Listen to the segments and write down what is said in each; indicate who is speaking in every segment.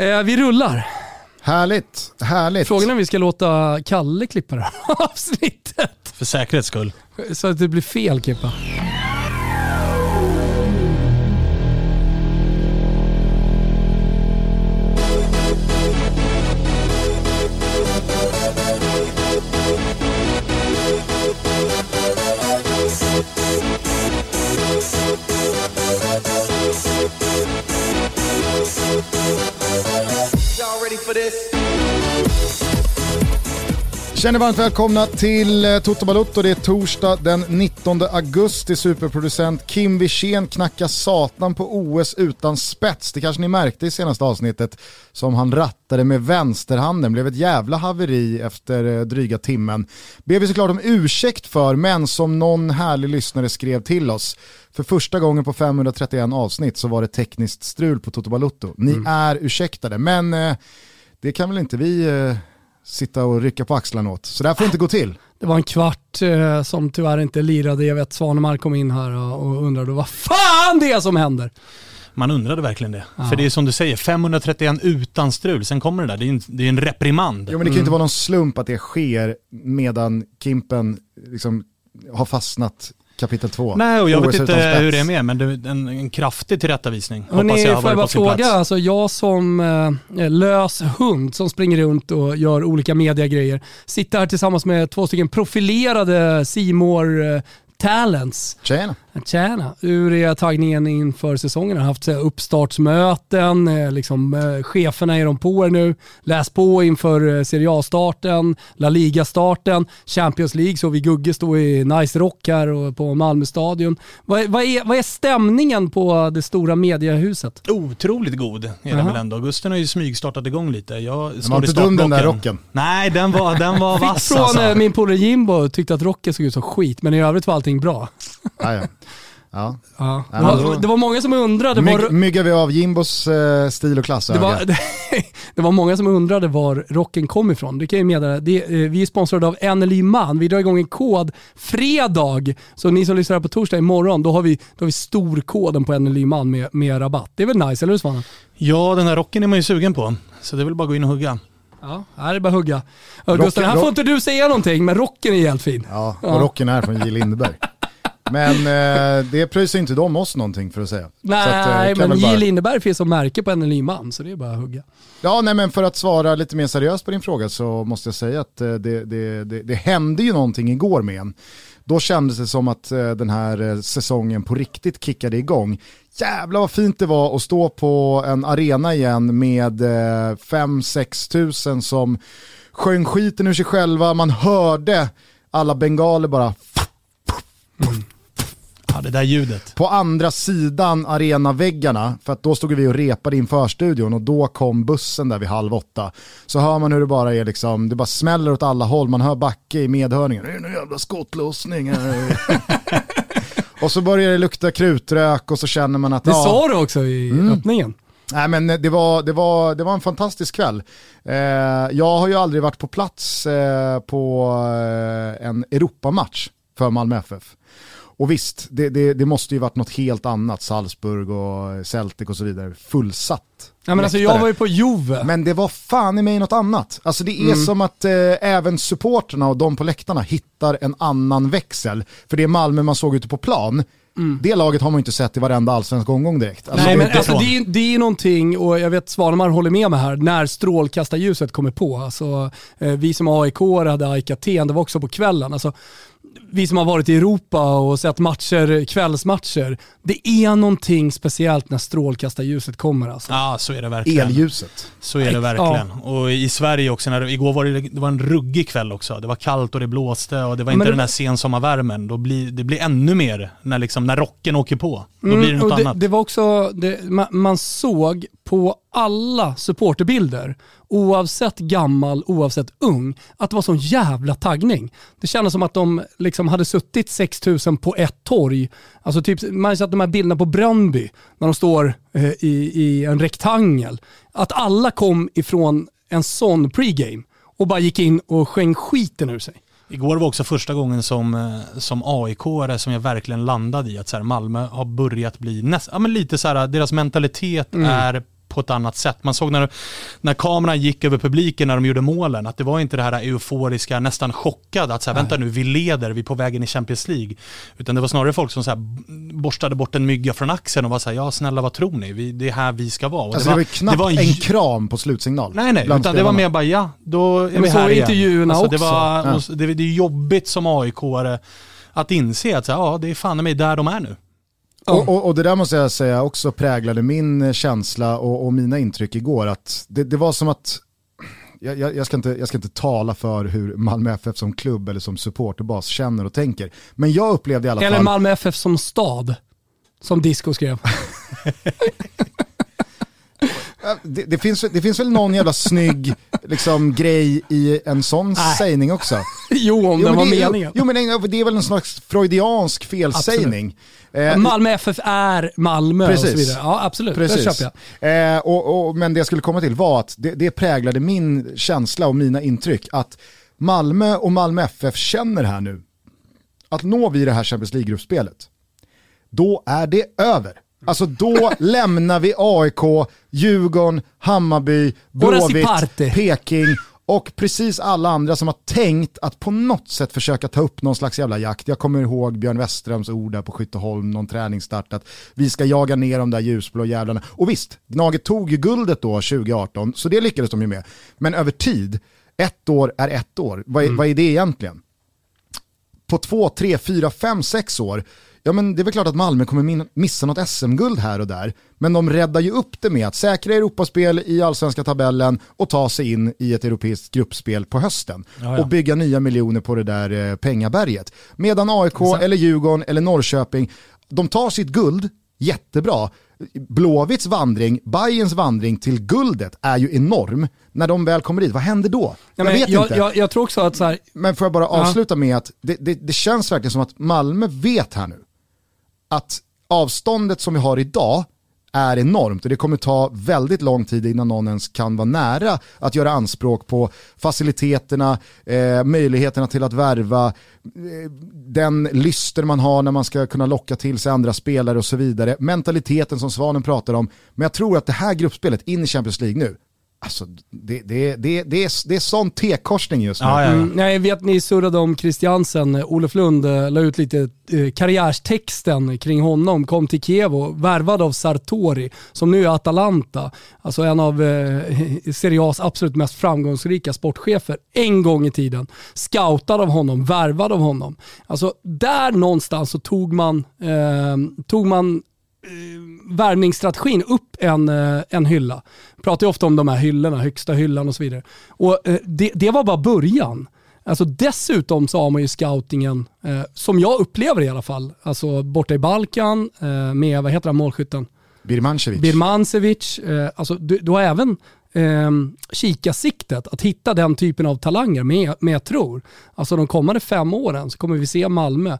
Speaker 1: Eh, vi rullar.
Speaker 2: Härligt, härligt.
Speaker 1: Frågan är om vi ska låta Kalle klippa det här avsnittet.
Speaker 3: För säkerhets skull.
Speaker 1: Så att det blir fel Kippa.
Speaker 4: For this?
Speaker 2: Känner varmt välkomna till eh, Toto Balotto. Det är torsdag den 19 augusti. Superproducent Kim Wirsén knackar satan på OS utan spets. Det kanske ni märkte i senaste avsnittet som han rattade med vänsterhanden. Blev ett jävla haveri efter eh, dryga timmen. Ber vi såklart om ursäkt för, men som någon härlig lyssnare skrev till oss. För första gången på 531 avsnitt så var det tekniskt strul på Toto Balotto. Ni är ursäktade, men eh, det kan väl inte vi eh, sitta och rycka på axlarna åt. Så det här får inte gå till.
Speaker 1: Det var en kvart eh, som tyvärr inte lirade. Jag vet Svanemar kom in här och, och undrade vad fan det är som händer.
Speaker 3: Man undrade verkligen det. För det är som du säger, 531 utan strul, sen kommer det där. Det är en, det är en reprimand.
Speaker 2: Jo men det kan ju inte vara någon slump att det sker medan Kimpen liksom har fastnat kapitel 2.
Speaker 3: Nej, och jag vet inte hur det är med, men det, en, en kraftig tillrättavisning hoppas
Speaker 1: Hörrni,
Speaker 3: jag har varit
Speaker 1: bara
Speaker 3: på sin
Speaker 1: fråga,
Speaker 3: plats.
Speaker 1: alltså jag som eh, lös hund som springer runt och gör olika mediagrejer, sitter här tillsammans med två stycken profilerade Simor eh, talents.
Speaker 2: Tjena.
Speaker 1: Tjena! Hur är taggningen inför säsongen? Har haft uppstartsmöten, eh, liksom, eh, cheferna är de på er nu. Läs på inför eh, Serie A-starten, La Liga-starten, Champions League så vi Gugge stå i nice rock här och på Malmö stadion. Vad, är- vad, är, vad är stämningen på det stora mediehuset?
Speaker 3: Otroligt god är den väl ändå. Augusten har ju smygstartat igång lite. Jag
Speaker 2: Den
Speaker 3: står
Speaker 2: var
Speaker 3: i
Speaker 2: inte dum den där rocken.
Speaker 3: Nej, den var, den var vass
Speaker 1: Från
Speaker 3: alltså.
Speaker 1: min polare Jimbo tyckte att rocken såg ut som skit, men i övrigt var allting bra.
Speaker 2: Ja, ja. Ja.
Speaker 1: Ja. Det, var, det var många som undrade var,
Speaker 2: Myg, myggar vi av Jimbos eh, stil och klass
Speaker 1: Det var, det var många som undrade var rocken kom ifrån. Det kan jag meddela. Det, eh, vi är sponsrade av NLI Man. Vi drar igång en kod fredag. Så ni som lyssnar på torsdag imorgon, då har vi, då har vi storkoden på NLI Man med, med rabatt. Det är väl nice, eller hur Svanen?
Speaker 3: Ja, den här rocken är man ju sugen på. Så det är väl bara att gå in och hugga.
Speaker 1: Ja, här är det bara att hugga. Ja, Gustav, här
Speaker 2: rock-
Speaker 1: får inte du säga någonting, men rocken är helt fin.
Speaker 2: Ja, och
Speaker 1: Ja.
Speaker 2: rocken är från J. Lindeberg. Men eh, det pröjsar inte de oss någonting för att säga. Så att, eh,
Speaker 1: Nej, men
Speaker 2: väl bara-
Speaker 1: J. Lindeberg finns som märke på NLI Man, så det är bara att hugga.
Speaker 2: Ja, nej men för att svara lite mer seriöst på din fråga så måste jag säga att eh, det, det, det, det hände ju någonting igår med en. Då kändes det som att eh, den här eh, säsongen på riktigt kickade igång. Jävlar vad fint det var att stå på en arena igen med 5-6 tusen som sjöng skiten ur sig själva. Man hörde alla bengaler bara
Speaker 3: Ja, det där ljudet.
Speaker 2: på andra sidan arenaväggarna, för att då stod vi och repade in förstudion och då kom bussen där vid halv åtta. Så hör man hur det bara är liksom, det bara smäller åt alla håll, man hör Backe i medhörningen, det är en jävla skottlossning här." Och så börjar det lukta krutrök och så känner man att
Speaker 1: Det
Speaker 2: ja,
Speaker 1: sa du också i
Speaker 2: Mm.
Speaker 1: öppningen.
Speaker 2: Nej men det var, det var, det var en fantastisk kväll. Eh, jag har ju aldrig varit på plats eh, på eh, en Europamatch för Malmö FF. Och visst, det, det, det måste ju varit något helt annat, Salzburg och Celtic och så vidare, fullsatt.
Speaker 1: Ja, men alltså, jag var ju på Juve.
Speaker 2: Men det var fan i mig något annat. Alltså det är som att eh, även supporterna och de på läktarna hittar en annan växel. För det Malmö man såg ute på plan, det laget har man inte sett i varenda allsvensk omgång direkt. Alltså,
Speaker 1: Nej
Speaker 2: det-
Speaker 1: men alltså,
Speaker 3: utifrån.
Speaker 1: det, är, det är någonting, och jag vet Svanemar håller med mig här, när strålkastarljuset kommer på. Alltså, eh, vi som AIK hade AIK Aten, det var också på kvällen. Alltså, vi som har varit i Europa och sett matcher, kvällsmatcher, det är någonting speciellt när strålkastarljuset kommer. Alltså.
Speaker 3: Ja, så är det verkligen.
Speaker 2: Elljuset.
Speaker 3: Så är det verkligen. Och i Sverige också, när, igår var det, det var en ruggig kväll också. Det var kallt och det blåste och det var
Speaker 1: Ja, men
Speaker 3: inte
Speaker 1: det-
Speaker 3: den där sensommarvärmen. Då blir, det blir ännu mer när, liksom, när rocken åker på. Då
Speaker 1: Mm,
Speaker 3: blir det något
Speaker 1: och det,
Speaker 3: annat.
Speaker 1: det var också, det, man, man såg på alla supporterbilder, oavsett gammal, oavsett ung, att det var sån jävla taggning. Det kändes som att de liksom hade suttit 6000 på ett torg. Alltså typ, man har sett de här bilderna på Brönnby, när de står eh, i, i en rektangel. Att alla kom ifrån en sån pregame och bara gick in och sjöng skiten ur sig.
Speaker 3: Igår var också första gången som, eh, som aik som jag verkligen landade i att så här, Malmö har börjat bli näst, ja, men lite så här, deras mentalitet
Speaker 1: Mm.
Speaker 3: är på ett annat sätt. Man såg när, när kameran gick över publiken när de gjorde målen, att det var inte det här euforiska, nästan chockade, att så här, vänta nu, vi leder, vi är på vägen i Champions League. Utan det var snarare folk som så här, borstade bort en mygga från axeln och var så här, ja snälla vad tror ni? Vi, det är här vi ska vara.
Speaker 2: Alltså det var, det var knappt det var en, en kram på slutsignal.
Speaker 3: Nej, nej, utan det var mer bara, ja, då är vi här igen.
Speaker 1: intervjuerna alltså, också. Det, var,
Speaker 3: ja. det, det är jobbigt som aik att inse att så här, ja, det är fan mig där de är nu.
Speaker 2: Och, och, och, det där måste jag säga också präglade min känsla och, och mina intryck igår. Att det, det var som att, jag, jag, ska inte, jag ska inte tala för hur Malmö FF som klubb eller som supporterbas känner och tänker. Men jag upplevde i alla
Speaker 1: eller
Speaker 2: fall...
Speaker 1: Eller Malmö FF som stad, som Disco skrev.
Speaker 2: Det, det, finns, det finns väl någon jävla snygg liksom, grej i en sån Nej. sägning också?
Speaker 1: jo, om jo, det var meningen.
Speaker 2: Jo, men det är väl en slags freudiansk felsägning.
Speaker 1: Eh, Malmö FF är Malmö precis. och så vidare. Ja, absolut. Precis. Det köper
Speaker 2: jag. Eh, och, och, men det jag skulle komma till var att det, det präglade min känsla och mina intryck. Att Malmö och Malmö FF känner här nu att når vi det här Champions League-gruppspelet, då är det över. Alltså då lämnar vi AIK, Djurgården, Hammarby, Blåvitt, Peking och precis alla andra som har tänkt att på något sätt försöka ta upp någon slags jävla jakt. Jag kommer ihåg Björn Westerholms ord där på Skytteholm, någon träningsstart, att vi ska jaga ner de där ljusblå jävlarna. Och visst, Gnaget tog ju guldet då 2018, så det lyckades de ju med. Men över tid, ett år är ett år. Vad är, mm. vad är det egentligen? På två, tre, fyra, fem, sex år ja men det är väl klart att Malmö kommer missa något SM-guld här och där. Men de räddar ju upp det med att säkra Europaspel i allsvenska tabellen och ta sig in i ett europeiskt gruppspel på hösten. Och bygga nya miljoner på det där eh, pengaberget. Medan AIK Exakt. eller Djurgården eller Norrköping, de tar sitt guld, jättebra. Blåvitts vandring, Bayerns vandring till guldet är ju enorm. När de väl kommer dit, vad händer då?
Speaker 1: Ja, jag vet jag, inte. Jag, jag, tror också att så här,
Speaker 2: Men får jag bara avsluta ja. med att det, det, det känns verkligen som att Malmö vet här nu att avståndet som vi har idag är enormt och det kommer ta väldigt lång tid innan någon ens kan vara nära att göra anspråk på faciliteterna, eh, möjligheterna till att värva, eh, den lyster man har när man ska kunna locka till sig andra spelare och så vidare, mentaliteten som Svanen pratar om. Men jag tror att det här gruppspelet in i Champions League nu, Alltså, det, det, det, det, är, det är sån T-korsning just nu.
Speaker 1: Ja, ja, ja. Mm, jag vet ni surrade om Christiansen, Olof Lund eh, la ut lite eh, karriärstexten kring honom, kom till Kiev och värvad av Sartori, som nu är Atalanta. Alltså en av eh, Serie A's absolut mest framgångsrika sportchefer en gång i tiden. Scoutad av honom, värvad av honom. Alltså där någonstans så tog man, eh, tog man värvningsstrategin upp en, eh, en hylla. Pratar ju ofta om de här hyllorna, högsta hyllan och så vidare. Och eh, det, det var bara början. Alltså dessutom så har man ju scoutingen, eh, som jag upplever i alla fall, alltså borta i Balkan eh, med, vad heter han, målskytten?
Speaker 2: Birmancevic.
Speaker 1: Birmancevic. Eh, alltså du, du har även eh, kikarsiktet att hitta den typen av talanger, men, men jag tror, alltså de kommande fem åren så kommer vi se Malmö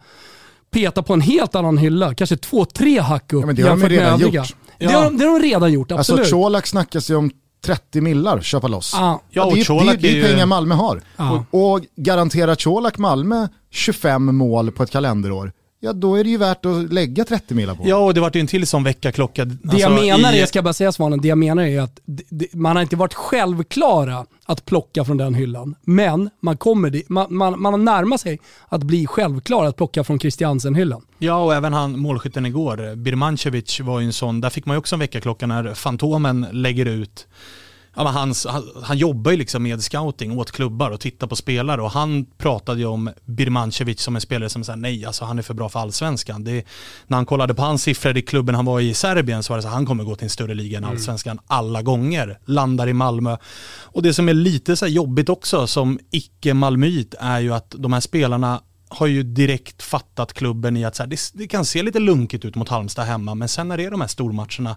Speaker 1: peta på en helt annan hylla, kanske två, tre hack upp
Speaker 2: ja, men det har de redan övriga. Gjort.
Speaker 1: Ja. Det, har de, det har de redan gjort,
Speaker 2: alltså,
Speaker 1: absolut.
Speaker 2: Alltså Colak snackas ju om 30 millar köpa loss.
Speaker 1: Ah.
Speaker 2: Ja, och det, är, det, det är pengar Malmö har. Ah. Och, och garanterar Colak Malmö 25 mål på ett kalenderår, ja då är det ju värt att lägga 30 millar på.
Speaker 3: Ja, och det vart ju en till som väckarklocka.
Speaker 1: Det alltså, jag menar i... är, ska jag bara säga Svanen, det jag menar är att man har inte varit självklara att plocka från den hyllan. Men man kommer dit, man, man, man har närmat sig att bli självklar att plocka från Christiansen-hyllan.
Speaker 3: Ja, och även han målskytten igår, Birmancevic var ju en sån, där fick man ju också en väckarklocka när Fantomen lägger ut ja, men hans, han, han jobbar ju liksom med scouting åt klubbar och tittar på spelare och han pratade ju om Birmancevic som en spelare som sa nej, alltså han är för bra för allsvenskan. Det, när han kollade på hans siffror i klubben han var i Serbien så var det så att han kommer gå till en större liga än mm. allsvenskan mm. alla gånger. Landar i Malmö. Och det som är lite så jobbigt också som icke-malmöit är ju att de här spelarna har ju direkt fattat klubben i att så här, det, det, kan se lite lunkigt ut mot Halmstad hemma, men sen när det är de här stormatcherna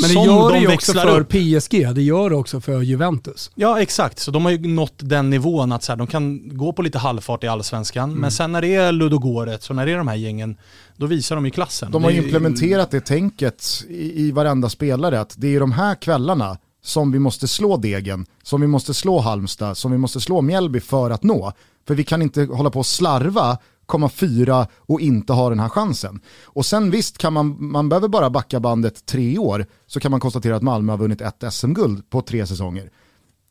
Speaker 1: Men det gör det ju också för upp. PSG, det gör det också för Juventus.
Speaker 3: Ja, exakt. Så de har ju nått den nivån att så här, de kan gå på lite halvfart i allsvenskan, mm. men sen när det är Ludogorets och när det är de här gängen, då visar de ju klassen.
Speaker 2: De har det implementerat det tänket i, i varenda spelare, att det är de här kvällarna som vi måste slå Degen, som vi måste slå Halmstad, som vi måste slå Mjällby för att nå. För vi kan inte hålla på och slarva komma fyra och inte ha den här chansen. Och sen visst, kan man, man behöver bara backa bandet tre år så kan man konstatera att Malmö har vunnit ett SM-guld på tre säsonger.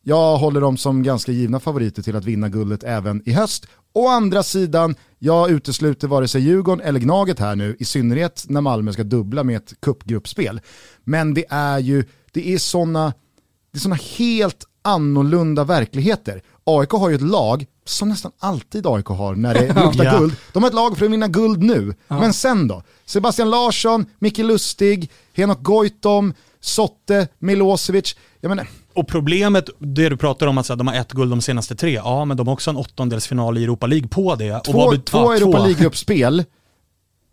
Speaker 2: Jag håller dem som ganska givna favoriter till att vinna guldet även i höst. Å andra sidan, jag utesluter vare sig Djurgården eller Gnaget här nu, i synnerhet när Malmö ska dubbla med ett cupgruppspel. Men det är ju, det är sådana det är såna helt annorlunda verkligheter. AIK har ju ett lag, som nästan alltid AIK har när det luktar
Speaker 3: Ja.
Speaker 2: guld. De har ett lag för att vinna guld nu. Men sen då? Sebastian Larsson, Micke Lustig, Henok Goitom, Sotte, Milosevic. Jag menar,
Speaker 3: Och problemet, det du pratar om att de har ett guld de senaste tre, ja men de har också en åttondelsfinal i Europa League på det. Och
Speaker 2: två,
Speaker 3: vad bet-
Speaker 2: två
Speaker 3: ja,
Speaker 2: Europa League-gruppspel,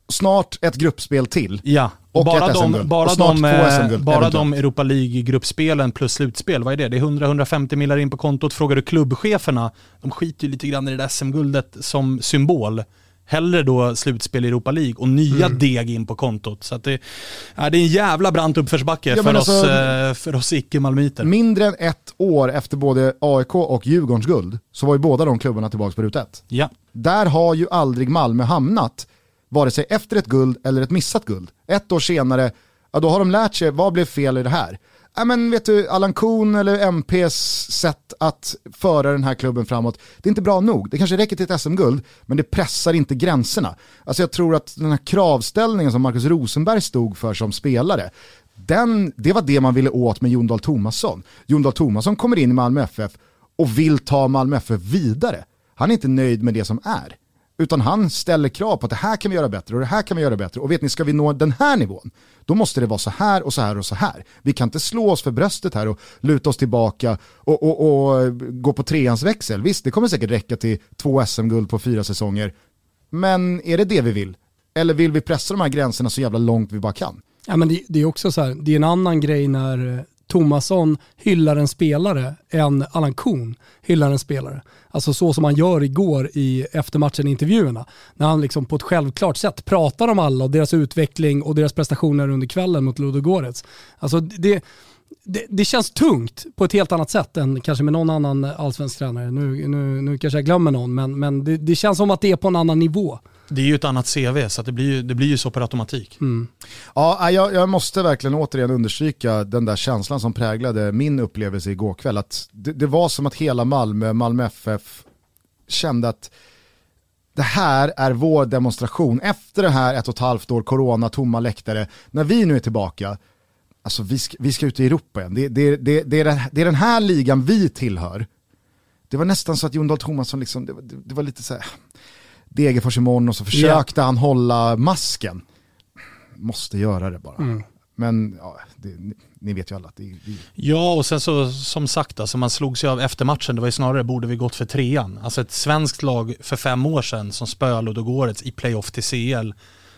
Speaker 2: snart ett gruppspel till.
Speaker 3: Ja, och, bara de,
Speaker 2: SM-guld.
Speaker 3: bara de, eh, bara de Europa League-gruppspelen plus slutspel, vad är det? Det är 100-150 millar in på kontot. Frågar du klubbcheferna, de skiter ju lite grann i det där SM-guldet som symbol. Hellre då slutspel i Europa League och nya
Speaker 2: Mm.
Speaker 3: deg in på kontot. Så det, ja, det är en jävla brant uppförsbacke
Speaker 2: Ja,
Speaker 3: för,
Speaker 2: men
Speaker 3: oss,
Speaker 2: alltså-
Speaker 3: eh, för oss icke-malmöiter.
Speaker 2: Mindre än ett år efter både AIK och Djurgårdens guld så var ju båda de klubbarna tillbaka på ruta ett.
Speaker 3: Ja.
Speaker 2: Där har ju aldrig Malmö hamnat, vare sig efter ett guld eller ett missat guld. Ett år senare, ja då har de lärt sig, vad blev fel i det här? Ja men vet du, Allan Kuhn eller MPs sätt att föra den här klubben framåt, det är inte bra nog. Det kanske räcker till ett SM-guld, men det pressar inte gränserna. Alltså jag tror att den här kravställningen som Marcus Rosenberg stod för som spelare, den, det var det man ville åt med Jon Dahl Tomasson. Jon Dahl Tomasson kommer in i Malmö FF och vill ta Malmö FF vidare. Han är inte nöjd med det som är. Utan han ställer krav på att det här kan vi göra bättre och det här kan vi göra bättre. Och vet ni, ska vi nå den här nivån, då måste det vara så här och så här och så här. Vi kan inte slå oss för bröstet här och luta oss tillbaka och, och, och gå på treans växel. Visst, det kommer säkert räcka till två SM-guld på fyra säsonger. Men är det det vi vill? Eller vill vi pressa de här gränserna så jävla långt vi bara kan?
Speaker 1: Ja, men det, det är också så här, det är en annan grej när eh, Tomasson hyllar en spelare än Allan Kuhn hyllar en spelare. Alltså så som han gör igår i eftermatchen-intervjuerna. När han liksom på ett självklart sätt pratar om alla och deras utveckling och deras prestationer under kvällen mot Ludogorets. Alltså det, det, det känns tungt på ett helt annat sätt än kanske med någon annan allsvensk tränare. Nu, nu, nu kanske jag glömmer någon, men, men det, det känns som att det är på en annan nivå.
Speaker 3: Det är ju ett annat CV, så att det, blir ju, det blir ju så per automatik. Mm.
Speaker 2: Ja, äh, jag, jag måste verkligen återigen understryka den där känslan som präglade min upplevelse igår kväll. Att det, det var som att hela Malmö, Malmö FF kände att det här är vår demonstration. Efter det här ett och ett halvt år, corona, tomma läktare, när vi nu är tillbaka, alltså vi ska, vi ska ut i Europa igen. Det, det, det, det, är, den- det är den här ligan vi tillhör. Det var nästan så att Jon Dahl Tomasson, liksom, det, det, det var lite så här, Degerfors imorgon och så försökte han hålla masken. Måste göra det bara. Men ja, det, ni, vet ju alla att det, det
Speaker 3: Ja, och sen så som sagt, alltså man slogs ju av efter matchen, det var ju snarare borde vi gått för trean. Alltså ett svenskt lag för fem år sedan som spöade Ludogorets i playoff till CL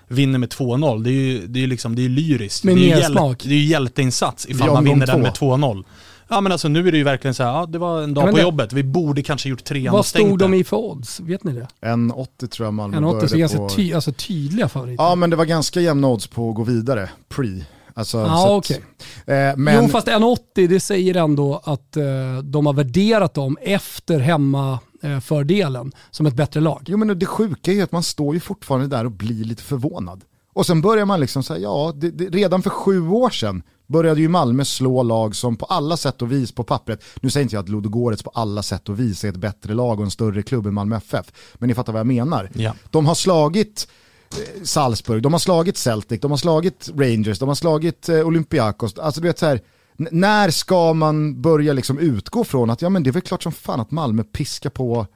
Speaker 3: vinner med 2-0. Det är ju det är liksom, det är lyriskt.
Speaker 1: Med
Speaker 3: det är ju
Speaker 1: mersmak.
Speaker 3: det är ju hjälteinsats ifall man vinner den
Speaker 2: två.
Speaker 3: med 2-0. Ja men alltså nu är det ju verkligen så här, ja det var en dag på
Speaker 1: det-
Speaker 3: jobbet, vi borde kanske gjort trean
Speaker 1: Vad
Speaker 3: och stängt
Speaker 1: stod de i för odds? Vet ni det?
Speaker 2: 1,80 tror jag Malmö
Speaker 1: En 80 så
Speaker 2: började
Speaker 1: ganska
Speaker 2: på.
Speaker 1: ty, alltså tydliga favoriter.
Speaker 2: Ja men det var ganska jämna odds på att gå vidare, pre. Alltså,
Speaker 1: Ja,
Speaker 2: så att-
Speaker 1: okej.
Speaker 2: eh, men
Speaker 1: Jo fast 1,80 det säger ändå att eh, de har värderat dem efter hemmafördelen som ett bättre lag.
Speaker 2: Jo men det sjuka är ju att man står ju fortfarande där och blir lite förvånad. Och sen börjar man liksom säga, ja, det, det, redan för sju år sedan började ju Malmö slå lag som på alla sätt och vis på pappret, nu säger inte jag att Ludogorets på alla sätt och vis är ett bättre lag och en större klubb än Malmö FF, men ni fattar vad jag menar.
Speaker 3: Ja.
Speaker 2: De har slagit eh, Salzburg, de har slagit Celtic, de har slagit Rangers, de har slagit eh, Olympiakos, alltså du vet så här, när ska man börja liksom utgå från att ja men det är väl klart som fan att Malmö piskar på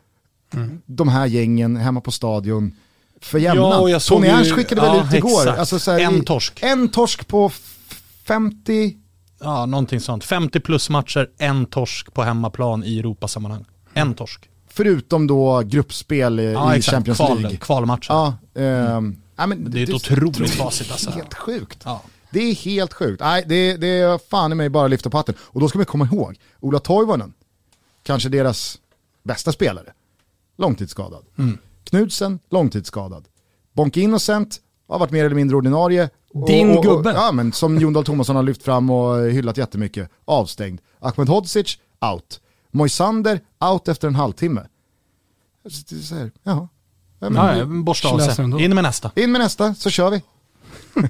Speaker 2: de här gängen hemma på stadion för jämnan.
Speaker 3: Ja,
Speaker 2: Tony Ernst skickade väl
Speaker 3: ja,
Speaker 2: ut igår, alltså så här,
Speaker 3: En torsk.
Speaker 2: En torsk på 50,
Speaker 3: Ja, någonting sånt. 50 plus matcher, en torsk på hemmaplan i Europasammanhang. En torsk.
Speaker 2: förutom då gruppspel i,
Speaker 3: Ja,
Speaker 2: i. Champions
Speaker 3: Kval,
Speaker 2: League.
Speaker 3: Kvalmatcher.
Speaker 2: Ja, ehm, ja, men
Speaker 3: Det är ett otroligt facit alltså.
Speaker 2: Helt sjukt.
Speaker 3: Ja.
Speaker 2: Det är helt sjukt. Nej, det, det är fan i mig bara lyfta på hatten. Och då ska vi komma ihåg, Ola Toivonen, kanske deras bästa spelare, långtidsskadad.
Speaker 3: Mm.
Speaker 2: Knudsen, långtidsskadad. Bonke Innocent har varit mer eller mindre ordinarie.
Speaker 1: Din
Speaker 2: och, och,
Speaker 1: gubbe.
Speaker 2: Ja, men som Jon Dahl Tomasson har lyft fram och hyllat jättemycket. Avstängd. Ahmed Hodzic, out. Moisander, out efter en halvtimme. Så här, ja. Ja, men,
Speaker 3: Ja, borsta av sig. In med nästa.
Speaker 2: in med nästa så kör vi.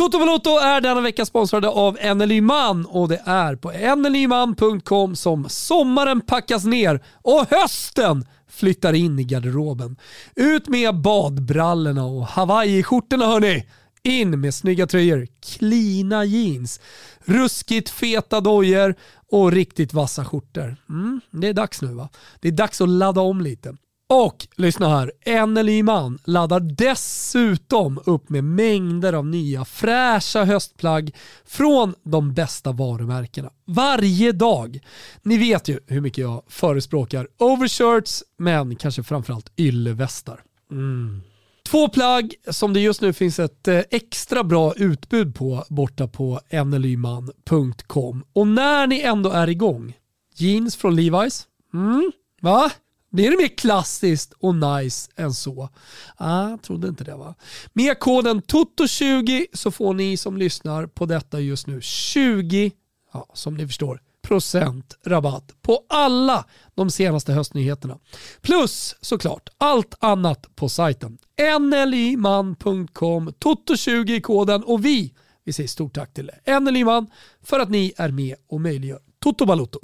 Speaker 1: Toto Valuto är denna vecka sponsrade av NLY-man och det är på nlyman.com som sommaren packas ner och hösten flyttar in i garderoben. Ut med badbrallorna och hawaiiskjortorna hörni! In med snygga tröjor, klina jeans, ruskigt feta dojor och riktigt vassa skjortor. Mm, det är dags nu va? Det är dags att ladda om lite. Och lyssna här, NLY Man laddar dessutom upp med mängder av nya fräscha höstplagg från de bästa varumärkena. Varje dag. Ni vet ju hur mycket jag förespråkar overshirts, men kanske framförallt yllevästar. Mm. Två plagg som det just nu finns ett eh, extra bra utbud på borta på nlyman.com. Och när ni ändå är igång, jeans från Levi's, mm, va? Blir det mer klassiskt och nice än så? Ah, jag trodde inte det va. Med koden TOTO20 så får ni som lyssnar på detta just nu 20, ja, som ni förstår, procent rabatt på alla de senaste höstnyheterna. Plus såklart allt annat på sajten. nlyman.com, Toto20 i koden och vi, vi säger stort tack till NLYman för att ni är med och möjliggör Toto Balotto.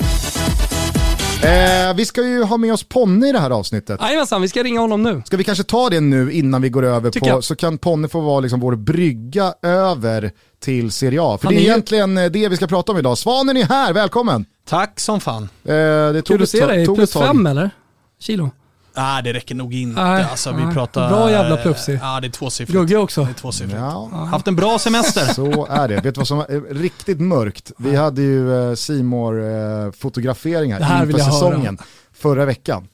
Speaker 2: Eh, vi ska ju ha med oss Ponne i det här avsnittet.
Speaker 1: Jajamensan, vi ska ringa honom nu.
Speaker 2: Ska vi kanske ta det nu innan vi går över
Speaker 1: Tycker
Speaker 2: på,
Speaker 1: jag.
Speaker 2: så kan Ponne få vara liksom vår brygga över till Serie A. För
Speaker 1: Han
Speaker 2: det är
Speaker 1: är ju-
Speaker 2: egentligen eh, det vi ska prata om idag. Svanen är här, välkommen!
Speaker 3: Tack som fan.
Speaker 2: Eh, det tog
Speaker 1: Kul att se dig,
Speaker 2: tog ett
Speaker 1: plus
Speaker 2: tag.
Speaker 1: fem eller? Kilo?
Speaker 3: Nej, det räcker nog inte.
Speaker 1: Nej,
Speaker 3: alltså, vi
Speaker 1: nej.
Speaker 3: pratar...
Speaker 1: Bra jävla plufsig.
Speaker 3: Ja, det är tvåsiffrigt.
Speaker 1: Gugge också.
Speaker 3: Det är tvåsiffrigt.
Speaker 2: Ja,
Speaker 3: Haft en bra semester.
Speaker 2: så är det. Vet du vad som eh, riktigt mörkt? Vi hade ju simor eh, fotograferingar
Speaker 1: här
Speaker 2: inför
Speaker 1: jag höra.
Speaker 2: säsongen förra veckan.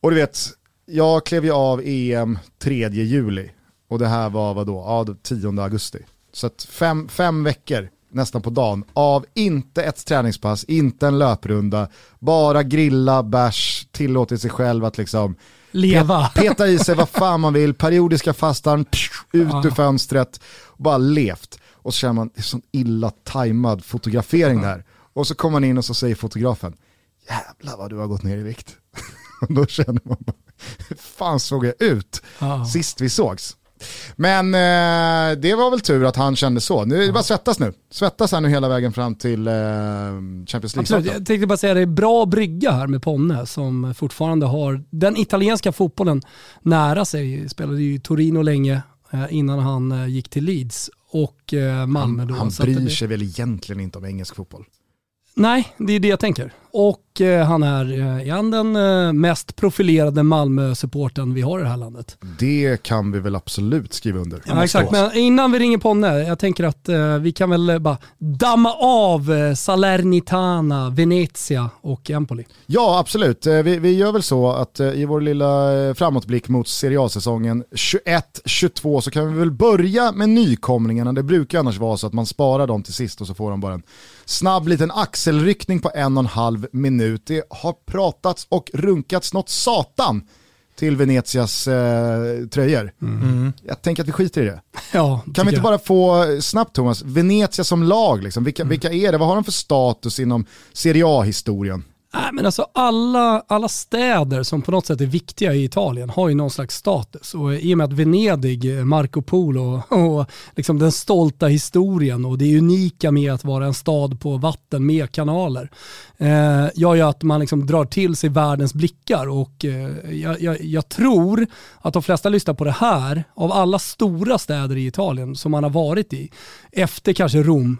Speaker 2: Och du vet, jag klev ju av EM 3 juli och det här var vadå? Ja, det 10 augusti. Så att fem, fem veckor nästan på dagen av inte ett träningspass, inte en löprunda, bara grilla, bärs, tillåtit sig själv att liksom
Speaker 1: Leva.
Speaker 2: Pe- Peta i sig vad fan man vill, periodiska fastan, psh, ut ur fönstret, bara levt. Och så känner man, det är sån illa tajmad fotografering där. Och så kommer man in och så säger fotografen, jävlar vad du har gått ner i vikt. och då känner man bara, hur fan såg jag ut
Speaker 1: Ja.
Speaker 2: sist vi sågs? Men eh, det var väl tur att han kände så. Nu är det bara att svettas nu. Svettas här nu hela vägen fram till eh, Champions
Speaker 1: Absolut.
Speaker 2: League.
Speaker 1: Jag tänkte bara säga det är bra brygga här med Ponne som fortfarande har den italienska fotbollen nära sig. Spelade ju i Torino länge eh, innan han eh, gick till Leeds och eh, Malmö
Speaker 2: Han,
Speaker 1: då.
Speaker 2: han
Speaker 1: att
Speaker 2: bryr
Speaker 1: det-
Speaker 2: sig väl egentligen inte om engelsk fotboll.
Speaker 1: Nej, det är det jag tänker. Och eh, han är, eh, är han den eh, mest profilerade Malmö-supporten vi har i det här landet.
Speaker 2: Det kan vi väl absolut skriva under.
Speaker 1: Ja, exakt, men innan vi ringer Ponne, jag tänker att eh, vi kan väl eh, bara damma av eh, Salernitana, Venezia och Empoli.
Speaker 2: Ja, absolut. Eh, Vi, vi gör väl så att eh, i vår lilla eh, framåtblick mot Serie A-säsongen 21-22 så kan vi väl börja med nykomlingarna. Det brukar annars vara så att man sparar dem till sist och så får de bara en snabb liten axelryckning på en och en halv minut. Det har pratats och runkats något satan till Venezias eh, tröjor. Jag tänker att vi skiter i det.
Speaker 1: Ja,
Speaker 2: Kan vi inte
Speaker 1: jag.
Speaker 2: bara få, eh, snabbt Thomas, Venezia som lag, liksom. vilka, vilka är det? Vad har de för status inom Serie A-historien?
Speaker 1: Nej, men alltså alla, alla städer som på något sätt är viktiga i Italien har ju någon slags status. Och i och med att Venedig, eh, Marco Polo och liksom den stolta historien och det unika med att vara en stad på vatten med kanaler eh, gör ju att man liksom drar till sig världens blickar. Och eh, jag, jag, jag tror att de flesta lyssnar på det här, av alla stora städer i Italien som man har varit i, efter kanske Rom,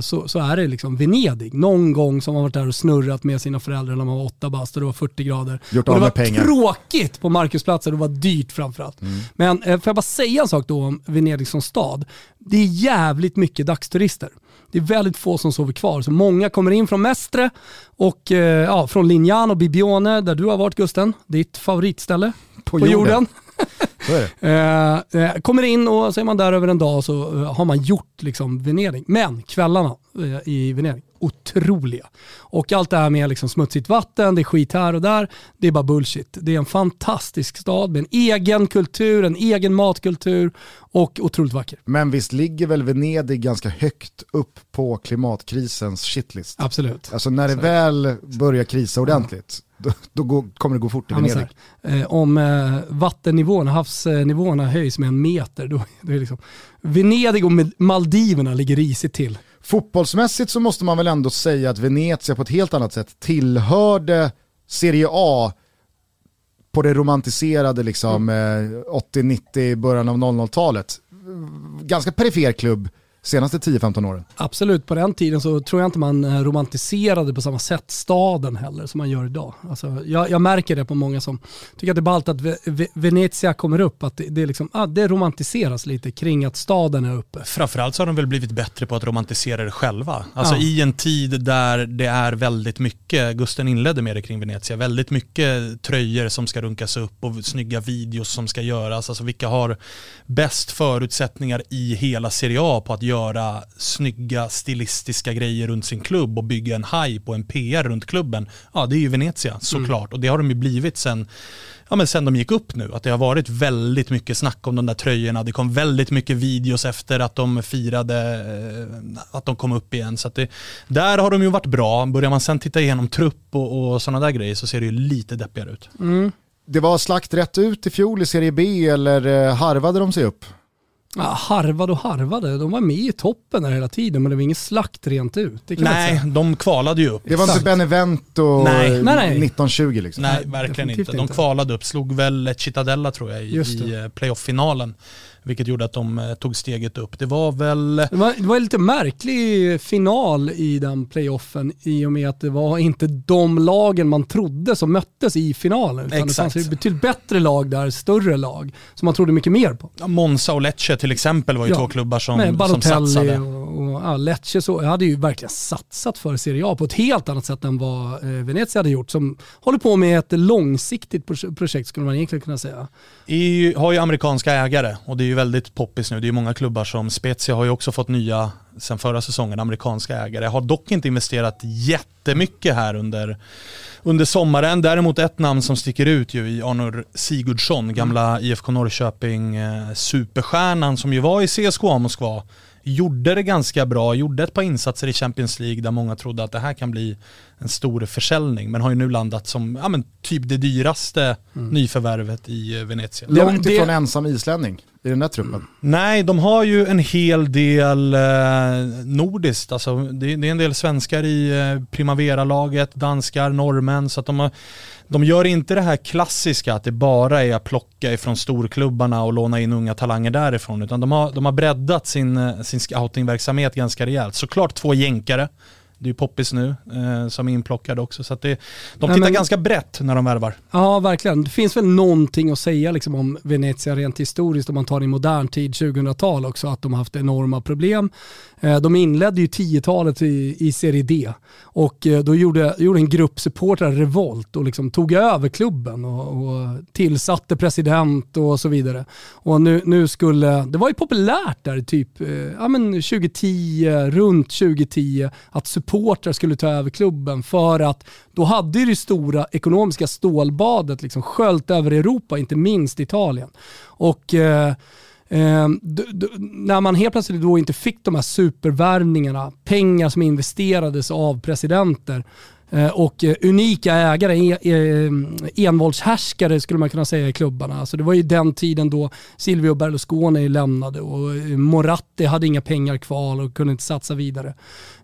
Speaker 1: så, så är det liksom Venedig. Någon gång som man varit där och snurrat med sina föräldrar när man var åtta bast och det var 40 grader.
Speaker 2: Gjort
Speaker 1: och det var
Speaker 2: pengar.
Speaker 1: tråkigt på Marcusplatsen och det var dyrt framförallt. Men eh, får jag bara säga en sak då om Venedig som stad. Det är jävligt mycket dagsturister. Det är väldigt få som sover kvar, så många kommer in från Mestre och eh, ja, från Lignano, Bibione, där du har varit Gusten, ditt favoritställe
Speaker 2: På
Speaker 1: på,
Speaker 2: jorden.
Speaker 1: jorden. Eh, eh, kommer in och så är man där över en dag och så eh, har man gjort liksom Venedig. Men kvällarna eh, i Venedig, otroliga. Och allt det här med liksom smutsigt vatten, det är skit här och där, det är bara bullshit. Det är en fantastisk stad med en egen kultur, en egen matkultur och otroligt vacker.
Speaker 2: Men visst ligger väl Venedig ganska högt upp på klimatkrisens shitlist?
Speaker 1: Absolut.
Speaker 2: Alltså när det väl börjar krisa ordentligt, då, då går, kommer det gå fort i Venedig.
Speaker 1: Här, eh, om eh, vattennivån, havsnivåerna höjs med en meter, då, då är liksom Venedig och Maldiverna ligger risigt till.
Speaker 2: Fotbollsmässigt så måste man väl ändå säga att Venezia på ett helt annat sätt tillhörde Serie A på det romantiserade liksom, mm. 80-90, början av 00-talet. Ganska perifer klubb senaste 10-15 åren.
Speaker 1: Absolut, på den tiden så tror jag inte man eh, romantiserade på samma sätt staden heller som man gör idag. Alltså, jag, jag märker det på många som tycker att det är ballt att Venezia kommer upp, att det, det, är liksom, ah, det romantiseras lite kring att staden är uppe.
Speaker 3: Framförallt så har de väl blivit bättre på att romantisera det själva. Alltså ja. i en tid där det är väldigt mycket, Gusten inledde med det kring Venezia, väldigt mycket tröjor som ska runkas upp och snygga videos som ska göras. Alltså vilka har bäst förutsättningar i hela Serie A på att göra göra snygga stilistiska grejer runt sin klubb och bygga en hype och en PR runt klubben, ja det är ju Venezia såklart. Mm. Och det har de ju blivit sen, ja, men sen de gick upp nu. Att det har varit väldigt mycket snack om de där tröjorna. Det kom väldigt mycket videos efter att de firade eh, att de kom upp igen. Så det, där har de ju varit bra. Börjar man sen titta igenom trupp och, och sådana där grejer så ser det ju lite deppigare ut.
Speaker 2: Mm. Det var slakt rätt ut i fjol i Serie B eller eh, harvade de sig upp?
Speaker 1: Ja, harvade och harvade, de var med i toppen där hela tiden men det var ingen slakt rent ut.
Speaker 3: nej, de kvalade ju upp.
Speaker 2: Det var inte Benevento nej. 1920 liksom?
Speaker 3: Nej, verkligen inte. De kvalade upp, slog väl Cittadella tror jag i, i eh, playoff-finalen. Vilket gjorde att de eh, tog steget upp. Det var väl...
Speaker 1: Det var, det var en lite märklig final i den playoffen i och med att det var inte de lagen man trodde som möttes i finalen. Utan Exakt. det fanns betydligt bättre lag där, större lag, som man trodde mycket mer på.
Speaker 3: Ja, Monza och Lecce till exempel var ju ja, två klubbar som, som satsade.
Speaker 1: Och, och, ja, Lecce så, hade ju verkligen satsat för Serie A på ett helt annat sätt än vad eh, Venezia hade gjort, som håller på med ett långsiktigt projekt skulle man egentligen kunna säga.
Speaker 3: EU har ju amerikanska ägare och det är ju väldigt poppis nu. Det är många klubbar som Spezia har ju också fått nya sen förra säsongen, amerikanska ägare. Har dock inte investerat jättemycket här under, under sommaren. Däremot ett namn som sticker ut ju i Arnor Sigurdsson, gamla IFK Norrköping eh, superstjärnan som ju var i CSKA Moskva gjorde det ganska bra, gjorde ett par insatser i Champions League där många trodde att det här kan bli en stor försäljning, men har ju nu landat som ja, men typ det dyraste mm. nyförvärvet i Venezia.
Speaker 2: Långt ifrån ensam islänning i den där truppen.
Speaker 3: Nej, de har ju en hel del eh, nordiskt, alltså det, det, är en del svenskar i eh, Primavera-laget, danskar, norrmän, så att de har de gör inte det här klassiska att det bara är att plocka ifrån storklubbarna och låna in unga talanger därifrån, utan de har, de har breddat sin, eh, sin scoutingverksamhet ganska rejält. Såklart två jänkare, det är ju poppis nu eh, som är inplockad också. Så det, de tittar men, ganska brett när de värvar.
Speaker 1: Ja, verkligen. Det finns väl någonting att säga liksom, om Venezia rent historiskt om man tar i modern tid, 2000-tal också, att de har haft enorma problem. Eh, de inledde ju 10-talet i, i Serie D och eh, då gjorde, gjorde en grupp supportrar revolt och liksom tog över klubben och, och, tillsatte president och så vidare. Och nu, nu skulle, det var ju populärt där typ eh, ja, men 2010, runt 2010, att supportrar skulle ta över klubben för att då hade det stora ekonomiska stålbadet liksom sköljt över Europa, inte minst Italien. Och eh, Eh, när man helt plötsligt då inte fick de här supervärvningarna, pengar som investerades av presidenter eh, och eh, unika ägare, e, e, envåldshärskare skulle man kunna säga i klubbarna. Alltså det var ju den tiden då Silvio Berlusconi lämnade och eh, Moratti hade inga pengar kvar och kunde inte satsa vidare.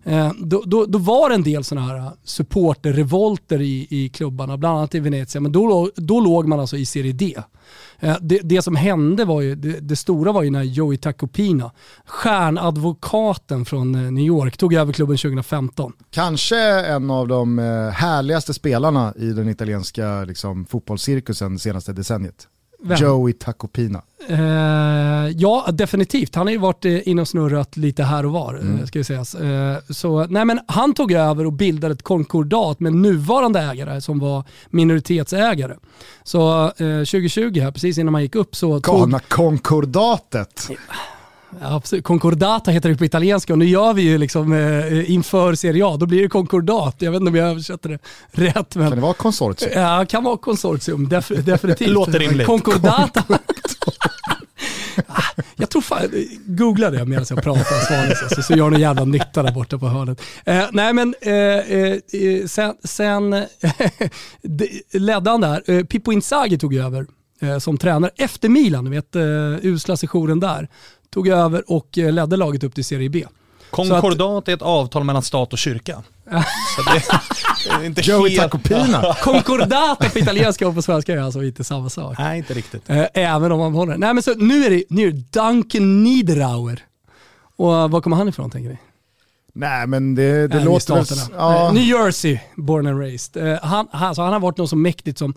Speaker 1: Eh, då, då, då var det en del sådana här eh, supporterrevolter i, i klubbarna, bland annat i Venezia, men då, då låg man alltså i Serie D. Eh, det, det, som hände var ju, det, det, stora var ju när Joey Tacopina, stjärnadvokaten från New York, tog över klubben 2015.
Speaker 2: Kanske en av de härligaste spelarna i den italienska liksom, fotbollscirkusen det senaste decenniet. Vem? Joey Tacopina.
Speaker 1: Uh, ja, definitivt. Han har ju varit uh, inne och snurrat lite här och var, mm. uh, ska vi säga. Uh, så, nej, men han tog över och bildade ett konkordat med nuvarande ägare som var minoritetsägare. Så 2020, här, precis innan man gick upp så...
Speaker 2: Galna tog...
Speaker 1: absolut. Concordata heter det på italienska och nu gör vi ju liksom eh, inför Serie A, då blir det konkordat. Jag vet inte om jag översätter det rätt. Men...
Speaker 2: Kan det vara konsortium?
Speaker 1: Ja, kan vara konsortium, Def definitivt.
Speaker 3: Låter rimligt.
Speaker 1: Concordata. jag tror fan, googla det medan jag pratar Svanes, så, så gör någon jävla nytta där borta på hörnet. Eh, nej men eh, eh, sen, sen ledde han där, eh, Pippo Inzaghi tog över eh, som tränare efter Milan, du vet eh, usla sessionen där. Tog över och eh, ledde laget upp till Serie B.
Speaker 3: Konkordat är ett avtal mellan stat och kyrka. Så det, det är inte
Speaker 2: Joey
Speaker 3: helt-
Speaker 2: Tacopina.
Speaker 1: Concordata på italienska och på svenska är alltså inte samma sak.
Speaker 3: Nej, inte riktigt.
Speaker 1: Eh, Även om man håller Nej men så nu är det, nu är det Duncan Niederauer. Och eh, var kommer han ifrån tänker ni?
Speaker 2: Nej men det, det
Speaker 1: Nej,
Speaker 2: låter väl... Ja,
Speaker 1: Eh, New Jersey, born and raised. Eh, Han, han, så han har varit något så mäktigt som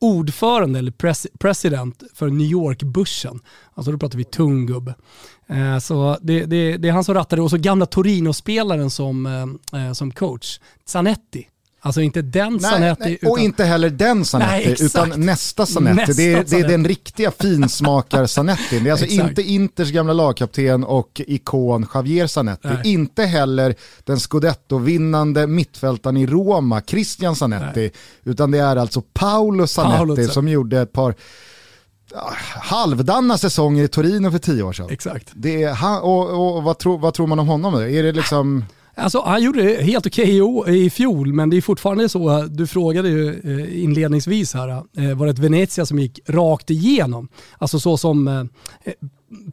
Speaker 1: ordförande eller pres, president för New York-börsen. Alltså då pratar vi tung gubbe. Eh, Så det, det, det är han som rattar det och så gamla Torino-spelaren som, som coach. Zanetti. Alltså inte den
Speaker 2: nej,
Speaker 1: Zanetti.
Speaker 2: nej,
Speaker 1: utan-
Speaker 2: och inte heller den Zanetti,
Speaker 1: Nej,
Speaker 2: utan nästa Zanetti.
Speaker 1: Nästa
Speaker 2: det, är, det är
Speaker 1: Zanetti.
Speaker 2: den riktiga finsmakar-Zanetti. Det är alltså
Speaker 1: Exakt.
Speaker 2: inte Inters gamla lagkapten och ikon Javier Zanetti.
Speaker 1: Nej.
Speaker 2: Inte heller den scudetto-vinnande mittfältaren i Roma, Christian Zanetti. Utan det är alltså Paolo Zanetti
Speaker 1: Paolo Zanetti.
Speaker 2: som gjorde ett par ja, halvdana säsonger i Torino för tio år sedan.
Speaker 1: Exakt.
Speaker 2: Det är, och, och vad, tror, vad tror man om honom? Är det liksom...
Speaker 1: Alltså, han gjorde det helt okej i i fjol, men det är fortfarande så, eh, du frågade ju eh, inledningsvis här, eh, var det ett Venezia som gick rakt igenom? Alltså så som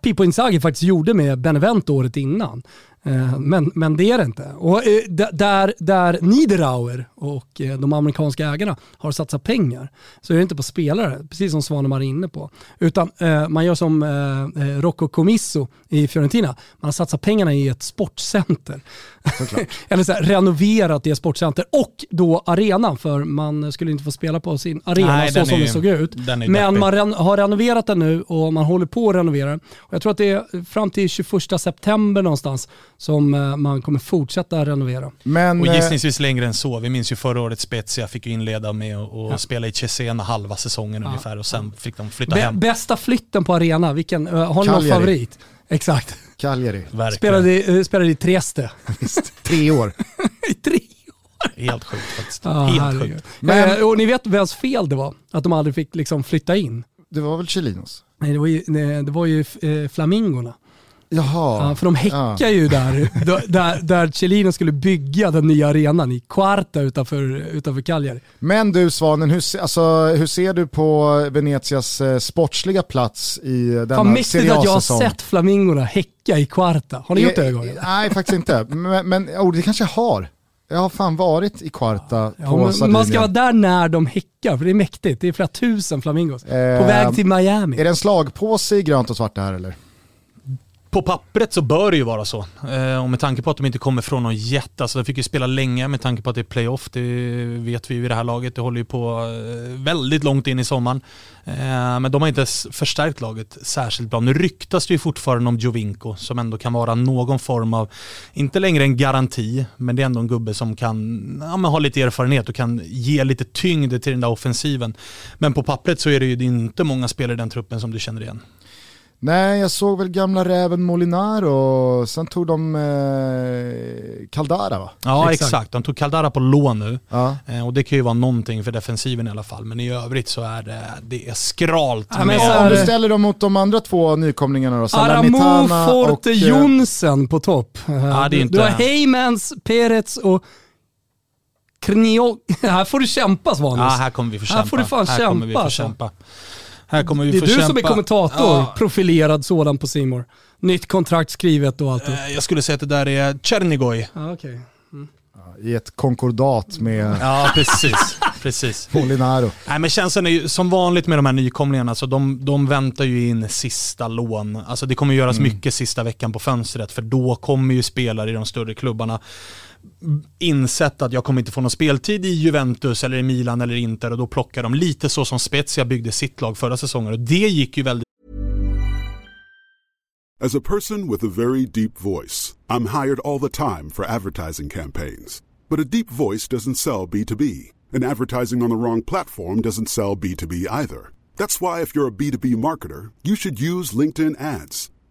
Speaker 1: Pippo Inzaghi faktiskt gjorde med Benevento året innan. Eh, Men, men det är det inte. Och eh, där, där Niederauer och eh, de amerikanska ägarna har satsat pengar så är det inte på spelare, precis som Svanemar är inne på. Utan man gör som Rocco Comisso i Fiorentina, man har satsat pengarna i ett sportcenter. Eller så här, renoverat det sportcenter och då arenan för man skulle inte få spela på sin arena
Speaker 3: Nej,
Speaker 1: så som
Speaker 3: är-
Speaker 1: det såg ut. Men
Speaker 3: deppig.
Speaker 1: man har renoverat den nu och man håller på att renovera den. Och Jag tror att det är fram till 21 september någonstans som eh, man kommer fortsätta renovera.
Speaker 2: Men,
Speaker 3: Och
Speaker 2: eh,
Speaker 3: gissningsvis längre än så. Vi minns ju förra året Spezia fick ju inleda med att att spela i Cesena halva säsongen ungefär och sen fick de flytta
Speaker 1: Bä-
Speaker 3: hem.
Speaker 1: bästa flytten på arena, vilken, eh, har ni någon favorit? Exakt.
Speaker 2: Cagliari,
Speaker 3: Verkligen.
Speaker 1: Spelade, i- spelade i Trieste.
Speaker 2: tre år.
Speaker 1: I tre
Speaker 3: Helt sjukt faktiskt.
Speaker 1: Ja,
Speaker 3: Helt
Speaker 1: herregud.
Speaker 3: sjukt.
Speaker 2: Men-
Speaker 1: och ni vet vems fel det var? Att de aldrig fick liksom flytta in.
Speaker 2: Det var väl Chilinos?
Speaker 1: Nej, det var ju, nej, det var ju eh, flamingorna.
Speaker 2: Jaha.
Speaker 1: Ja, för de häckar ju där, där, där, Celino skulle bygga den nya arenan i Quarta utanför, utanför Cagliari.
Speaker 2: Men du Svanen, hur, alltså, hur ser du på Venetias eh, sportsliga plats i denna
Speaker 1: Fan mäktigt att jag har sett flamingorna häcka i Quarta. Har ni gjort det
Speaker 2: Eh,
Speaker 1: någon gång?
Speaker 2: Nej, faktiskt inte. Men, men oh, det kanske jag har. Jag har fan varit i Quarta
Speaker 1: Ja,
Speaker 2: på Sardinien.
Speaker 1: man ska vara där när de häckar, för det är mäktigt. Det är flera tusen flamingos. På
Speaker 2: Eh,
Speaker 1: väg till Miami.
Speaker 2: Är det en slagpåse i grönt och svart det här eller?
Speaker 3: På pappret så bör det ju vara så. Eh, och med tanke på att de inte kommer från någon jätte, alltså de fick ju spela länge med tanke på att det är playoff, det vet vi ju i det här laget. Det håller ju på eh, väldigt långt in i sommaren. Eh, men de har inte förstärkt laget särskilt bra. Nu ryktas det ju fortfarande om Jovinko som ändå kan vara någon form av, inte längre en garanti, men det är ändå en gubbe som kan ja, men ha lite erfarenhet och kan ge lite tyngd till den där offensiven. Men på pappret så är det ju inte många spelare i den truppen som du känner igen.
Speaker 2: Nej, jag såg väl gamla räven Molinaro, sen tog de eh, Caldara va?
Speaker 3: Ja
Speaker 1: Exakt.
Speaker 3: exakt. de tog Caldara på lån nu.
Speaker 2: Ja.
Speaker 3: Eh, och det kan ju vara någonting för defensiven i alla fall. Men i övrigt så är det, det är skralt.
Speaker 1: Ja, men
Speaker 2: Om du ställer dem mot de andra två nykomlingarna då,
Speaker 1: Aramo
Speaker 2: Salernitana och...
Speaker 1: Forte
Speaker 2: eh,
Speaker 1: Jonsen på topp.
Speaker 3: det är
Speaker 1: Du-
Speaker 3: inte-
Speaker 1: Du har Heymans, Perez och Krnio. Här får du kämpa Svanes.
Speaker 3: ja, här kommer vi få kämpa.
Speaker 1: Här får du fan
Speaker 3: här kommer vi
Speaker 1: kämpa,
Speaker 3: få
Speaker 1: alltså.
Speaker 3: Här kommer vi
Speaker 1: det är
Speaker 3: få
Speaker 1: du
Speaker 3: kämpa.
Speaker 1: som är kommentator,
Speaker 3: Ja,
Speaker 1: profilerad sådan på Simor. Nytt kontrakt skrivet och allt.
Speaker 3: eh, jag skulle säga att det där är Chernigoj.
Speaker 1: Ja, okej.
Speaker 2: I ett konkordat med
Speaker 3: Ja, precis. precis.
Speaker 2: Molinaro.
Speaker 3: Nej, men känslan är ju som vanligt med de här nykomlingarna, så de, de väntar ju in sista lån. Alltså det kommer göras mycket sista veckan på fönstret, för då kommer ju spelare i de större klubbarna insett att jag kommer inte få någon speltid i Juventus eller i Milan eller Inter och då plockar de lite så som Spezia byggde sitt lag förra säsongen och det gick ju väldigt
Speaker 4: As a person with a very deep voice, I'm hired all the time for advertising campaigns. But a deep voice doesn't sell B2B, and advertising on the wrong platform doesn't sell B2B either. That's why, if you're a B2B marketer, you should use LinkedIn ads.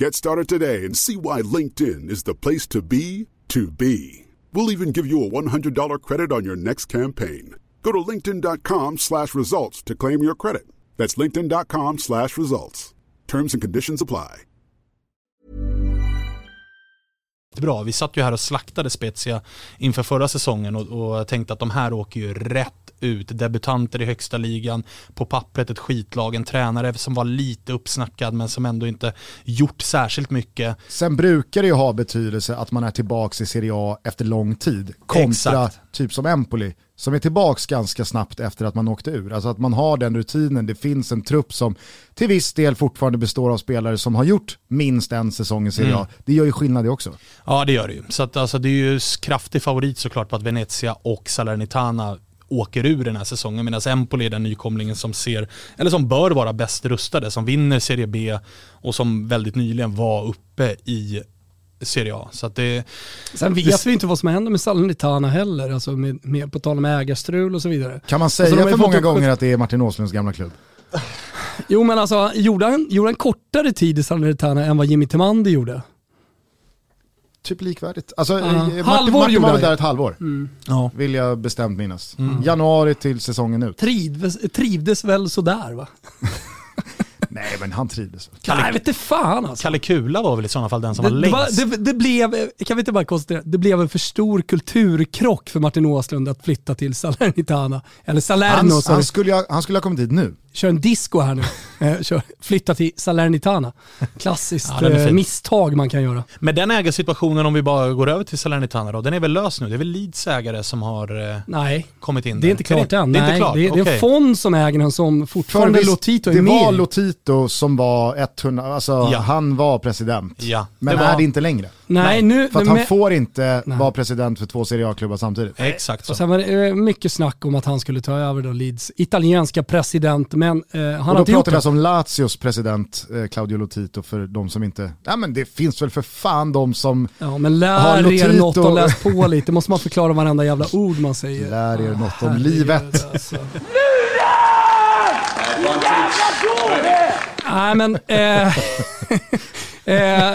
Speaker 4: Get started today and see why LinkedIn is the place to be to be. We'll even give you a $100 credit on your next campaign. Go to linkedin.com slash results to claim your credit. That's linkedin.com slash results. Terms and conditions apply.
Speaker 3: Bra, vi satt ju här och slaktade Spezia inför förra säsongen och, och tänkte att de här åker ju rätt ut. Debutanter i högsta ligan, på pappret ett skitlag, en tränare som var lite uppsnackad men som ändå inte gjort särskilt mycket.
Speaker 2: Sen brukar det ju ha betydelse att man är tillbaka i Serie A efter lång tid. Kontra Exakt. typ som Empoli som är tillbaka ganska snabbt efter att man åkte ur. Alltså att man har den rutinen, det finns en trupp som till viss del fortfarande består av spelare som har gjort minst en säsong i Serie A. Mm. Det gör ju skillnad det också.
Speaker 3: Ja det gör det ju. Så att, alltså, det är ju kraftig favorit såklart på att Venezia och Salernitana åker ur den här säsongen medan Empoli är den nykomlingen som ser, eller som bör vara bäst rustade, som vinner Serie B och som väldigt nyligen var uppe i Serie A. Så att det,
Speaker 1: Sen vet det, vi inte vad som händer med Salernitana heller, alltså med, med, på tal om ägarstrul och så vidare.
Speaker 2: Kan man säga alltså, för många gånger att det är Martin Åslunds gamla klubb?
Speaker 1: Jo men alltså, gjorde han, gjorde han kortare tid i Salernitana än vad Jimmy Timander gjorde?
Speaker 2: Typ likvärdigt. Alltså, uh, Martin, halvår Martin var där ett halvår, mm. vill jag bestämt minnas. Mm. Januari till säsongen ut.
Speaker 1: Trivdes, trivdes väl sådär va?
Speaker 2: Nej men han trivdes.
Speaker 1: Kalle, Nej vet inte fan alltså.
Speaker 3: Kalle Kula var väl i sådana fall den som det, var längst.
Speaker 1: Det, det, blev, kan vi inte bara konstatera, det blev en för stor kulturkrock för Martin Åslund att flytta till Salernitana. Eller Salerno.
Speaker 2: Han, han, skulle, ha, han skulle ha kommit hit nu
Speaker 1: kör en disco här nu. Eh, kör, flytta till Salernitana. Klassiskt ja, eh, misstag man kan göra.
Speaker 3: Men den ägarsituationen, om vi bara går över till Salernitana då, den är väl lös nu? Det är väl Leeds ägare som har eh,
Speaker 1: Nej,
Speaker 3: kommit in
Speaker 1: det är inte klart än. Det är, Nej, inte klart. Det, är, det är en fond som äger den som fortfarande visst, Lotito är
Speaker 2: Det
Speaker 1: med
Speaker 2: var Lotito som var 100, alltså ja. han var president. Ja, men det var... är det inte längre.
Speaker 1: Nej, Nej. Nu,
Speaker 2: för att han får inte Nej. vara president för två Serie A-klubbar samtidigt.
Speaker 3: Exakt så.
Speaker 1: Och sen var det mycket snack om att han skulle ta över då Leeds italienska president, men Eh,
Speaker 2: han och då pratar vi alltså om Lazios president eh, Claudio Lotito för de som inte, ja men det finns väl för fan de som
Speaker 1: Ja men lär Lotito... er något och läs på lite, det måste man förklara varenda jävla ord man säger.
Speaker 2: Lär er något om livet. Alltså.
Speaker 1: Nej men, eh, eh,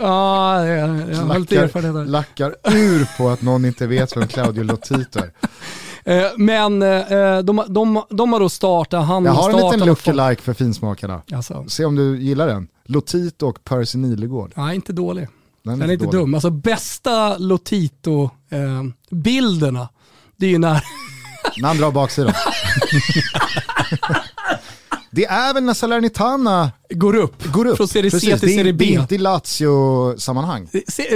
Speaker 1: ja, jag lite erfarenhet
Speaker 2: Lackar ur på att någon inte vet vem Claudio Lotito är.
Speaker 1: Eh, men eh, de, de, de har då startat, han
Speaker 2: Jag har en liten lookalike för finsmakarna. Alltså. Se om du gillar den. Lotito och Percy Nilegård.
Speaker 1: Nej, inte dålig. Den är, den är inte dålig. dum. Alltså bästa Lotito-bilderna, eh, det är ju när...
Speaker 2: när han drar baksidan. Det är väl när Salernitana
Speaker 1: går upp,
Speaker 2: går upp.
Speaker 1: från Serie C till Serie B.
Speaker 2: Det är inte i Lazio-sammanhang.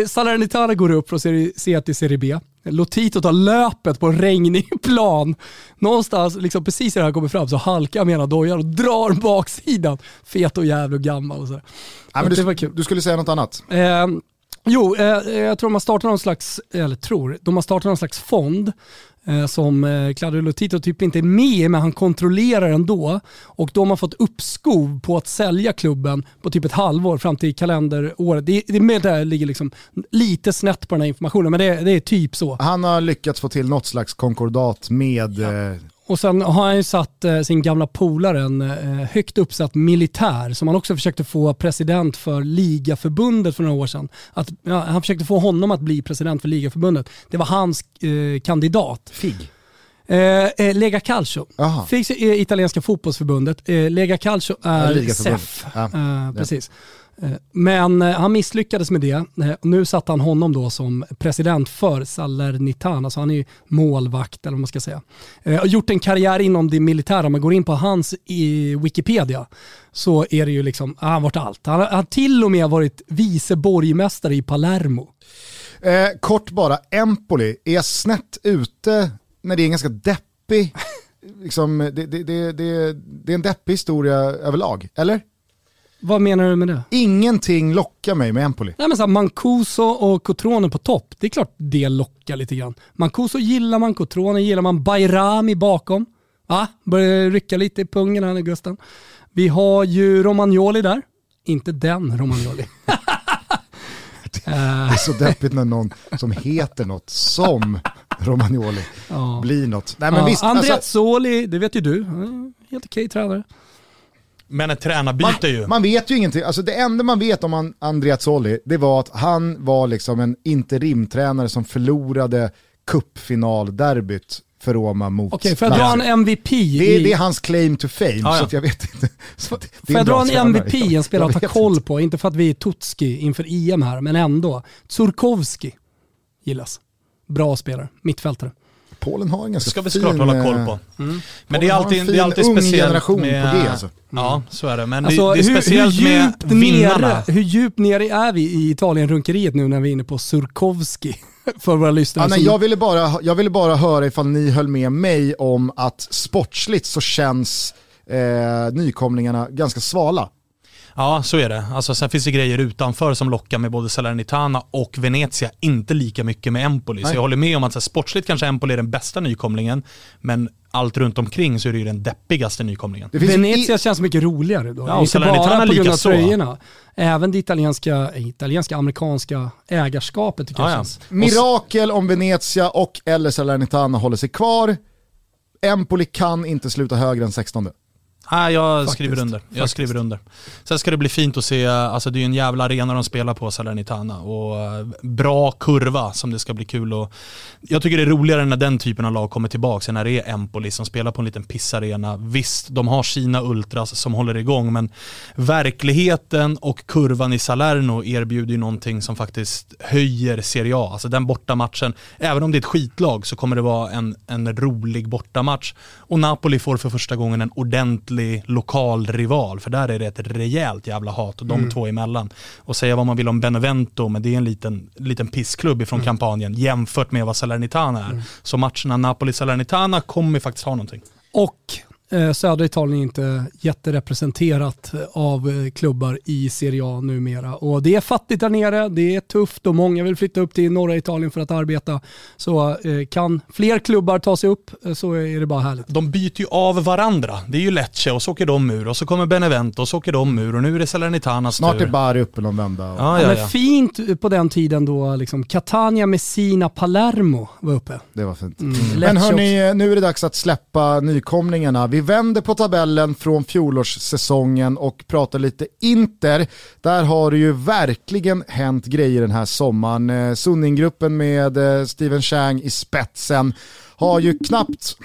Speaker 1: Salernitana går upp från Serie C till Serie B. Lotito tar löpet på en regnig plan. Någonstans liksom precis när han kommer fram så halkar han med ena dojan och drar baksidan. Fet och jävlig och gammal och så.
Speaker 2: Nej, men du, det du skulle säga något annat?
Speaker 1: Eh, jo, eh, jag tror de har startat någon slags, eller tror, de har startat någon slags fond Eh, som eh, Claudio Lotito typ inte är med men han kontrollerar ändå. Och de har fått uppskov på att sälja klubben på typ ett halvår fram till kalenderåret. Det, det, det ligger liksom lite snett på den här informationen men det, det, är typ så.
Speaker 2: Han har lyckats få till något slags konkordat med ja. Eh,
Speaker 1: och sen har han ju satt eh, sin gamla polare, en eh, högt uppsatt militär, som han också försökte få president för ligaförbundet för några år sedan. Att, ja, han försökte få honom att bli president för ligaförbundet. Det var hans eh, kandidat.
Speaker 2: FIG?
Speaker 1: Eh, eh, Lega Calcio. FIG är italienska fotbollsförbundet. Eh, Lega Calcio är SEF. Ja, precis. Eh, men eh, han misslyckades med det. Eh, nu satt han honom då som president för Salernitana, så han är ju målvakt eller vad man ska säga. Och gjort en karriär inom det militära. Om man går in på hans i Wikipedia så är det ju liksom, han har varit allt. Han har till och med varit vice borgmästare i Palermo.
Speaker 2: Eh, kort bara, Empoli är snett ute när det är en ganska deppig, liksom, det, det, det, det, är en deppig historia överlag, eller?
Speaker 1: Vad menar du med det?
Speaker 2: Ingenting lockar mig med Empoli.
Speaker 1: Nej, men så här, Mancuso och Cotrone på topp, det är klart det lockar lite grann. Mancuso gillar man, Cotrone gillar man, Bayrami bakom. Va? Börjar rycka lite i pungen här nu Gusten. Vi har ju Romagnoli där. Inte den Romagnoli.
Speaker 2: Det är så deppigt när någon som heter något som Romagnoli
Speaker 1: Ja.
Speaker 2: blir något. Nej men
Speaker 1: Ja,
Speaker 2: visst, alltså,
Speaker 1: Andreazzoli, det vet ju du. Helt okej tränare.
Speaker 3: Men ett tränarbyte ju.
Speaker 2: man vet ju ingenting. Alltså det enda man vet om an- Andreazzoli, det var att han var liksom en interimtränare som förlorade cupfinalderbyt för Roma mot
Speaker 1: Okej, får jag dra en MVP?
Speaker 2: det,
Speaker 1: i-
Speaker 2: är- det är hans claim to fame,
Speaker 3: Ja, ja.
Speaker 2: så att jag vet inte. Så det-
Speaker 1: Får jag dra en. MVP, en spelare att
Speaker 2: Jag
Speaker 1: ta koll
Speaker 2: inte.
Speaker 1: på? Inte för att vi är Tutski inför EM här, men ändå. Tsurkovski gillas. Bra spelare, mittfältare.
Speaker 2: Polen har en ganska
Speaker 3: ska vi
Speaker 2: fin...
Speaker 3: såklart hålla koll
Speaker 2: eh,
Speaker 3: på. Men
Speaker 2: Polen
Speaker 3: det är alltid,
Speaker 2: fin,
Speaker 3: det är alltid
Speaker 2: ung
Speaker 3: speciellt
Speaker 2: generation på
Speaker 3: med...
Speaker 2: G, alltså.
Speaker 3: Ja, så är det. Men
Speaker 1: Alltså,
Speaker 3: det, det är
Speaker 1: hur,
Speaker 3: speciellt
Speaker 1: hur,
Speaker 3: med
Speaker 1: djupt
Speaker 3: vinnarna.
Speaker 1: nere, hur djupt nere är vi i Italien-runkeriet nu när vi är inne på Surkovski? För våra lyssnare.
Speaker 2: Ja, nej, jag, ville bara, jag ville bara höra ifall ni höll med mig om att sportsligt så känns eh, nykomlingarna ganska svala.
Speaker 3: Ja, så är det. Alltså, sen finns det grejer utanför som lockar med både Salernitana och Venezia, inte lika mycket med Empoli.
Speaker 2: Nej.
Speaker 3: Så jag håller med om att så här, sportsligt kanske Empoli är den bästa nykomlingen, men allt runt omkring så är det ju den deppigaste nykomlingen.
Speaker 1: Venezia känns mycket roligare då.
Speaker 3: Ja, och
Speaker 1: inte
Speaker 3: Salernitana
Speaker 1: bara på grund av
Speaker 3: likaså.
Speaker 1: tröjorna. Även det italienska, eh, italienska, amerikanska ägarskapet tycker
Speaker 3: Ja,
Speaker 1: jag
Speaker 3: ja.
Speaker 1: känns.
Speaker 2: Mirakel om Venezia och eller Salernitana håller sig kvar. Empoli kan inte sluta högre än 16.
Speaker 3: Nej, jag
Speaker 2: Faktiskt.
Speaker 3: skriver under. Jag
Speaker 2: Faktiskt.
Speaker 3: skriver under. Sen ska det bli fint att se, alltså det är en jävla arena de spelar på, Salernitana. Och eh, bra kurva som det ska bli kul och Jag tycker det är roligare när den typen av lag kommer tillbaka, än när det är Empoli som spelar på en liten pissarena. Visst, de har sina ultras som håller igång, men verkligheten och kurvan i Salerno erbjuder ju någonting som faktiskt höjer Serie A. Alltså den bortamatchen, även om det är ett skitlag så kommer det vara en, en rolig bortamatch. Och Napoli får för första gången en ordentlig lokal rival, för där är det ett rejält jävla hat de
Speaker 1: Mm.
Speaker 3: två emellan. Och säga vad man vill om Benevento, men det är en liten, liten pissklubb ifrån
Speaker 1: Mm.
Speaker 3: kampanjen jämfört med vad Salernitana är. Så matcherna Napoli-Salernitana kommer faktiskt ha någonting.
Speaker 1: Och södra Italien är inte jätterepresenterat av eh, klubbar i Serie A numera. Och det är fattigt där nere, det är tufft och många vill flytta upp till norra Italien för att arbeta. Så eh, kan fler klubbar ta sig upp eh, så är det bara härligt.
Speaker 3: De byter ju av varandra. Det är ju Lecce och så åker de ur och så kommer Benevento och så åker de ur och nu är det Salernitanas
Speaker 2: Snart
Speaker 3: tur.
Speaker 2: är Bari uppe någon vända. och-
Speaker 3: Ja,
Speaker 1: Ja,
Speaker 3: ja,
Speaker 1: men fint på den tiden då liksom Catania, Messina, Palermo var uppe.
Speaker 2: Det var fint.
Speaker 1: Mm.
Speaker 2: Men hörni, nu är det dags att släppa nykomlingarna. Vi vänder på tabellen från fjolårssäsongen och pratar lite Inter. Där har det ju verkligen hänt grejer den här sommaren. Eh, Sunninggruppen med eh, Steven Chang i spetsen har ju knappt...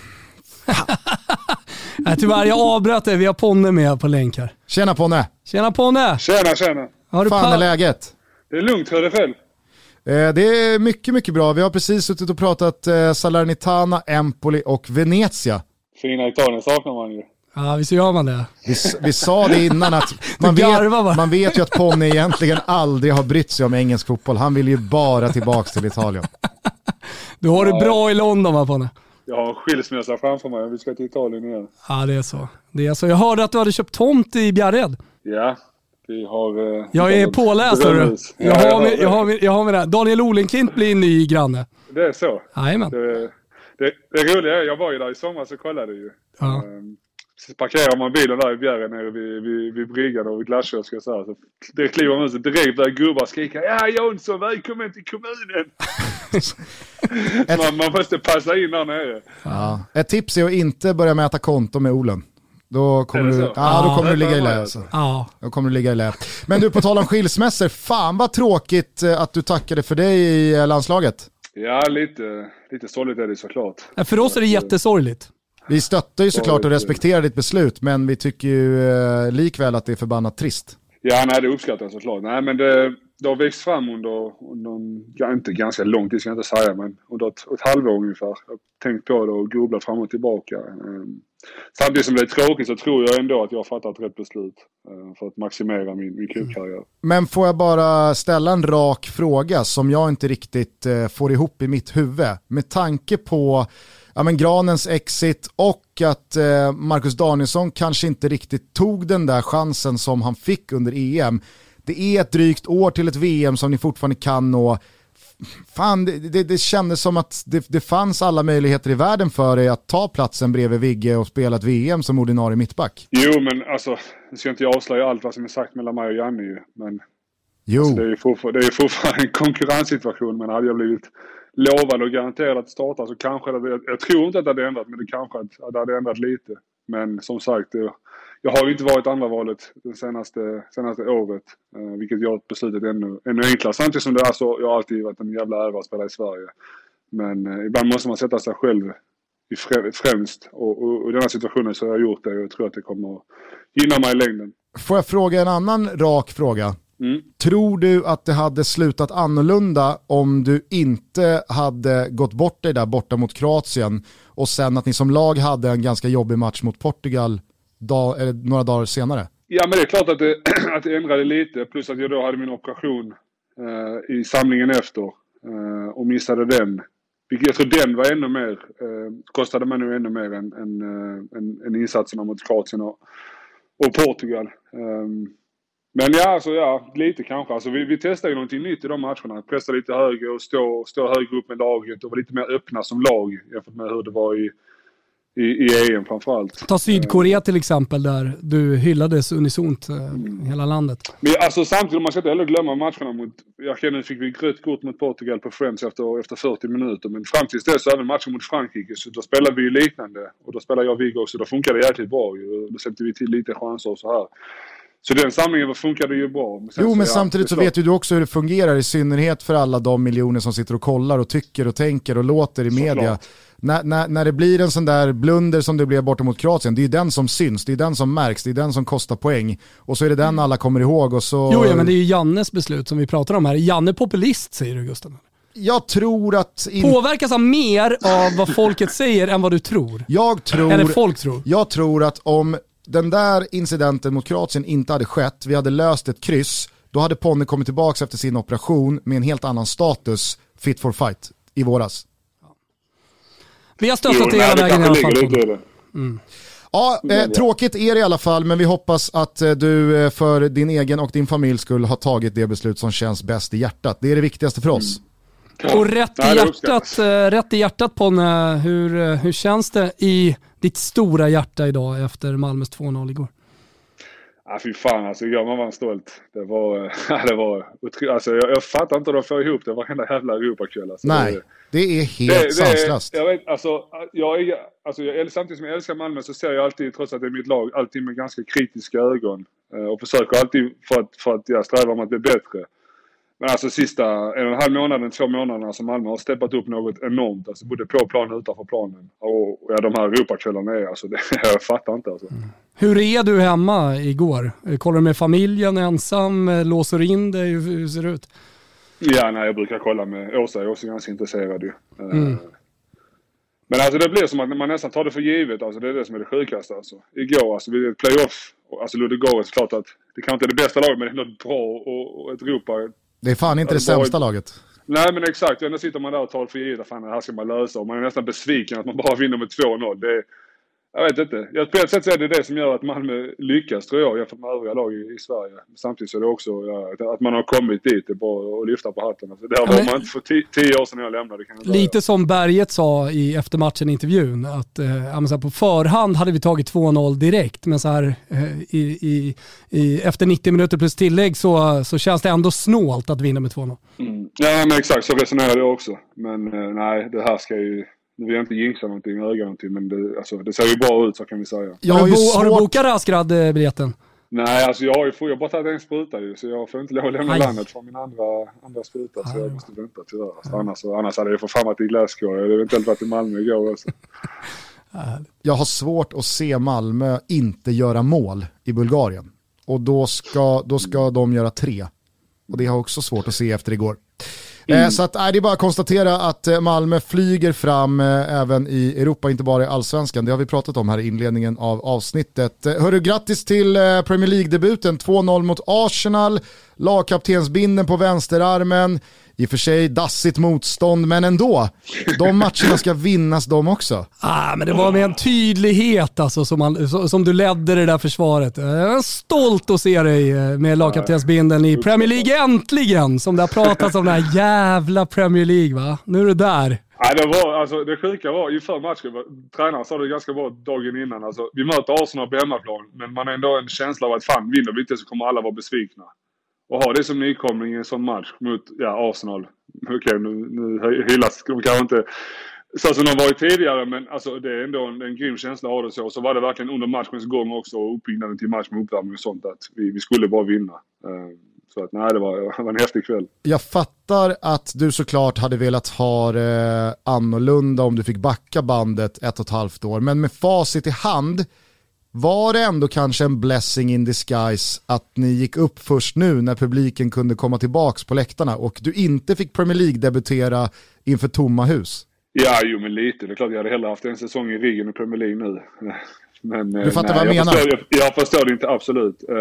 Speaker 1: Nej, tyvärr, jag avbröt det. Vi har Ponne med på länk här.
Speaker 2: Tjena Ponne!
Speaker 1: Tjena Ponne!
Speaker 5: Tjena, tjena.
Speaker 1: Har du
Speaker 2: Fan är läget?
Speaker 5: Det är lugnt, hör det själv.
Speaker 2: Eh, Det är mycket, mycket bra. Vi har precis suttit och pratat Salernitana, Empoli och Venezia.
Speaker 5: Fina Italien saknar man ju.
Speaker 1: Ja, visst gör man det.
Speaker 2: Vi, vi sa det innan att man
Speaker 1: Du
Speaker 2: vet, man vet ju att Ponne egentligen aldrig har brytt sig om engelsk fotboll. Han vill ju bara tillbaka till Italien.
Speaker 1: Du har det bra i London va Ponne?
Speaker 5: Jag har skilsmässa framför mig. Vi ska till Italien igen.
Speaker 1: Ja, det är så. Det är så. Jag hörde att du hade köpt tomt i Bjärred.
Speaker 5: Ja, vi har... eh,
Speaker 1: Jag är påläst
Speaker 5: drömhus.
Speaker 1: Jag
Speaker 5: Ja,
Speaker 1: har, med, jag, har med, jag har med det här. Daniel Olenklint blir ny granne.
Speaker 5: Det är så.
Speaker 1: Jajamän.
Speaker 5: Det, det, det roliga är, jag var ju där i somras och kollade ju.
Speaker 1: Ja.
Speaker 5: Ehm, Så parkerar man bilen där i Bjärred nere vid, vid, vid bryggan och vid glasskiosken så här. Så det kliver man ut så direkt börjar gubbar skrika Ja Jonsson, välkommen till kommunen! man, man måste passa in där nere.
Speaker 2: Ja. Ett tips är att inte börja mäta konto med Olen. Då kommer, du, ja, då
Speaker 1: Ja.
Speaker 2: kommer du ligga i lä. Alltså.
Speaker 1: Ja.
Speaker 2: Då kommer du ligga i lä. Men du, på tal om skilsmässor, fan vad tråkigt eh, att du tackade för dig i eh, landslaget.
Speaker 5: Ja, lite, lite sorgligt är det såklart.
Speaker 1: Ja, För oss är det jättesorgligt.
Speaker 2: Vi stöttar ju såklart och respekterar ditt beslut, men vi tycker ju eh, likväl att det är förbannat trist.
Speaker 5: Ja, nej det uppskattar jag såklart. Nej men det, det har växt fram under, under inte ganska lång tid ska jag inte säga, men under ett, ett halvår ungefär. Jag har tänkt på det och grubblat fram och tillbaka. Ehm, Samtidigt som det är tråkigt så tror jag ändå att jag har fattat rätt beslut eh, för att maximera min, min klubkarriär.
Speaker 2: Men får jag bara ställa en rak fråga som jag inte riktigt eh, får ihop i mitt huvud. Med tanke på ja, men Granens exit och att eh, Marcus Danielsson kanske inte riktigt tog den där chansen som han fick under EM. Det är ett drygt år till ett VM som ni fortfarande kan nå. Fan, det, det, det kändes som att det, det fanns alla möjligheter i världen för dig att ta platsen bredvid Vigge och spela ett VM som ordinarie mittback.
Speaker 5: Jo, men alltså, nu ska inte jag avslöja allt vad som är sagt mellan mig och Janne ju, men
Speaker 2: Jo.
Speaker 5: alltså, det är ju fortfarande, en konkurrenssituation. Men hade jag blivit lovad och garanterad att starta så kanske det, jag, jag tror inte att det hade ändrat, men det kanske att, att det hade ändrat lite. Men som sagt, det, jag har ju inte varit andra valet det senaste, senaste året, eh, vilket gör beslutet ännu, ännu enklare. Samtidigt som det är så, jag har alltid varit en jävla ära att spela i Sverige. Men eh, ibland måste man sätta sig själv i frä, främst och, och, och i den här situationen så har jag gjort det och jag tror att det kommer att gynna mig i längden.
Speaker 2: Får jag fråga en annan rak fråga?
Speaker 5: Mm.
Speaker 2: Tror du att det hade slutat annorlunda om du inte hade gått bort dig där borta mot Kroatien och sen att ni som lag hade en ganska jobbig match mot Portugal dag, eller några dagar senare?
Speaker 5: Ja, men det är klart att det, att det ändrade lite. Plus att jag då hade min operation eh, i samlingen efter eh, och missade den. Vilket jag tror den var ännu mer, eh, kostade mig nu ännu mer än, än, eh, än, än insatserna mot Kroatien och, och Portugal. Ehm, men ja, alltså, ja, lite kanske. Alltså, vi, vi testade ju någonting nytt i de matcherna. Pressa lite högre och stå, stå högre upp med laget och vara lite mer öppna som lag jämfört med hur det var i, i, i EM framförallt.
Speaker 1: Ta Sydkorea till exempel där du hyllades unisont eh, hela landet.
Speaker 5: Men alltså samtidigt, man ska inte heller glömma matcherna mot... Jag känner, fick vi rött kort mot Portugal på Friends efter, efter 40 minuter. Men fram tills dess, även matchen mot Frankrike, så då spelade vi ju liknande. Och då spelade jag och Viggo också. Då funkade det jäkligt bra ju. Då släppte vi till lite chanser och så här. Så den samlingen funkade ju bra. Men
Speaker 2: Jo
Speaker 5: så,
Speaker 2: men
Speaker 5: ja,
Speaker 2: samtidigt så vet ju du också hur det fungerar i synnerhet för alla de miljoner som sitter och kollar och tycker och tänker och låter i media.
Speaker 5: Såklart.
Speaker 2: När, när, när det blir en sån där blunder som det blev borta mot Kroatien, det är ju den som syns, det är den som märks, det är den som kostar poäng. Och så är det den alla kommer ihåg och så...
Speaker 1: Jo, ja, men det är ju Jannes beslut som vi pratar om här. Är Janne populist säger du Gusten?
Speaker 2: Jag tror att... In...
Speaker 1: Påverkas han mer av vad folket säger än vad du tror?
Speaker 2: Jag tror...
Speaker 1: Eller folk tror?
Speaker 2: Jag tror att om den där incidenten mot Kroatien inte hade skett, vi hade löst ett kryss, då hade Ponne kommit tillbaka efter sin operation med en helt annan status, fit for fight, i våras.
Speaker 1: Vi har stöttat det
Speaker 5: nej,
Speaker 1: hela vägen i alla fall.
Speaker 5: det.
Speaker 2: Ja, eh, tråkigt är det i alla fall, men vi hoppas att eh, du eh, för din egen och din familjs skull har tagit det beslut som känns bäst i hjärtat. Det är det viktigaste för oss.
Speaker 1: Och rätt i hjärtat, eh, rätt i hjärtat Ponne, hur, eh, hur känns det i ditt stora hjärta idag efter Malmös 2-0 igår?
Speaker 5: Ja, fy fan alltså. Igår man var stolt. Det var, ja, det var alltså, jag, jag fattar inte hur de får ihop det varenda jävla Europakväll. Alltså,
Speaker 2: Nej,
Speaker 5: Det-
Speaker 2: det är helt sanslöst.
Speaker 5: jag vet, alltså, jag är, alltså, jag, samtidigt som jag älskar Malmö så ser jag alltid, trots att det är mitt lag, alltid med ganska kritiska ögon. Eh, och försöker alltid för att, för att jag strävar om att bli bättre. Men alltså sista en och en halv månaden, två månaderna som Malmö har steppat upp något enormt. Alltså både på planen och utanför planen. Och, ja, de här Europakvällarna är alltså, det, jag fattar inte alltså.
Speaker 1: Hur är du hemma igår? Kollar du med familjen, ensam, låser in dig? Hur, hur ser det ut?
Speaker 5: Ja, nej, jag brukar kolla med Åsa. Jag är också ganska intresserad ju. Eh,
Speaker 1: Mm.
Speaker 5: Men alltså det blir som att man nästan tar det för givet. Alltså, det är det som är det sjukaste. Alltså. Igår, alltså vid ett playoff, alltså Ludogorets, klart att det kanske inte är det bästa laget, men det är ändå bra och, och ett Europa.
Speaker 2: Det är fan inte det sämsta laget.
Speaker 5: Nej men exakt, ändå sitter man där och tar för givet att fan det här ska man lösa. Och man är nästan besviken att man bara vinner med 2-0. Det jag vet inte. Jag, på ett sätt så är det det som gör att Malmö lyckas tror jag jämfört med övriga lag i, i Sverige. Samtidigt så är det också ja, att man har kommit dit. Det är bara att lyfta på hatten. Alltså, det här var man inte för ti- tio år sedan jag lämnade kan jag.
Speaker 1: Lite som Berget sa i eftermatchen-intervjun, att eh, så här, på förhand hade vi tagit 2-0 direkt, men så här, eh, i, i, i, efter 90 minuter plus tillägg så, så känns det ändå snålt att vinna med 2-0.
Speaker 5: Mm. Ja men exakt, så resonerade jag också. Men eh, nej, det här ska ju... Nu vill jag inte jinxa någonting, öga någonting, men det, alltså, det ser ju bra ut så kan vi säga.
Speaker 2: Jag
Speaker 1: har, du har du bokat Rasgrad-biljetten?
Speaker 5: Nej, alltså jag har ju jag har bara tagit en spruta ju, så jag får inte lov att lämna
Speaker 1: Aj.
Speaker 5: landet för min andra, andra spruta. Så jag måste vänta tyvärr. Alltså, annars, annars hade jag för fan varit i Glasgow. Jag hade eventuellt varit i Malmö igår också.
Speaker 2: jag har svårt att se Malmö inte göra mål i Bulgarien. Och då ska, då ska de göra tre. Och det har jag också svårt att se efter igår. Eh, så att, nej, det är bara att konstatera att eh, Malmö flyger fram eh, även i Europa, inte bara i allsvenskan. Det har vi pratat om här i inledningen av avsnittet. Eh, hörru, grattis till eh, Premier League-debuten. 2-0 mot Arsenal, lagkaptensbinden på vänsterarmen. I och för sig dassigt motstånd, men ändå. De matcherna ska vinnas de också.
Speaker 1: Ah, men det var med en tydlighet alltså, som, man, som du ledde det där försvaret. Jag är stolt att se dig eh, med lagkaptensbindeln i Premier League äntligen! Som det har pratats om den här jävla Premier League va? Nu är du där.
Speaker 5: Nej, det, var, alltså, det sjuka var inför matchen, tränaren sa det ganska bra dagen innan. Alltså, vi möter Arsenal på hemmaplan, men man har ändå en känsla av att fan, vinner vi inte så kommer alla vara besvikna. Och ha det som nykomling i en sån match mot ja, Arsenal. Okej, okay, nu, nu hyllas de kanske inte så som de varit tidigare, men alltså, det är ändå en, en grym känsla att ha det så. Så var det verkligen under matchens gång också, och uppbyggnaden till match med uppvärmning och sånt, att vi, vi skulle bara vinna. Uh, så att nej, det var, det var en häftig kväll.
Speaker 2: Jag fattar att du såklart hade velat ha det eh, annorlunda om du fick backa bandet ett och ett halvt år, men med facit i hand, var det ändå kanske en blessing in disguise att ni gick upp först nu när publiken kunde komma tillbaka på läktarna och du inte fick Premier League-debutera inför tomma hus?
Speaker 5: Ja, jo men lite. Det är klart jag hade hellre haft en säsong i ryggen i Premier League nu. Men,
Speaker 2: du fattar nej, vad jag,
Speaker 5: jag
Speaker 2: menar?
Speaker 5: Förstår, jag, jag, förstår det inte, absolut. Uh,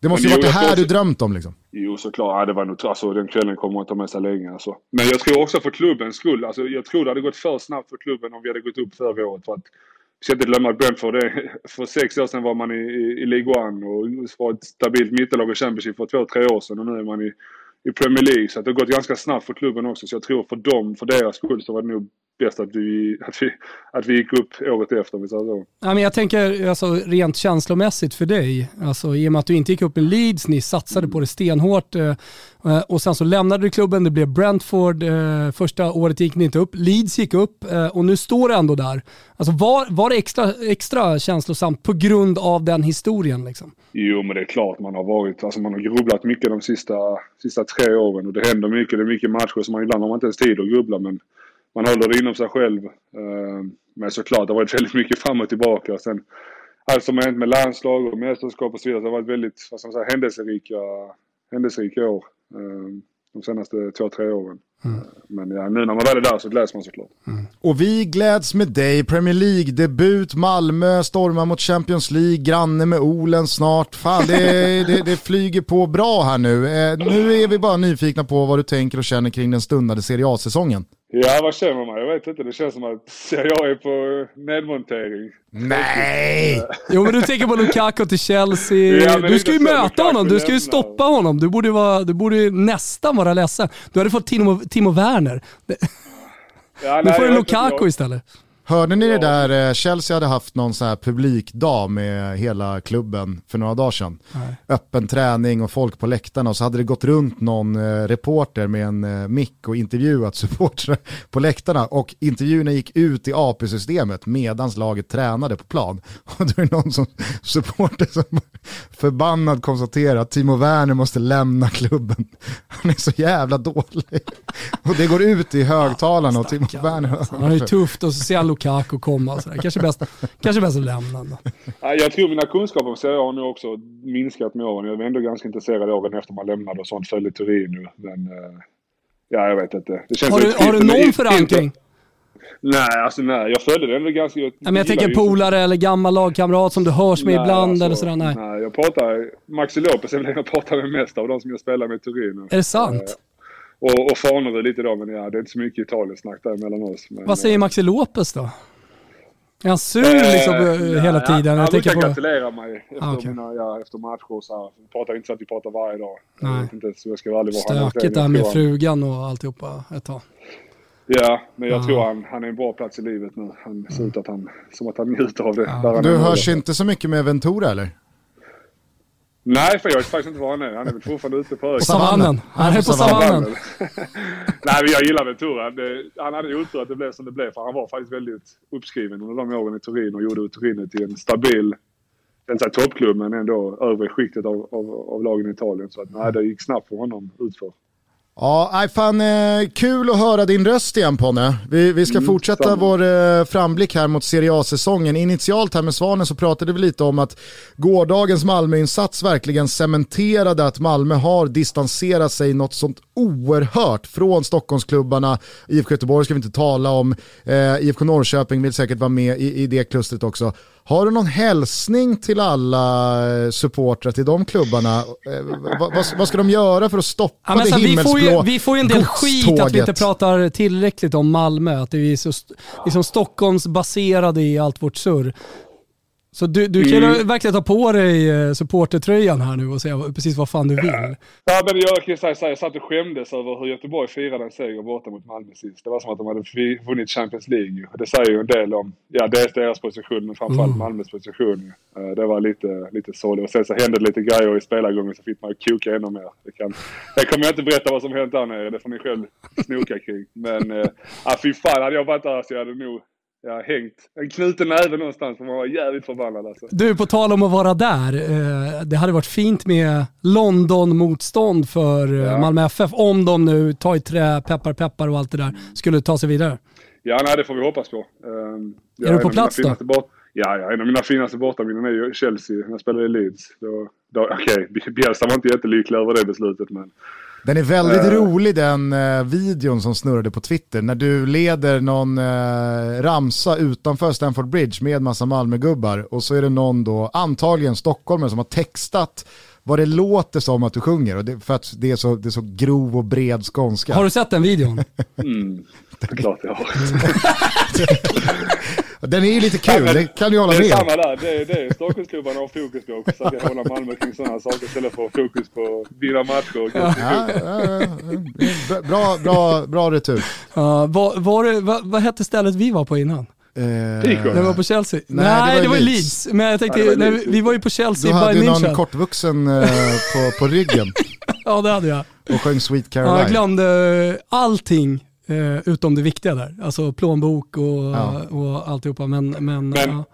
Speaker 2: det måste ju varit det här du drömt om liksom.
Speaker 5: Jo, såklart. Ja, det var nog, alltså, den kvällen kommer att ta med sig länge. Alltså. Men jag tror också för klubbens skull. Alltså, jag tror det hade gått för snabbt för klubben om vi hade gått upp förra året. För att, vi ska inte glömma att Brentford, det, för sex år sedan var man i, i, i League One och var ett stabilt mittellag i Championship för två, tre år sedan och nu är man i, i Premier League. Så det har gått ganska snabbt för klubben också. Så jag tror för dem, för deras skull så var det nog bäst att vi, att vi, att vi gick upp året efter om vi säger så.
Speaker 1: Ja, men jag tänker alltså, rent känslomässigt för dig, alltså, i och med att du inte gick upp med Leeds, ni satsade mm. på det stenhårt eh, eh, och sen så lämnade du klubben, det blev Brentford, eh, första året gick ni inte upp, Leeds gick upp eh, och nu står det ändå där. Alltså, var, var det extra, extra känslosamt på grund av den historien? Liksom?
Speaker 5: Jo, men det är klart man har varit, alltså man har grubblat mycket de sista, sista tre åren och det händer mycket, det är mycket matcher så man ibland har man inte ens tid att grubbla men man håller det inom sig själv. Ehm, men såklart, det har varit väldigt mycket fram och tillbaka. Sen, allt som har hänt med landslag och mästerskap och så vidare, det har varit väldigt vad ska man säga, händelserika, händelserika år. Ehm, de senaste två, tre åren. Mm. Men ja, nu när man väl är där så gläds man såklart.
Speaker 2: Mm. Och vi gläds med dig, Premier League-debut, Malmö stormar mot Champions League, granne med Olen snart. Fan, det, det, det, flyger på bra här nu. Eh, nu är vi bara nyfikna på vad du tänker och känner kring den stundande Serie A-säsongen.
Speaker 5: Ja, vad känner man? Jag vet inte. Det känns som att jag är på nedmontering.
Speaker 2: Nej!
Speaker 1: jo, men du tänker på Lukaku till Chelsea. Ja, du ska ju möta honom. Du ska ju stoppa honom. Du borde, vara, du borde nästan vara ledsen. Du hade fått Timo, Timo Werner. Ja, nu får du Lukaku jag... istället.
Speaker 2: Hörde ni det där, eh, Chelsea hade haft någon sån här publikdag med hela klubben för några dagar sedan. Nej. Öppen träning och folk på läktarna och så hade det gått runt någon eh, reporter med en eh, mick och intervjuat supportrar på läktarna och intervjuerna gick ut i AP-systemet medans laget tränade på plan. Och då är det någon som supporter som förbannad konstaterar att Timo Werner måste lämna klubben. Han är så jävla dålig. Och det går ut i högtalarna och Timo Werner...
Speaker 1: Alltså. Han är tufft och så ser han Lukaku komma och sådär. Kanske bäst, kanske bäst att lämna.
Speaker 5: Jag tror mina kunskaper om Serie A har nu också minskat med åren. Jag var ändå ganska intresserad åren efter man lämnade och sånt. Följde Turin nu. Men eh, ja, jag vet inte. Det
Speaker 1: känns har, du, har du någon förankring?
Speaker 5: Nej, alltså nej. Jag följde den ganska... Jag,
Speaker 1: men jag tänker polare eller gammal lagkamrat som du hörs med nej, ibland alltså, eller sådär. Nej.
Speaker 5: nej, jag pratar... Maxi Lopez är väl den jag pratar med mest av de som jag spelar med i Turin.
Speaker 1: Är det sant?
Speaker 5: Eh, och, och Fanerud lite då, men ja, det är inte så mycket Italiensnack där mellan oss. Men,
Speaker 1: Vad säger eh, Maxi Lopez då? Är han sur eh, liksom eh, hela tiden?
Speaker 5: Ja,
Speaker 1: han
Speaker 5: brukar på... gratulera mig efter, ah, okay. mina, ja, efter matcher så här. Vi pratar inte så att vi pratar varje dag.
Speaker 1: Nej. Jag inte, så jag ska vara Stökigt där med frugan och alltihopa ett tag.
Speaker 5: Ja, men jag ah. tror han, han är en bra plats i livet nu. Han ser ut att han, som att han njuter av det.
Speaker 2: Ah. Du hörs inte så mycket med Ventura eller?
Speaker 5: Nej, för jag vet faktiskt inte var han är. Han är väl fortfarande ute på öken.
Speaker 1: Savannen. Han är på savannen.
Speaker 5: Nej, men jag gillar Ventura. Han hade otur att det blev som det blev, för han var faktiskt väldigt uppskriven under de åren i Turin och gjorde Turin till en stabil, inte toppklubb, men ändå övre skiktet av, av, av lagen i Italien. Så att, nej, det gick snabbt för honom utför.
Speaker 2: Ja, fan, eh, kul att höra din röst igen Ponne. Vi, vi ska mm, fortsätta samma. vår eh, framblick här mot Serie A-säsongen. Initialt här med Svanen så pratade vi lite om att gårdagens Malmöinsats verkligen cementerade att Malmö har distanserat sig något sånt oerhört från Stockholmsklubbarna. IFK Göteborg ska vi inte tala om. Eh, IFK Norrköping vill säkert vara med i, i det klustret också. Har du någon hälsning till alla eh, supportrar till de klubbarna? Eh, vad, vad, ska de göra för att stoppa ja, det himmelsblå
Speaker 1: ju,
Speaker 2: och
Speaker 1: vi får ju en del skit att vi inte
Speaker 2: godståget.
Speaker 1: pratar tillräckligt om Malmö. Att vi är så liksom Stockholmsbaserade i allt vårt surr. Så du, du kan
Speaker 5: Mm.
Speaker 1: verkligen ta på dig eh, supportertröjan här nu och säga precis vad fan du vill.
Speaker 5: Ja, men jag kan ju säga så här, jag satt och skämdes över hur Göteborg firade en seger borta mot Malmö sist. Det var som att de hade vunnit Champions League. Det säger ju en del om, ja dels deras position men framförallt
Speaker 1: Mm.
Speaker 5: Malmös position. Eh, Det var lite, lite sorgligt. Och sen så hände det lite grejer i spelargången så fick man ju koka ännu mer. Det kan, jag kommer jag inte berätta vad som hänt där nere, det får ni själv snoka kring. Men, äh, fy fan hade jag varit där så jag hade nog ja, hängt en knuten näve någonstans för man var jävligt förbannad alltså.
Speaker 1: Du, på tal om att vara där. Eh, det hade varit fint med London-motstånd för eh,
Speaker 5: Ja.
Speaker 1: Malmö FF om de nu, ta i trä, peppar peppar och allt det där, skulle ta sig vidare.
Speaker 5: Ja, nej, det får vi hoppas på. Um,
Speaker 1: Är du på plats då?
Speaker 5: Bort, ja, ja, en av mina finaste bortaminnen är ju Chelsea när jag spelade i Leeds. Då, då, Okej, Bielsa var inte jättelycklig över det beslutet men
Speaker 2: Den är väldigt
Speaker 5: Eh.
Speaker 2: rolig den eh, videon som snurrade på Twitter när du leder någon eh, ramsa utanför Stamford Bridge med massa Malmögubbar och så är det någon då, antagligen stockholmare som har textat vad det låter som att du sjunger och det, för att det är, så, det är så grov och bred skånska.
Speaker 1: Har du sett den videon?
Speaker 5: mm, det är klart jag har.
Speaker 2: Den är ju lite kul,
Speaker 5: men
Speaker 2: det kan du hålla
Speaker 5: Det är
Speaker 2: med
Speaker 5: samma där. Det är, det är Stockholmsklubbarna har fokus på. att Försöka hålla Malmö kring sådana saker istället för att fokus på att vinna matcher och
Speaker 2: Ja, ja, ja, bra, bra, bra retur.
Speaker 1: Ja, vad, var det, vad, vad hette stället vi var på innan?
Speaker 2: Eh,
Speaker 5: Picon.
Speaker 1: Det var på Chelsea?
Speaker 2: Nej,
Speaker 1: Nej,
Speaker 2: det
Speaker 1: det
Speaker 2: var
Speaker 1: var,
Speaker 2: i
Speaker 1: Leeds.
Speaker 2: Leeds.
Speaker 1: Men jag tänkte,
Speaker 5: Ja, det var
Speaker 1: nej,
Speaker 5: Leeds.
Speaker 1: vi var ju på
Speaker 2: du
Speaker 1: Chelsea,
Speaker 2: hade
Speaker 1: Bayern
Speaker 2: ju någon
Speaker 1: München.
Speaker 2: kortvuxen eh, på, på ryggen
Speaker 1: Ja, det hade jag.
Speaker 2: och sjöng Sweet
Speaker 1: Ja, jag
Speaker 2: Caroline.
Speaker 1: glömde allting eh, utom det viktiga där. Alltså plånbok och,
Speaker 2: Ja.
Speaker 1: och alltihopa. Men, men,
Speaker 5: Men-
Speaker 1: ja.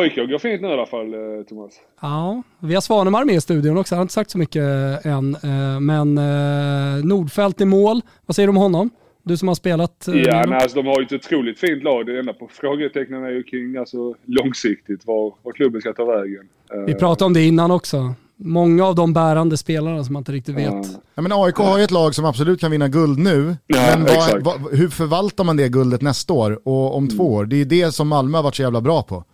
Speaker 5: AIK går fint nu i alla fall, eh, Thomas.
Speaker 1: Ja, vi har Svanemar med i studion också. Han har inte sagt så mycket än. eh, Men eh, Nordfält i mål. Vad säger du om honom? Du som har spelat. eh,
Speaker 5: Ja, nej, alltså, de har ju ett otroligt fint lag. Det enda på frågetecknen är ju kring alltså, långsiktigt var, var klubben ska ta vägen. Eh,
Speaker 1: Vi pratade om det innan också. Många av de bärande spelarna som man inte riktigt vet.
Speaker 5: Ja.
Speaker 2: Ja, men AIK har ju ett lag som absolut kan vinna guld nu,
Speaker 5: Ja,
Speaker 2: men vad,
Speaker 5: exakt.
Speaker 2: vad, hur förvaltar man det guldet nästa år och om två år? Det är det som Malmö har varit så jävla bra på.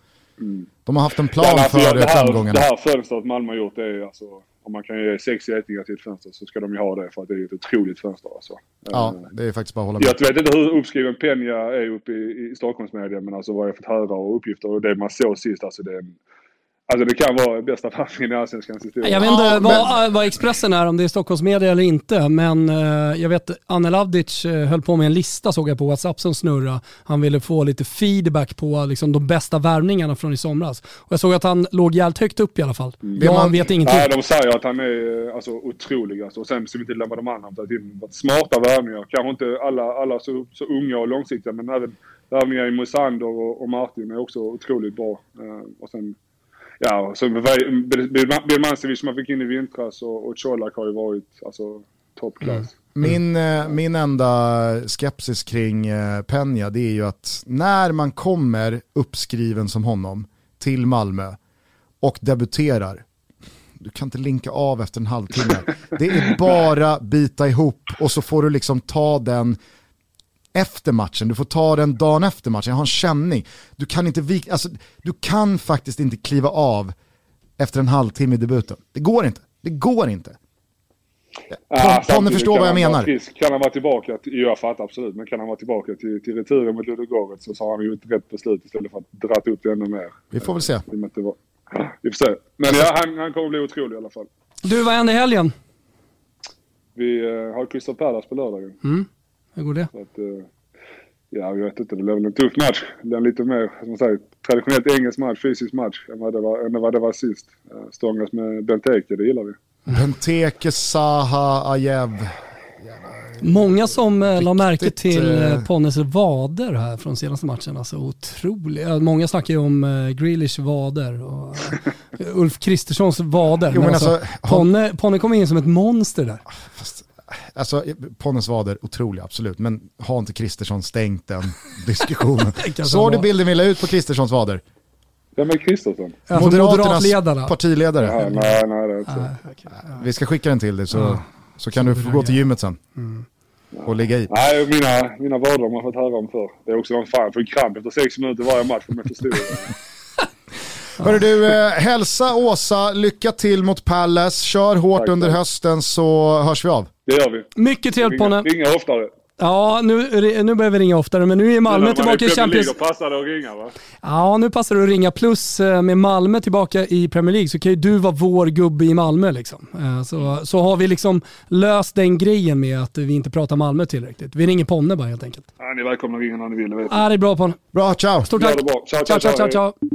Speaker 2: De har haft en plan
Speaker 5: Ja, alltså,
Speaker 2: för
Speaker 5: det, här,
Speaker 2: framgångarna.
Speaker 5: det här fönstret Malmö har gjort det är alltså, om man kan ge sex getingar till ett fönster så ska de ju ha det för att det är ett otroligt fönster alltså.
Speaker 2: Ja,
Speaker 5: Eh,
Speaker 2: det är faktiskt bara att hålla med.
Speaker 5: Jag vet inte hur uppskriven Peña är uppe i, i Stockholmsmedia men alltså vad jag fått höra och uppgifter och det man såg sist alltså det är en, Alltså det kan vara bästa värvningen i Allsvenskans historia.
Speaker 1: Jag vet inte
Speaker 2: Ja,
Speaker 1: vad, vad Expressen är, om det är Stockholmsmedia eller inte, men eh, jag vet Anne Lavdic eh, höll på med en lista såg jag på WhatsApp som snurra. Han ville få lite feedback på liksom, de bästa värvningarna från i somras. Och jag såg att han låg jävligt högt upp i alla fall. Jag
Speaker 2: man-
Speaker 1: vet ingenting.
Speaker 5: Nej, de säger att han är eh, alltså, otrolig. Alltså. Och sen ska vi inte glömma de andra. Det har smarta värvningar. Kanske inte alla, alla så, så unga och långsiktiga, men även värvningar i Moisander och, och Martin är också otroligt bra. Eh, och sen, ja, sen Birmancevic som man fick in i vintras och, och Colak har ju varit alltså, toppklass.
Speaker 2: Min, eh, min enda skepsis kring eh, Peña det är ju att när man kommer uppskriven som honom till Malmö och debuterar, du kan inte linka av efter en halvtimme. Det är bara bita ihop och så får du liksom ta den efter matchen, du får ta den dagen efter matchen, jag har en känning. Du kan, inte vika, alltså, du kan faktiskt inte kliva av efter en halvtimme i debuten. Det går inte, det går inte. Ponne
Speaker 5: samtidigt
Speaker 2: förstår vad jag menar.
Speaker 5: Frisk. Kan han vara tillbaka, till, jag fattar absolut, men kan han vara tillbaka till, till returen mot Ludogorets så har han ju ett rätt beslut istället för att dra upp det ännu mer.
Speaker 2: Vi får väl se.
Speaker 5: Vi får se. Men ja, han, han kommer bli otrolig i alla fall.
Speaker 1: Du, vad hände i helgen?
Speaker 5: Vi eh, har Crystal Palace på lördagen.
Speaker 1: Hur går det?
Speaker 5: Så att, eh, ja, jag vet inte. Det blev väl en tuff match. Det blev en lite mer, som man säger, traditionellt engelsk match, fysisk match än vad det var, än vad det var sist. Uh, Stångas med Benteke, det gillar vi.
Speaker 2: Benteke, Saha, Ajev.
Speaker 1: Många som eh, la märke
Speaker 2: Riktigt,
Speaker 1: till
Speaker 2: eh,
Speaker 1: eh, Ponnes vader här från senaste matchen. Alltså otroligt. Många snackar ju om eh, Grealish vader och eh, Ulf Kristerssons vader.
Speaker 2: Jo,
Speaker 1: men
Speaker 2: men
Speaker 1: alltså,
Speaker 2: alltså,
Speaker 1: Ponne, Ponne kom in som ett monster där.
Speaker 2: Alltså Ponnes vader, otroliga absolut, men har inte Kristersson stängt den diskussionen? Såg du bilden vi la ut på Kristerssons vader?
Speaker 5: Vem är Kristersson?
Speaker 1: Alltså, moderatledarna.
Speaker 2: partiledare.
Speaker 5: Ja, nej, nej, det är inte så.
Speaker 1: Nej, okej.
Speaker 2: Vi ska skicka den till dig så, så kan du få gå till gymmet sen.
Speaker 1: Mm.
Speaker 2: Och ligga i.
Speaker 5: Nej, mina, mina vardar har man fått höra om förr. Det är också någon fan får kramp efter sex minuter varje match för de är för stora.
Speaker 2: Hörru du, eh, hälsa Åsa, lycka till mot Palace, kör hårt
Speaker 5: Tack,
Speaker 2: under hösten så hörs vi av.
Speaker 5: Det gör vi.
Speaker 1: Mycket trevligt
Speaker 5: Ringa,
Speaker 1: Ponne.
Speaker 5: ringa oftare.
Speaker 1: Ja, nu, nu börjar vi ringa oftare, men nu är Malmö tillbaka i Champions
Speaker 5: League passar det att ringa va?
Speaker 1: Ja, nu passar det att ringa. Plus eh, med Malmö tillbaka i Premier League så kan ju du vara vår gubbe i Malmö. Liksom. Eh, Så, så har vi liksom löst den grejen med att vi inte pratar Malmö tillräckligt. Vi ringer Ponne bara helt enkelt.
Speaker 5: Ja, ni är välkomna att ringa när ni vill.
Speaker 1: Ja, det är bra Ponne.
Speaker 2: Bra, ciao!
Speaker 1: Stort
Speaker 5: Ja,
Speaker 1: tack.
Speaker 5: bra. Ciao,
Speaker 1: Ciao,
Speaker 5: ciao,
Speaker 1: ciao, ciao,
Speaker 5: ciao.
Speaker 1: ciao.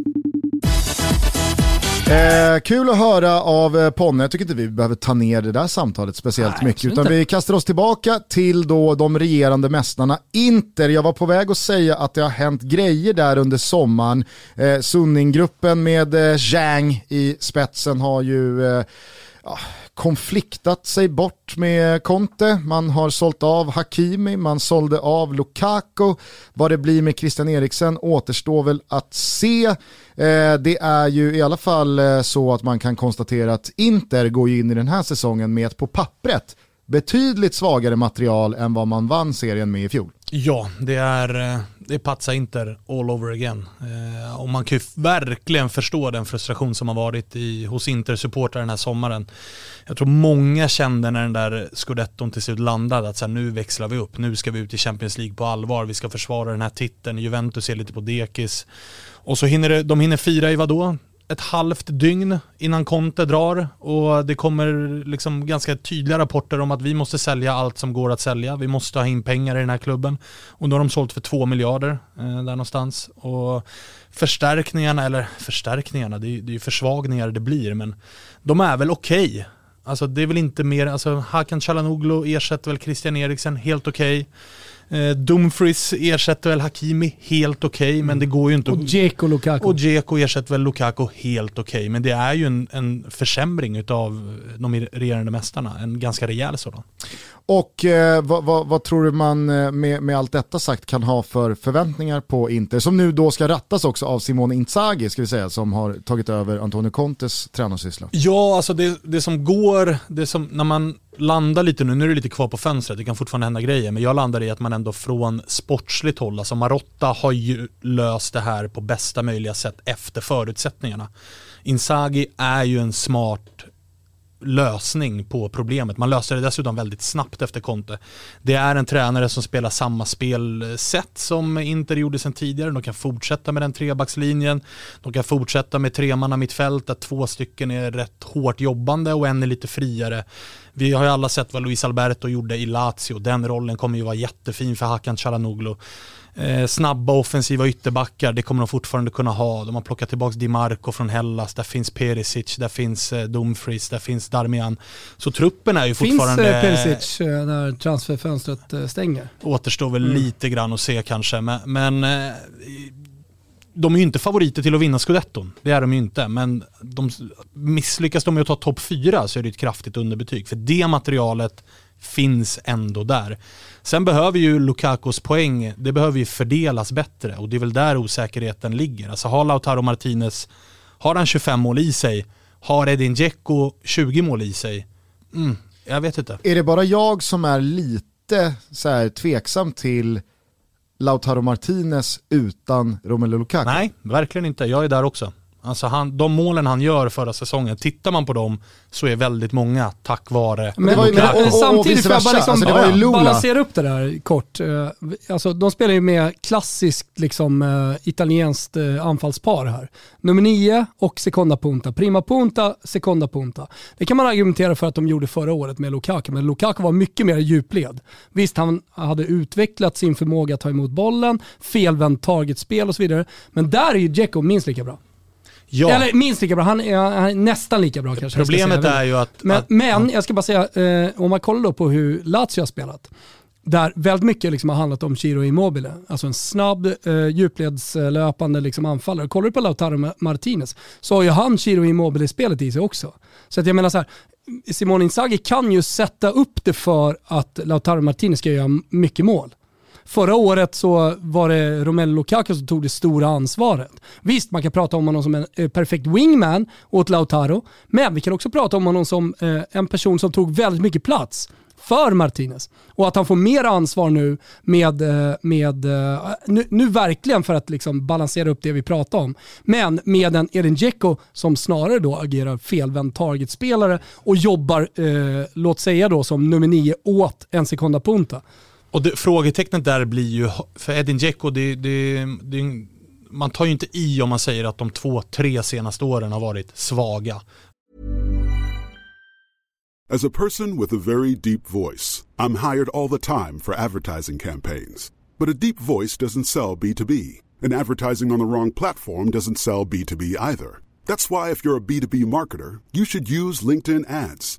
Speaker 2: Eh, kul att höra av eh, Ponne, jag tycker inte vi behöver ta ner det där samtalet speciellt
Speaker 1: Nej,
Speaker 2: mycket. Utan
Speaker 1: inte.
Speaker 2: vi kastar oss tillbaka till då de regerande mästarna Inter. Jag var på väg att säga att det har hänt grejer där under sommaren. Eh, Sunninggruppen med eh, Zhang i spetsen har ju eh, konfliktat sig bort med Conte. Man har sålt av Hakimi, man sålde av Lukaku. Vad det blir med Christian Eriksen återstår väl att se. Eh, det är ju i alla fall eh, så att man kan konstatera att Inter går in i den här säsongen med ett på pappret betydligt svagare material än vad man vann serien med i fjol.
Speaker 3: Ja, det är, eh, det är Patsa Inter all over again. Eh, och man kan ju verkligen förstå den frustration som har varit i, hos Inter-supportrar den här sommaren. Jag tror många kände när den där scudetton till slut landade att så här, nu växlar vi upp, nu ska vi ut i Champions League på allvar, vi ska försvara den här titeln, Juventus är lite på dekis. Och så hinner det, de hinner fira i vadå? Ett halvt dygn innan Conte drar och det kommer liksom ganska tydliga rapporter om att vi måste sälja allt som går att sälja. Vi måste ha in pengar i den här klubben. Och nu har de sålt för två miljarder eh, där någonstans. Och förstärkningarna, eller förstärkningarna, det är, det är ju försvagningar det blir, men de är väl okej. Okay. Alltså det är väl inte mer, alltså Hakan Calhanoglu ersätter väl Christian Eriksen, helt okej. Okay. Eh, Dumfries ersätter väl Hakimi helt okej, okay, men det går ju inte.
Speaker 1: Och Dzeko Lukaku.
Speaker 3: Och Dzeko ersätter väl Lukaku helt okej, okay, men det är ju en, en försämring av de regerande mästarna, en ganska rejäl sådan.
Speaker 2: Och eh, vad, vad, vad, tror du man eh, med, med allt detta sagt kan ha för förväntningar på Inter, som nu då ska rattas också av Simone Inzaghi, ska vi säga, som har tagit över Antonio Contes tränarsyssla?
Speaker 3: Ja, alltså det, det som går, det som, när man landar lite nu, nu är det lite kvar på fönstret, det kan fortfarande hända grejer, men jag landar i att man ändå från sportsligt håll, alltså Marotta har ju löst det här på bästa möjliga sätt efter förutsättningarna. Inzaghi är ju en smart lösning på problemet. Man löser det dessutom väldigt snabbt efter Conte. Det är en tränare som spelar samma spelsätt som Inter gjorde sedan tidigare. De kan fortsätta med den trebackslinjen. De kan fortsätta med tremanna mittfält där två stycken är rätt hårt jobbande och en är lite friare. Vi har ju alla sett vad Luis Alberto gjorde i Lazio. Den rollen kommer ju vara jättefin för Hakan Calhanoglu. Eh, snabba offensiva ytterbackar, det kommer de fortfarande kunna ha. De har plockat tillbaka Di Marco från Hellas, där finns Perisic, där finns eh, Dumfries, där finns Darmian. Så truppen är ju fortfarande...
Speaker 1: Finns eh, Perisic eh, när transferfönstret eh, stänger?
Speaker 3: Återstår väl mm. lite grann att se kanske, men, men eh, de är ju inte favoriter till att vinna scudetton. Det är de ju inte. Men de, misslyckas de med att ta topp fyra så är det ett kraftigt underbetyg. För det materialet finns ändå där. Sen behöver ju Lukakos poäng, det behöver ju fördelas bättre och det är väl där osäkerheten ligger. Alltså har Lautaro Martinez, har han 25 mål i sig? Har Edin Dzeko 20 mål i sig? Mm, jag vet inte.
Speaker 2: Är det bara jag som är lite så här tveksam till Lautaro Martinez utan Romelu Lukaku?
Speaker 3: Nej, verkligen inte. Jag är där också. Alltså han, de målen han gör förra säsongen, tittar man på dem så är väldigt många tack vare
Speaker 1: men,
Speaker 2: var ju,
Speaker 1: men, och, och, Samtidigt får jag bara liksom,
Speaker 2: alltså,
Speaker 1: balansera upp det där kort. Alltså, de spelar ju med klassiskt liksom, uh, italienskt uh, anfallspar här. Nummer nio och seconda punta. Prima punta, seconda punta. Det kan man argumentera för att de gjorde förra året med Lukaku, men Lukaku var mycket mer djupled. Visst, han hade utvecklat sin förmåga att ta emot bollen, felvänt targetspel och så vidare, men där är ju Dzeko minst lika bra.
Speaker 3: Ja.
Speaker 1: Eller minst lika bra, han är, han är nästan lika bra kanske.
Speaker 3: Problemet är ju att...
Speaker 1: Men,
Speaker 3: att,
Speaker 1: men jag ska bara säga, eh, om man kollar då på hur Lazio har spelat, där väldigt mycket liksom har handlat om Ciro Immobile, alltså en snabb eh, djupledslöpande liksom anfallare. Kollar du på Lautaro Martinez så har ju han Ciro Immobile-spelet i sig också. Så att jag menar så här, Simone Inzaghi kan ju sätta upp det för att Lautaro Martinez ska göra mycket mål. Förra året så var det Romelu Lukaku som tog det stora ansvaret. Visst, man kan prata om honom som en eh, perfekt wingman åt Lautaro, men vi kan också prata om honom som eh, en person som tog väldigt mycket plats för Martinez. Och att han får mer ansvar nu med, eh, med eh, nu, nu verkligen för att liksom balansera upp det vi pratar om, men med en Edin Dzeko som snarare då agerar felvänd targetspelare och jobbar, eh, låt säga då som nummer nio åt en sekunda punta.
Speaker 3: Och det, frågetecknet där blir ju, för Edin Dzeko, det, det, det, man tar ju inte i om man säger att de två, tre senaste åren har varit svaga.
Speaker 4: As a person with a very deep voice, I'm hired all the time for advertising campaigns. But a deep voice doesn't sell B2B, and advertising on the wrong platform doesn't sell B2B either. That's why if you're a B2B marketer, you should use LinkedIn ads.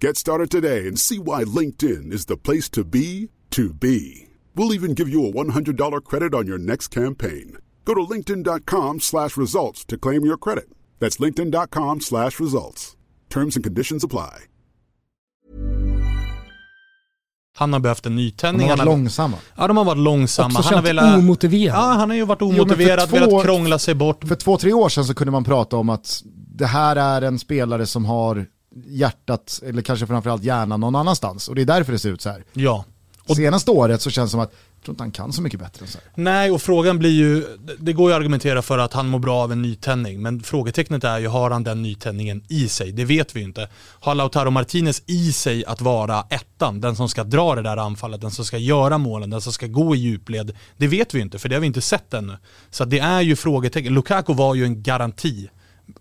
Speaker 4: Get started today and see why LinkedIn is the place to be to be. We'll even give you a $100 credit on your next campaign. Go to linkedin.com slash results to claim your credit. That's linkedin.com slash results. Terms and conditions apply.
Speaker 3: Han har behövt en nytändning.
Speaker 2: De har varit långsamma.
Speaker 3: Ja, de har varit långsamma.
Speaker 1: Också
Speaker 3: han har velat...
Speaker 1: omotiverad.
Speaker 3: Ja, han har ju varit omotiverad,
Speaker 2: två-
Speaker 3: velat krångla sig bort.
Speaker 2: För två, tre år sedan så kunde man prata om att det här är en spelare som har hjärtat, eller kanske framförallt hjärnan någon annanstans. Och det är därför det ser ut så här.
Speaker 3: Ja.
Speaker 2: Senaste året så känns det som att jag tror inte han kan så mycket bättre än så här.
Speaker 3: Nej, och frågan blir ju, det går ju att argumentera för att han mår bra av en nytändning, men frågetecknet är ju, har han den nytändningen i sig? Det vet vi ju inte. Har Lautaro Martinez i sig att vara ettan, den som ska dra det där anfallet, den som ska göra målen, den som ska gå i djupled? Det vet vi ju inte, för det har vi inte sett ännu. Så det är ju frågetecken. Lukaku var ju en garanti,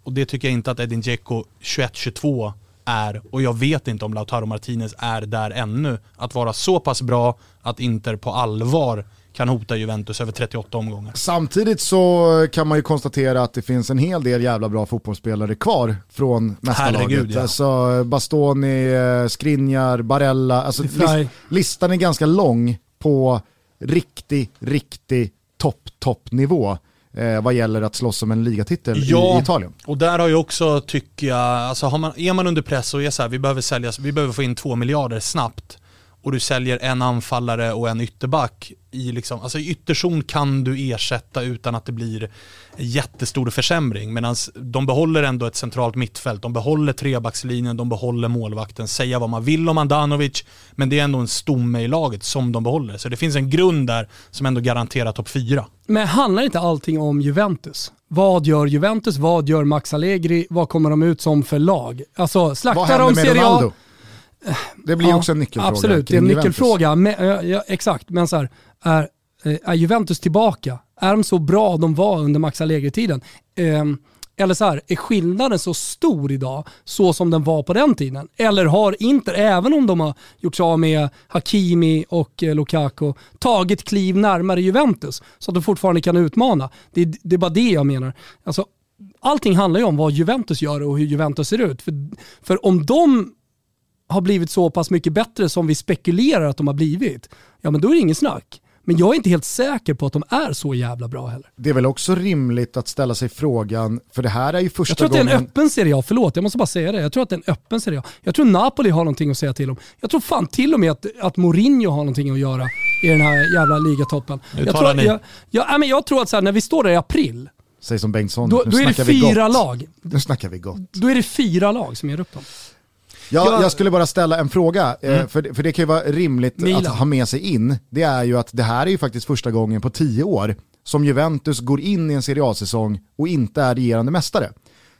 Speaker 3: och det tycker jag inte att Edin Dzeko 21-22 är, och jag vet inte om Lautaro Martinez är där ännu, att vara så pass bra att Inter på allvar kan hota Juventus över 38 omgångar.
Speaker 2: Samtidigt så kan man ju konstatera att det finns en hel del jävla bra fotbollsspelare kvar från mästarlaget.
Speaker 3: Ja.
Speaker 2: Alltså Bastoni, eh, Skriniar, Barella. Alltså,
Speaker 1: Frey.
Speaker 2: lis- listan är ganska lång på riktig, riktig topp, toppnivå eh, vad gäller att slåss om en ligatitel i, i Italien.
Speaker 3: och där har ju också, tycker jag, alltså man, är man under press och är så här, vi behöver sälja, vi behöver få in två miljarder snabbt och du säljer en anfallare och en ytterback i liksom, alltså i ytterzon kan du ersätta utan att det blir jättestor försämring. Medan de behåller ändå ett centralt mittfält, de behåller trebackslinjen, de behåller målvakten. Säga vad man vill om Andanovic, men det är ändå en stomme i laget som de behåller. Så det finns en grund där som ändå garanterar topp fyra.
Speaker 1: Men handlar inte allting om Juventus? Vad gör Juventus? Vad gör Max Allegri? Vad kommer de ut som för lag? Alltså
Speaker 2: Vad
Speaker 1: slaktar de
Speaker 2: med
Speaker 1: Serie A?
Speaker 2: Det blir
Speaker 1: Ja,
Speaker 2: också en nyckelfråga.
Speaker 1: Absolut, det är en nyckelfråga. Men, ja, exakt, men så här, är, eh, är Juventus tillbaka? Är de så bra de var under Max Allegri-tiden? Ehm, eller så här, är skillnaden så stor idag så som den var på den tiden? Eller har Inter, även om de har gjort sig av med Hakimi och eh, Lukaku, tagit kliv närmare Juventus så att de fortfarande kan utmana? Det, är- det är bara det jag menar. Alltså, allting handlar ju om vad Juventus gör och hur Juventus ser ut. För, för om de har blivit så pass mycket bättre som vi spekulerar att de har blivit, ja men då är det ingen snack. Men jag är inte helt säker på att de är så jävla bra heller.
Speaker 2: Det är väl också rimligt att ställa sig frågan, för det här är ju första
Speaker 1: Jag tror att det är
Speaker 2: gången...
Speaker 1: en öppen Serie A, förlåt jag måste bara säga det. Jag tror att det är en öppen Serie A. Jag tror Napoli har någonting att säga till om. Jag tror fan till och med att, att Mourinho har någonting att göra i den här jävla ligatoppen.
Speaker 3: Nu
Speaker 1: Jag
Speaker 3: talar
Speaker 1: tror,
Speaker 3: ni.
Speaker 1: jag, jag, nej, men jag tror att så här, när vi står där i april,
Speaker 2: Säg som Bengtsson,
Speaker 1: då,
Speaker 2: nu
Speaker 1: då är det fyra
Speaker 2: gott.
Speaker 1: lag.
Speaker 2: Nu snackar vi gott.
Speaker 1: Då är det fyra lag som ger upp dem.
Speaker 2: Jag,
Speaker 1: Jag-
Speaker 2: skulle bara ställa en fråga, eh, för, för det kan ju vara rimligt
Speaker 1: Milan.
Speaker 2: att ha med sig in. Det är ju att det här är ju faktiskt första gången på tio år som Juventus går in i en Serie A-säsong och inte är regerande mästare.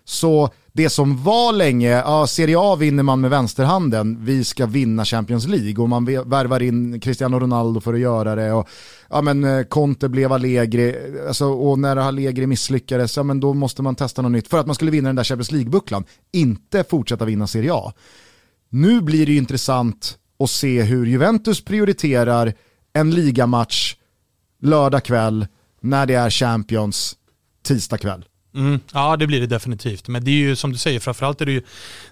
Speaker 2: Så det som var länge, ja, Serie A vinner man med vänsterhanden, vi ska vinna Champions League. Och man värvar in Cristiano Ronaldo för att göra det. Och ja men eh, Conte blev Allegri, alltså, och när Allegri misslyckades, ja men då måste man testa något nytt. För att man skulle vinna den där Champions League-bucklan, inte fortsätta vinna Serie A. Nu blir det ju intressant att se hur Juventus prioriterar en ligamatch lördag kväll när det är Champions tisdag kväll.
Speaker 3: Mm, ja det blir det definitivt. Men det är ju som du säger, framförallt är det ju,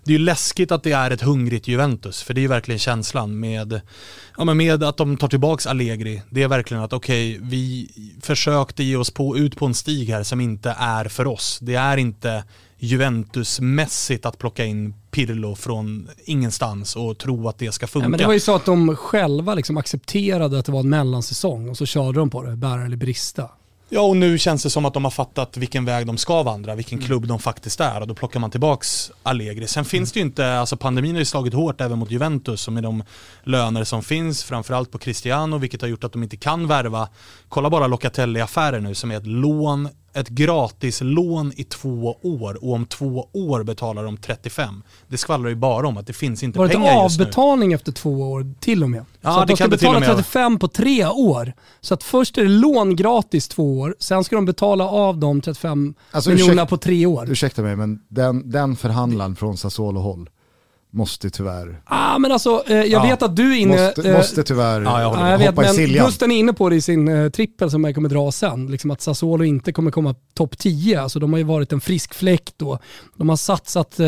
Speaker 3: det är ju läskigt att det är ett hungrigt Juventus. För det är ju verkligen känslan med, ja, men med att de tar tillbaka Allegri. Det är verkligen att okej, okay, vi försökte ge oss på, ut på en stig här som inte är för oss. Det är inte Juventus-mässigt att plocka in Pirlo från ingenstans och tro att det ska funka.
Speaker 1: Ja, men det var ju så att de själva liksom accepterade att det var en mellansäsong och så körde de på det, bära eller brista.
Speaker 3: Ja och nu känns det som att de har fattat vilken väg de ska vandra, vilken mm. klubb de faktiskt är och då plockar man tillbaks Allegri. Sen mm. finns det ju inte, alltså pandemin har ju slagit hårt även mot Juventus och med de löner som finns, framförallt på Cristiano, vilket har gjort att de inte kan värva. Kolla bara Locatelli-affären nu som är ett lån ett gratislån i två år och om två år betalar de 35. Det skvallrar ju bara om att det finns inte
Speaker 1: Var
Speaker 3: pengar
Speaker 1: just nu. Var det avbetalning efter två år till och med?
Speaker 3: Ja,
Speaker 1: så att
Speaker 3: de
Speaker 1: ska betala 35 på tre år. Så att först är det lån gratis två år, sen ska de betala av de 35 alltså, miljonerna på tre år.
Speaker 2: Ursäkta mig, men den, den förhandlaren från Sassuolo-håll, måste tyvärr...
Speaker 1: Ah, men alltså, eh, jag ja, vet att du är inne...
Speaker 2: Måste, eh, måste tyvärr
Speaker 1: ja, jag
Speaker 2: hoppa vet, men i Siljan.
Speaker 1: Gusten är inne på det i sin eh, trippel som jag kommer dra sen. Liksom att Sassuolo inte kommer komma topp 10. Alltså, de har ju varit en frisk fläkt då. De har satsat eh,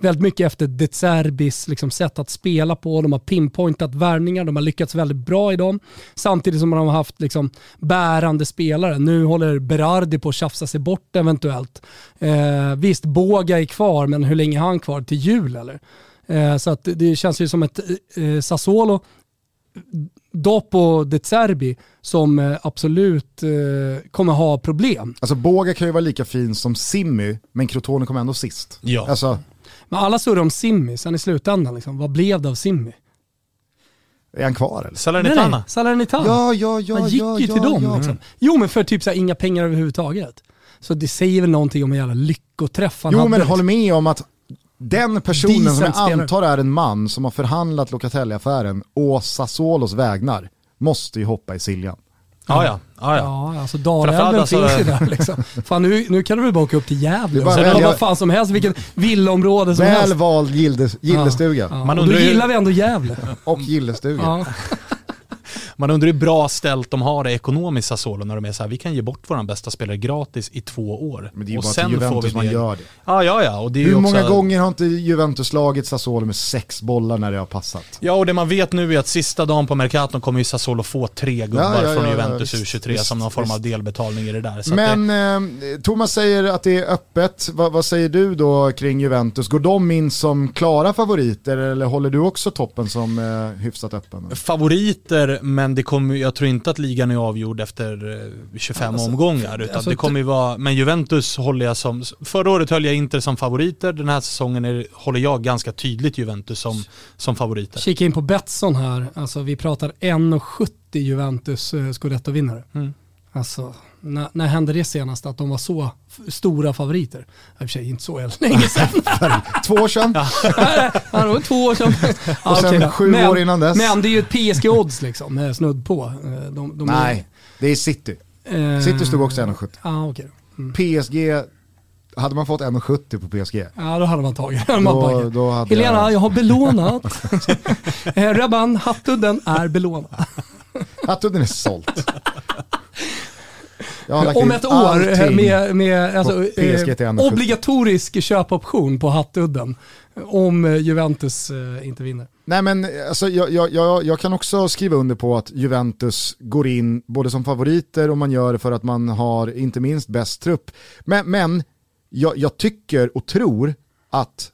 Speaker 1: väldigt mycket efter De Zerbis liksom, sätt att spela på. De har pinpointat värvningar, de har lyckats väldigt bra i dem. Samtidigt som de har haft liksom, bärande spelare. Nu håller Berardi på att tjafsa sig bort eventuellt. Eh, visst, Båga är kvar, men hur länge är han kvar? Till jul eller? Eh, så att det känns ju som ett eh, Sassuolo, Dopo de Zerbi som eh, absolut kommer ha problem.
Speaker 2: Alltså Båga kan ju vara lika fin som Simmy, men Crotone kom ändå sist.
Speaker 3: Ja.
Speaker 2: Alltså,
Speaker 1: men alla surrar om Simmy, sen i slutändan, liksom, vad blev det av Simmy?
Speaker 2: Är han kvar eller?
Speaker 3: Salernitana.
Speaker 1: Nej, Salernitana.
Speaker 2: Ja, ja, ja,
Speaker 1: han gick
Speaker 2: ja,
Speaker 1: ju till
Speaker 2: ja,
Speaker 1: dem.
Speaker 2: Ja.
Speaker 1: Liksom. Jo men för typ så här, inga pengar överhuvudtaget. Så det säger väl någonting om en jävla lyckoträff han
Speaker 2: Jo
Speaker 1: hade.
Speaker 2: men håll med om att den personen som jag antar är en man som har förhandlat Locatelli-affären å Sassuolos vägnar måste ju hoppa i Siljan.
Speaker 3: Ja, ja. ja,
Speaker 1: ja. alltså Dalälven alltså, finns ju där liksom. Fan nu, nu kan du väl bara åka upp till Gävle och välja vad fan som helst, vilket villaområde som
Speaker 2: Väl
Speaker 1: helst.
Speaker 2: Väl vald gillestuga.
Speaker 1: Ja, ja. Man då gillar vi ändå Gävle.
Speaker 2: Och gillestuga.
Speaker 1: Ja.
Speaker 3: Man undrar hur bra ställt de har det ekonomiskt Sassuolo när de är så här, vi kan ge bort våran bästa spelare gratis i två år.
Speaker 2: Men det är ju och bara sen Juventus man gör det.
Speaker 3: Ja, ja, ja. Och det är
Speaker 2: hur
Speaker 3: också...
Speaker 2: många gånger har inte Juventus slagit Sassuolo med sex bollar när det har passat?
Speaker 3: Ja, och det man vet nu är att sista dagen på Mercaton kommer ju Sassuolo få tre gubbar ja, ja, från Juventus U23 visst, som någon form av delbetalning i det där.
Speaker 2: Så Men det... eh, Thomas säger att det är öppet. Va, vad säger du då kring Juventus? Går de in som klara favoriter eller håller du också toppen som eh, hyfsat öppen?
Speaker 3: Favoriter, men det kommer, jag tror inte att ligan är avgjord efter 25 alltså, omgångar. Utan alltså, det kommer ju vara, men Juventus håller jag som, förra året höll jag Inter som favoriter, den här säsongen är, håller jag ganska tydligt Juventus som, som favoriter.
Speaker 1: Kika in på Betsson här, alltså vi pratar 1,70 Juventus uh, scudetto-vinnare. Mm. Alltså, när, när hände det senast att de var så stora favoriter? I och för sig inte så länge sedan.
Speaker 2: två år sedan?
Speaker 1: Ja, det var två år sedan.
Speaker 2: Och sen okay, sju
Speaker 1: men,
Speaker 2: år innan dess.
Speaker 1: Men det är ju ett PSG-odds liksom, snudd på. Eh, de,
Speaker 2: de Nej, är... det är City. Eh, City stod också 1,70.
Speaker 1: Ah, okay. Mm.
Speaker 2: PSG, hade man fått 1,70 på PSG?
Speaker 1: Ja, då hade man tagit då,
Speaker 2: då hade
Speaker 1: Helena, jag... jag har belånat. Eh, Rabban, Hattudden är belånad.
Speaker 2: Hattudden är sålt.
Speaker 1: Om ett år med, med alltså, eh, obligatorisk köpoption på Hattudden om eh, Juventus eh, inte vinner.
Speaker 2: Nej men alltså, jag, jag, jag, jag, kan också skriva under på att Juventus går in både som favoriter och man gör det för att man har inte minst bäst trupp. Men, men jag, jag tycker och tror att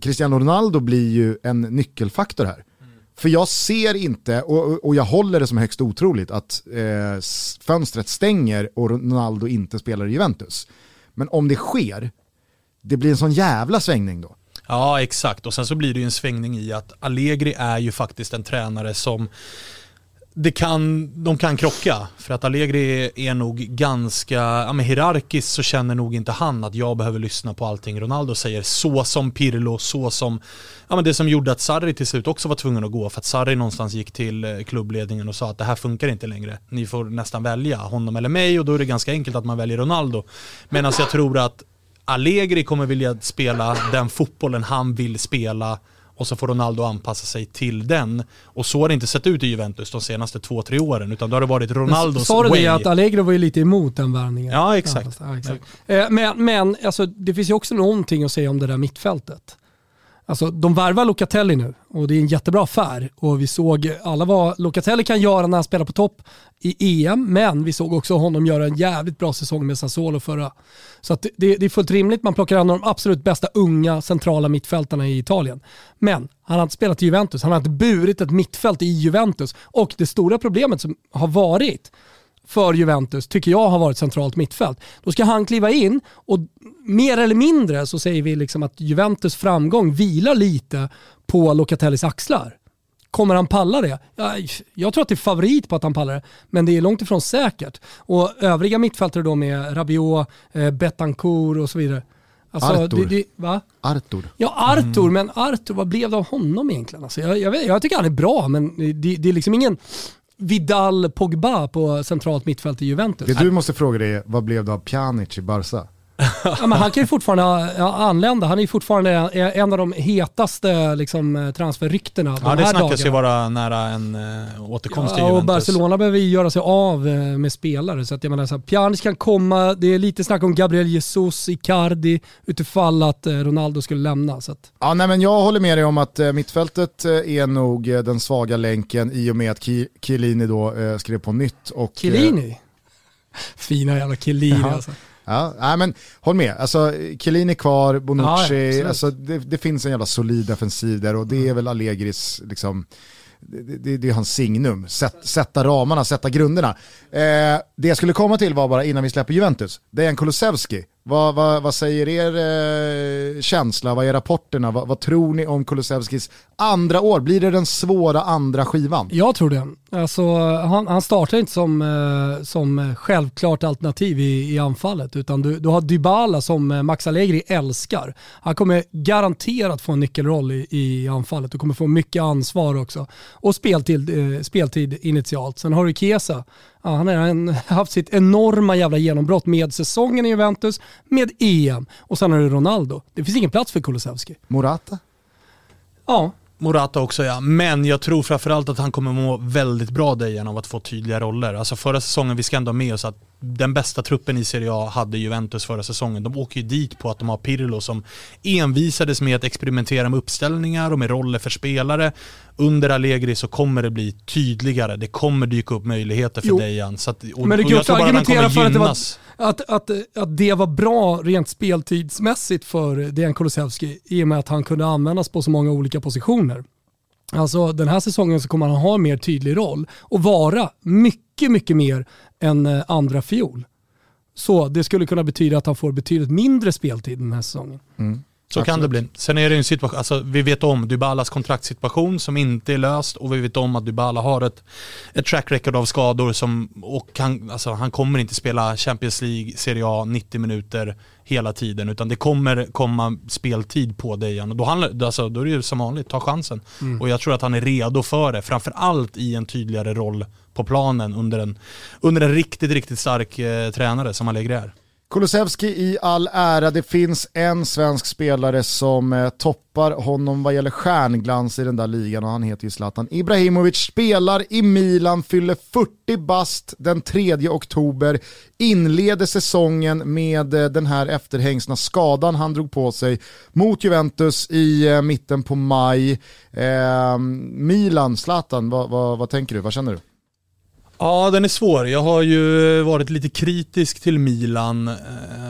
Speaker 2: Cristiano Ronaldo blir ju en nyckelfaktor här. För jag ser inte, och, och jag håller det som högst otroligt, att eh, fönstret stänger och Ronaldo inte spelar i Juventus. Men om det sker, det blir en sån jävla svängning då.
Speaker 3: Ja, exakt. Och sen så blir det ju en svängning i att Allegri är ju faktiskt en tränare som det kan, de kan krocka. För att Allegri är nog ganska, ja men hierarkiskt så känner nog inte han att jag behöver lyssna på allting Ronaldo säger. Så som Pirlo, så som, ja men det som gjorde att Sarri till slut också var tvungen att gå. För att Sarri någonstans gick till eh, klubbledningen och sa att det här funkar inte längre. Ni får nästan välja honom eller mig och då är det ganska enkelt att man väljer Ronaldo. Medan jag tror att Allegri kommer vilja spela den fotbollen han vill spela och så får Ronaldo anpassa sig till den. Och så har det inte sett ut i Juventus de senaste två, tre åren, utan då har det varit Ronaldos
Speaker 1: Sa du det att Allegro var ju lite emot den värvningen?
Speaker 3: Ja, exakt.
Speaker 1: Ja, exakt. Eh, Men, men alltså, det finns ju också någonting att säga om det där mittfältet. Alltså, de värvar Locatelli nu och det är en jättebra affär. Och vi såg alla vad Locatelli kan göra när han spelar på topp i EM, men vi såg också honom göra en jävligt bra säsong med Sassuolo förra. Så att det, det är fullt rimligt, man plockar en av de absolut bästa unga centrala mittfältarna i Italien. Men han har inte spelat i Juventus, han har inte burit ett mittfält i Juventus. Och det stora problemet som har varit för Juventus tycker jag har varit centralt mittfält. Då ska han kliva in och mer eller mindre så säger vi liksom att Juventus framgång vilar lite på Locatellis axlar. Kommer han palla det? Jag, jag tror att det är favorit på att han pallar det, men det är långt ifrån säkert. Och övriga mittfältare då med Rabiot, eh, Betancourt och så vidare. Alltså,
Speaker 2: Arthur.
Speaker 1: Det, det?
Speaker 2: Artur.
Speaker 1: Ja, Arthur, men Arthur, vad blev det av honom egentligen? Alltså, jag, jag, vet, jag tycker han är bra, men det, det är liksom ingen Vidal Pogba på centralt mittfält i Juventus.
Speaker 2: Det du måste fråga dig är, vad blev det av Pjanic i Barca?
Speaker 1: Ja, men han kan ju fortfarande ja, anlända. Han är ju fortfarande en av de hetaste liksom, transferryktena de
Speaker 3: Ja, det
Speaker 1: här
Speaker 3: snackas ju
Speaker 1: dagarna.
Speaker 3: vara nära en äh, återkomst till
Speaker 1: Ja, och
Speaker 3: Juventus.
Speaker 1: Barcelona behöver ju göra sig av eh, med spelare. Så att jag menar, så här, Pjanic kan komma, det är lite snack om Gabriel Jesus, Icardi, utifall att eh, Ronaldo skulle lämna. Så att,
Speaker 2: Ja, nej, men jag håller med dig om att eh, mittfältet eh, är nog eh, den svaga länken i och med att Chiellini då eh, skrev på nytt. Och, eh,
Speaker 1: Chiellini. Fina jävla Chiellini
Speaker 2: Ja.
Speaker 1: alltså.
Speaker 2: Ja, nej, men håll med. Alltså, Chiellini kvar,
Speaker 1: Ja,
Speaker 2: Bonucci,
Speaker 1: absolut.
Speaker 2: alltså, det, det finns en jävla solid defensiv där och det är väl Allegris, liksom, det, det, det är hans signum. Sätt, sätta ramarna, sätta grunderna. Eh, det jag skulle komma till var bara innan vi släpper Juventus, Dejan Kulusevski. Vad, vad, vad säger er eh, känsla, vad är rapporterna, vad, vad tror ni om Kulusevskis andra år? Blir det den svåra andra skivan?
Speaker 1: Jag tror det. Alltså, han, han startar inte som, eh, som självklart alternativ i, i anfallet utan du, du har Dybala som eh, Max Allegri älskar. Han kommer garanterat få en nyckelroll i, i anfallet och kommer få mycket ansvar också. Och speltid, eh, speltid initialt. Sen har du Kesa Ja, han har haft sitt enorma jävla genombrott med säsongen i Juventus, med EM och sen har du Ronaldo. Det finns ingen plats för Kulusevski.
Speaker 2: Morata?
Speaker 1: Ja,
Speaker 3: Morata också ja, men jag tror framförallt att han kommer må väldigt bra Dejan av att få tydliga roller. Alltså förra säsongen, vi ska ändå ha med oss att den bästa truppen i Serie A hade Juventus förra säsongen. De åker ju dit på att de har Pirlo som envisades med att experimentera med uppställningar och med roller för spelare. Under Allegri så kommer det bli tydligare, det kommer dyka upp möjligheter för
Speaker 1: Jo.
Speaker 3: Dejan. Så att, och,
Speaker 1: Men också
Speaker 3: tror bara att
Speaker 1: argumentera för att det var, att, att, att det var bra rent speltidsmässigt för Dejan Kulusevski i och med att han kunde användas på så många olika positioner. Alltså den här säsongen så kommer han ha en mer tydlig roll och vara mycket, mycket mer än eh, andra fiol. Så det skulle kunna betyda att han får betydligt mindre speltid den här säsongen. Mm.
Speaker 3: Så kan det bli. Sen är det en situation, alltså vi vet om Dybalas kontraktssituation som inte är löst och vi vet om att Dybala har ett, ett track record av skador som, och han, alltså, han kommer inte spela Champions League, Serie A 90 minuter hela tiden utan det kommer komma speltid på Dejan och då, handlar, alltså, då är det ju som vanligt, ta chansen. Och jag tror att han är redo för det, framförallt i en tydligare roll på planen under en, under en riktigt, riktigt stark eh, tränare som Allegri är.
Speaker 2: Kulusevski i all ära, det finns en svensk spelare som eh, toppar honom vad gäller stjärnglans i den där ligan och han heter ju Zlatan Ibrahimovic, spelar i Milan, fyller 40 bast den 3 oktober, inleder säsongen med eh, den här efterhängsna skadan han drog på sig mot Juventus i eh, mitten på maj. Eh, Milan, Zlatan, vad, vad, vad tänker du, vad känner du?
Speaker 3: Ja, den är svår. Jag har ju varit lite kritisk till Milan eh,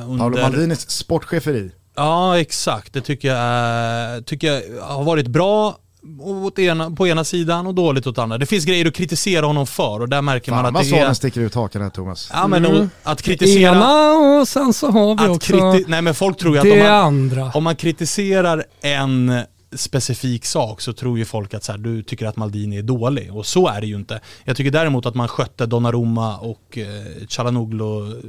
Speaker 2: Paolo
Speaker 3: under...
Speaker 2: Maldinis sportcheferi.
Speaker 3: Ja, exakt. Det tycker jag, tycker jag har varit bra åt ena, på ena sidan och dåligt åt andra. Det finns grejer att kritisera honom för och där märker man
Speaker 2: Fan
Speaker 3: att
Speaker 2: vad
Speaker 3: det är...
Speaker 2: sticker ut hakan här Thomas.
Speaker 3: Ja, men
Speaker 1: Mm.
Speaker 3: att kritisera...
Speaker 1: Ena och sen så har vi
Speaker 3: Att
Speaker 1: också
Speaker 3: kriti- nej men folk tror ju att om
Speaker 1: det
Speaker 3: man,
Speaker 1: andra.
Speaker 3: om man kritiserar en specifik sak så tror ju folk att så här, du tycker att Maldini är dålig och så är det ju inte. Jag tycker däremot att man skötte Donnarumma och eh, Chalanoglu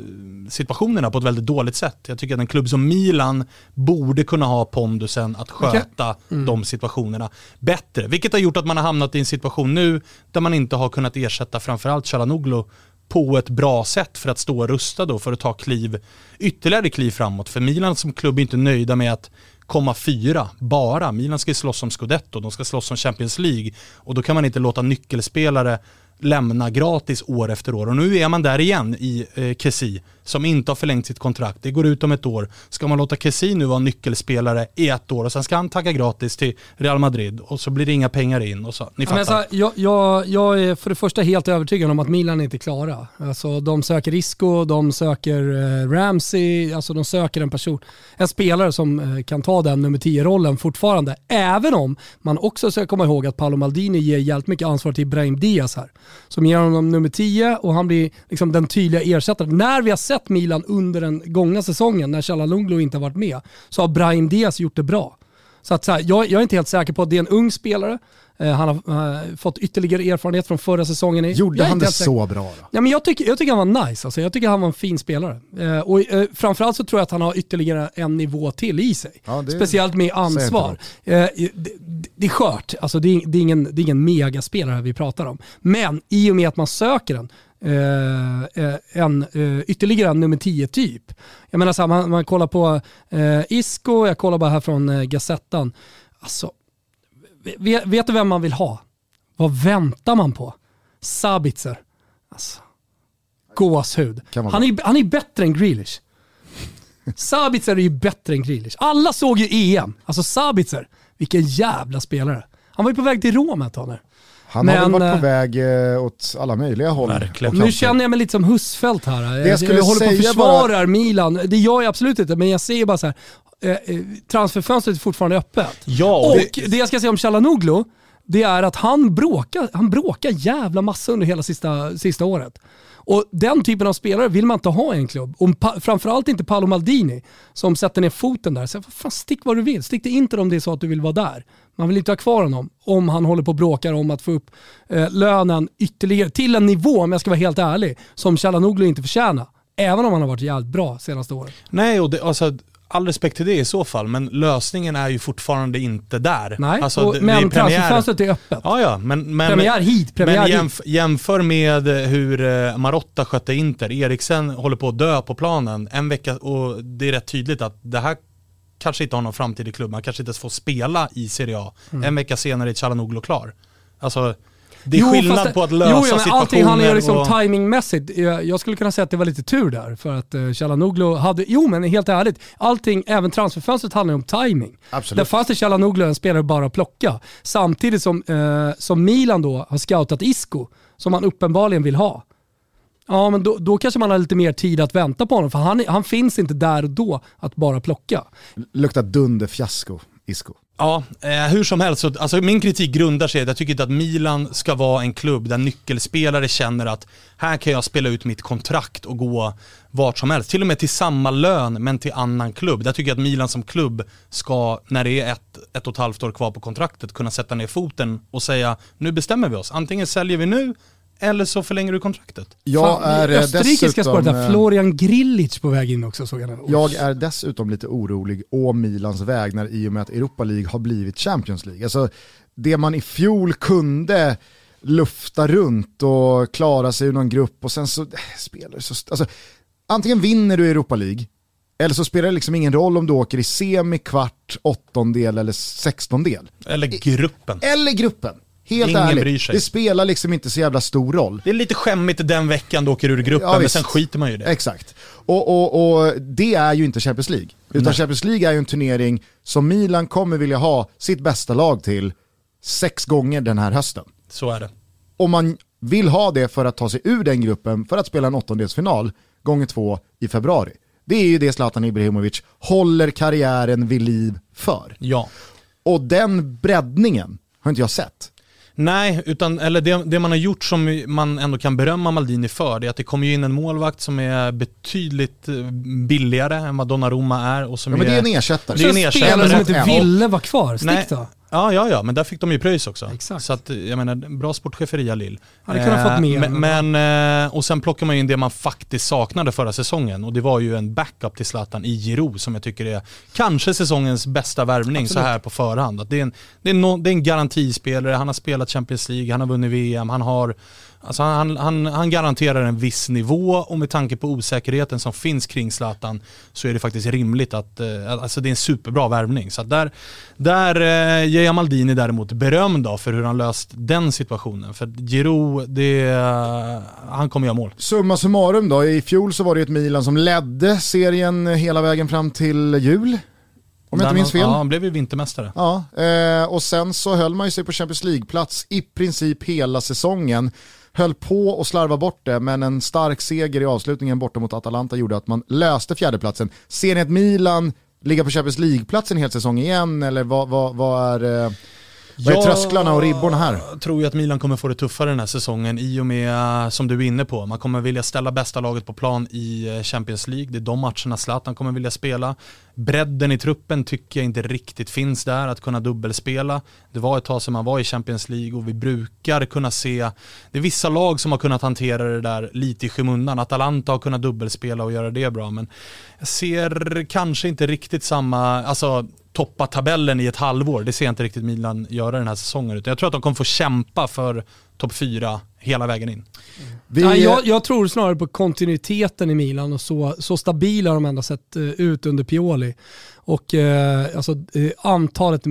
Speaker 3: situationerna på ett väldigt dåligt sätt. Jag tycker att en klubb som Milan borde kunna ha pondusen att sköta de situationerna bättre. Vilket har gjort att man har hamnat i en situation nu där man inte har kunnat ersätta framförallt Chalanoglu på ett bra sätt för att stå rustad då för att ta kliv, ytterligare kliv framåt. För Milan som klubb är inte nöjda med att komma fyra bara. Milan ska ju slåss om scudetto, de ska slåss om Champions League och då kan man inte låta nyckelspelare lämna gratis år efter år. Och nu är man där igen i eh, Kessi som inte har förlängt sitt kontrakt. Det går ut om ett år. Ska man låta Kessi nu vara nyckelspelare i ett år och sen ska han tacka gratis till Real Madrid och så blir det inga pengar in och så. Ni fattar.
Speaker 1: Men så här, jag, jag, jag är för det första helt övertygad om att Milan är inte klara. Alltså, de söker Isco, de söker eh, Ramsey, alltså de söker en person, en spelare som eh, kan ta den nummer 10-rollen fortfarande. Även om man också ska komma ihåg att Paolo Maldini ger jävligt mycket ansvar till Ibrahim Diaz här. Som ger honom nummer 10 och han blir liksom den tydliga ersättaren. När vi har sett Milan under den gångna säsongen, när Chalanoglu inte har varit med, så har Brahim Diaz gjort det bra. Så att så här, jag, jag, är inte helt säker på att det är en ung spelare. Eh, han har eh, fått ytterligare erfarenhet från förra säsongen.
Speaker 2: Gjorde han det så bra då?
Speaker 1: Ja, men jag, tycker, jag tycker han var nice. Alltså. Jag tycker han var en fin spelare. Eh, och, framförallt så tror jag att han har ytterligare en nivå till i sig.
Speaker 2: Ja, det
Speaker 1: Speciellt med ansvar. Det, det, är skört. Alltså, det, är, det, är ingen, det är ingen megaspelare vi pratar om. Men i och med att man söker den eh, en, eh, ytterligare en nummer 10 typ. Jag menar så här, man, man kollar på Isco, jag kollar bara här från eh, Gazettan. Alltså, vet, vet du vem man vill ha? Vad väntar man på? Sabitzer. Alltså, gåshud. Han är, han är bättre än Grealish. Sabitzer är ju bättre än Grealish. Alla såg ju EM. Alltså Sabitzer, vilken jävla spelare. Han var ju på väg till Rom ett tag nu.
Speaker 2: Han men, har väl varit på eh, väg eh, åt alla möjliga håll.
Speaker 1: Nu känner jag mig lite som Husfeldt här. Det jag, jag håller på och försvarar bara... Milan. Det gör jag absolut inte, men jag säger bara så här. Eh, eh transferfönstret är fortfarande öppet.
Speaker 3: Ja,
Speaker 1: och det... det jag ska säga om Chalanoglu, det är att han bråkar, han bråkar jävla massa under hela sista, sista året. Och den typen av spelare vill man inte ha i en klubb. Och framförallt inte Paolo Maldini som sätter ner foten där. Så, fan, stick vad du vill, stick det inte om det är så att du vill vara där. Man vill inte ha kvar honom om han håller på och bråkar om att få upp eh, lönen ytterligare till en nivå, om jag ska vara helt ärlig, som Chalanoglu inte förtjänar. Även om han har varit jävligt bra senaste året.
Speaker 3: Nej, och det, alltså, all respekt till det i så fall, men lösningen är ju fortfarande inte där.
Speaker 1: Nej,
Speaker 3: alltså,
Speaker 1: och, men transferfönstret är öppet.
Speaker 3: Ja, ja, men, men,
Speaker 1: premiär hit, premiär
Speaker 3: men jämf, jämför med hur eh, Marotta skötte Inter. Eriksen håller på att dö på planen en vecka och det är rätt tydligt att det här kanske inte har någon framtid i klubben, han kanske inte ens får spela i Serie A. Mm. En vecka senare är Chalanoglu klar. Alltså, det är jo, skillnad det, på att lösa jo, ja, situationer.
Speaker 1: Allting handlar ju liksom och... timingmässigt. Jag skulle kunna säga att det var lite tur där för att uh, Chalanoglu hade, jo men helt ärligt, allting, även transferfönstret handlar ju om timing.
Speaker 2: Absolut.
Speaker 1: Där fanns det Chalanoglu en spelare bara att plocka. Samtidigt som, uh, som Milan då har scoutat Isco, som man uppenbarligen vill ha. Ja, men då, då, kanske man har lite mer tid att vänta på honom, för han, han finns inte där och då att bara plocka.
Speaker 2: Luktar dunderfiasko, Isco.
Speaker 3: Ja, eh, hur som helst, så, alltså min kritik grundar sig i att jag tycker inte att Milan ska vara en klubb där nyckelspelare känner att här kan jag spela ut mitt kontrakt och gå vart som helst. Till och med till samma lön men till annan klubb. Där tycker jag att Milan som klubb ska, när det är ett, ett och ett halvt år kvar på kontraktet, kunna sätta ner foten och säga nu bestämmer vi oss. Antingen säljer vi nu eller så förlänger du kontraktet.
Speaker 2: Jag är eh, Österrikiska spåret
Speaker 1: där, eh, Florian Grilic på väg in också såg jag.
Speaker 2: Jag är dessutom lite orolig å Milans vägnar i och med att Europa League har blivit Champions League. Alltså, det man i fjol kunde lufta runt och klara sig ur någon grupp och sen så äh, spelar så... Alltså, antingen vinner du Europa League eller så spelar det liksom ingen roll om du åker i semi, kvart, åttondel eller sextondel.
Speaker 3: Eller gruppen.
Speaker 2: Eller gruppen. Helt Ingen ärligt, bryr sig. det spelar liksom inte så jävla stor roll.
Speaker 3: Det är lite skämmigt den veckan du åker ur gruppen, ja, men sen skiter man ju i det.
Speaker 2: Exakt. Och, och, och det är ju inte Champions League. Utan Nej. Champions League är ju en turnering som Milan kommer vilja ha sitt bästa lag till sex gånger den här hösten.
Speaker 3: Så är det.
Speaker 2: Om man vill ha det för att ta sig ur den gruppen för att spela en åttondelsfinal gånger två i februari. Det är ju det Zlatan Ibrahimovic håller karriären vid liv för.
Speaker 3: Ja.
Speaker 2: Och den breddningen har inte jag sett.
Speaker 3: Nej, utan, eller det, det, man har gjort som man ändå kan berömma Maldini för, det är att det kommer in en målvakt som är betydligt eh, billigare än vad Donnarumma är. Och som
Speaker 2: ja, men det är en ersättare.
Speaker 1: Det är en ersättare. spelare som inte ville vara kvar, stick då.
Speaker 3: Ja, ja, ja, men där fick de ju pröjs också.
Speaker 1: Exakt.
Speaker 3: Så att, jag menar, bra sportcheferi Lill.
Speaker 1: Hade kunnat fått mer.
Speaker 3: Men, men, eh, och sen plockar man in det man faktiskt saknade förra säsongen och det var ju en backup till Zlatan i Giroud som jag tycker är kanske säsongens bästa värvning så här på förhand. Att det, är en, det, är no, det är en garantispelare, han har spelat Champions League, han har vunnit VM, han har Alltså han, han, han garanterar en viss nivå och med tanke på osäkerheten som finns kring Zlatan så är det faktiskt rimligt att, eh, alltså det är en superbra värvning. Så där, där eh, ger Maldini däremot beröm då för hur han löst den situationen. För Giroud, det, eh, han kommer göra mål.
Speaker 2: Summa summarum då, i fjol så var det ett Milan som ledde serien hela vägen fram till jul. Om jag inte minns fel.
Speaker 3: Ja, han blev ju vintermästare.
Speaker 2: Ja, eh, och sen så höll man ju sig på Champions League-plats i princip hela säsongen höll på att slarva bort det, men en stark seger i avslutningen borta mot Atalanta gjorde att man löste fjärdeplatsen. Ser ni att Milan ligga på Champions League-plats en hel säsong igen, eller vad, vad, vad är... Eh, vad är trösklarna och ribborna här?
Speaker 3: Jag tror ju att Milan kommer få det tuffare den här säsongen i och med, som du är inne på, man kommer vilja ställa bästa laget på plan i eh, Champions League. Det är de matcherna Zlatan kommer vilja spela. Bredden i truppen tycker jag inte riktigt finns där, att kunna dubbelspela. Det var ett tag sedan man var i Champions League och vi brukar kunna se, det är vissa lag som har kunnat hantera det där lite i skymundan. Atalanta har kunnat dubbelspela och göra det bra, men jag ser kanske inte riktigt samma, alltså toppa tabellen i ett halvår. Det ser jag inte riktigt Milan göra den här säsongen. Utan jag tror att de kommer få kämpa för topp fyra hela vägen in.
Speaker 1: Vi... Ja, jag, jag, tror snarare på kontinuiteten i Milan och så, så stabila de ändå sett uh, ut under Pioli. Och uh, alltså, uh, antalet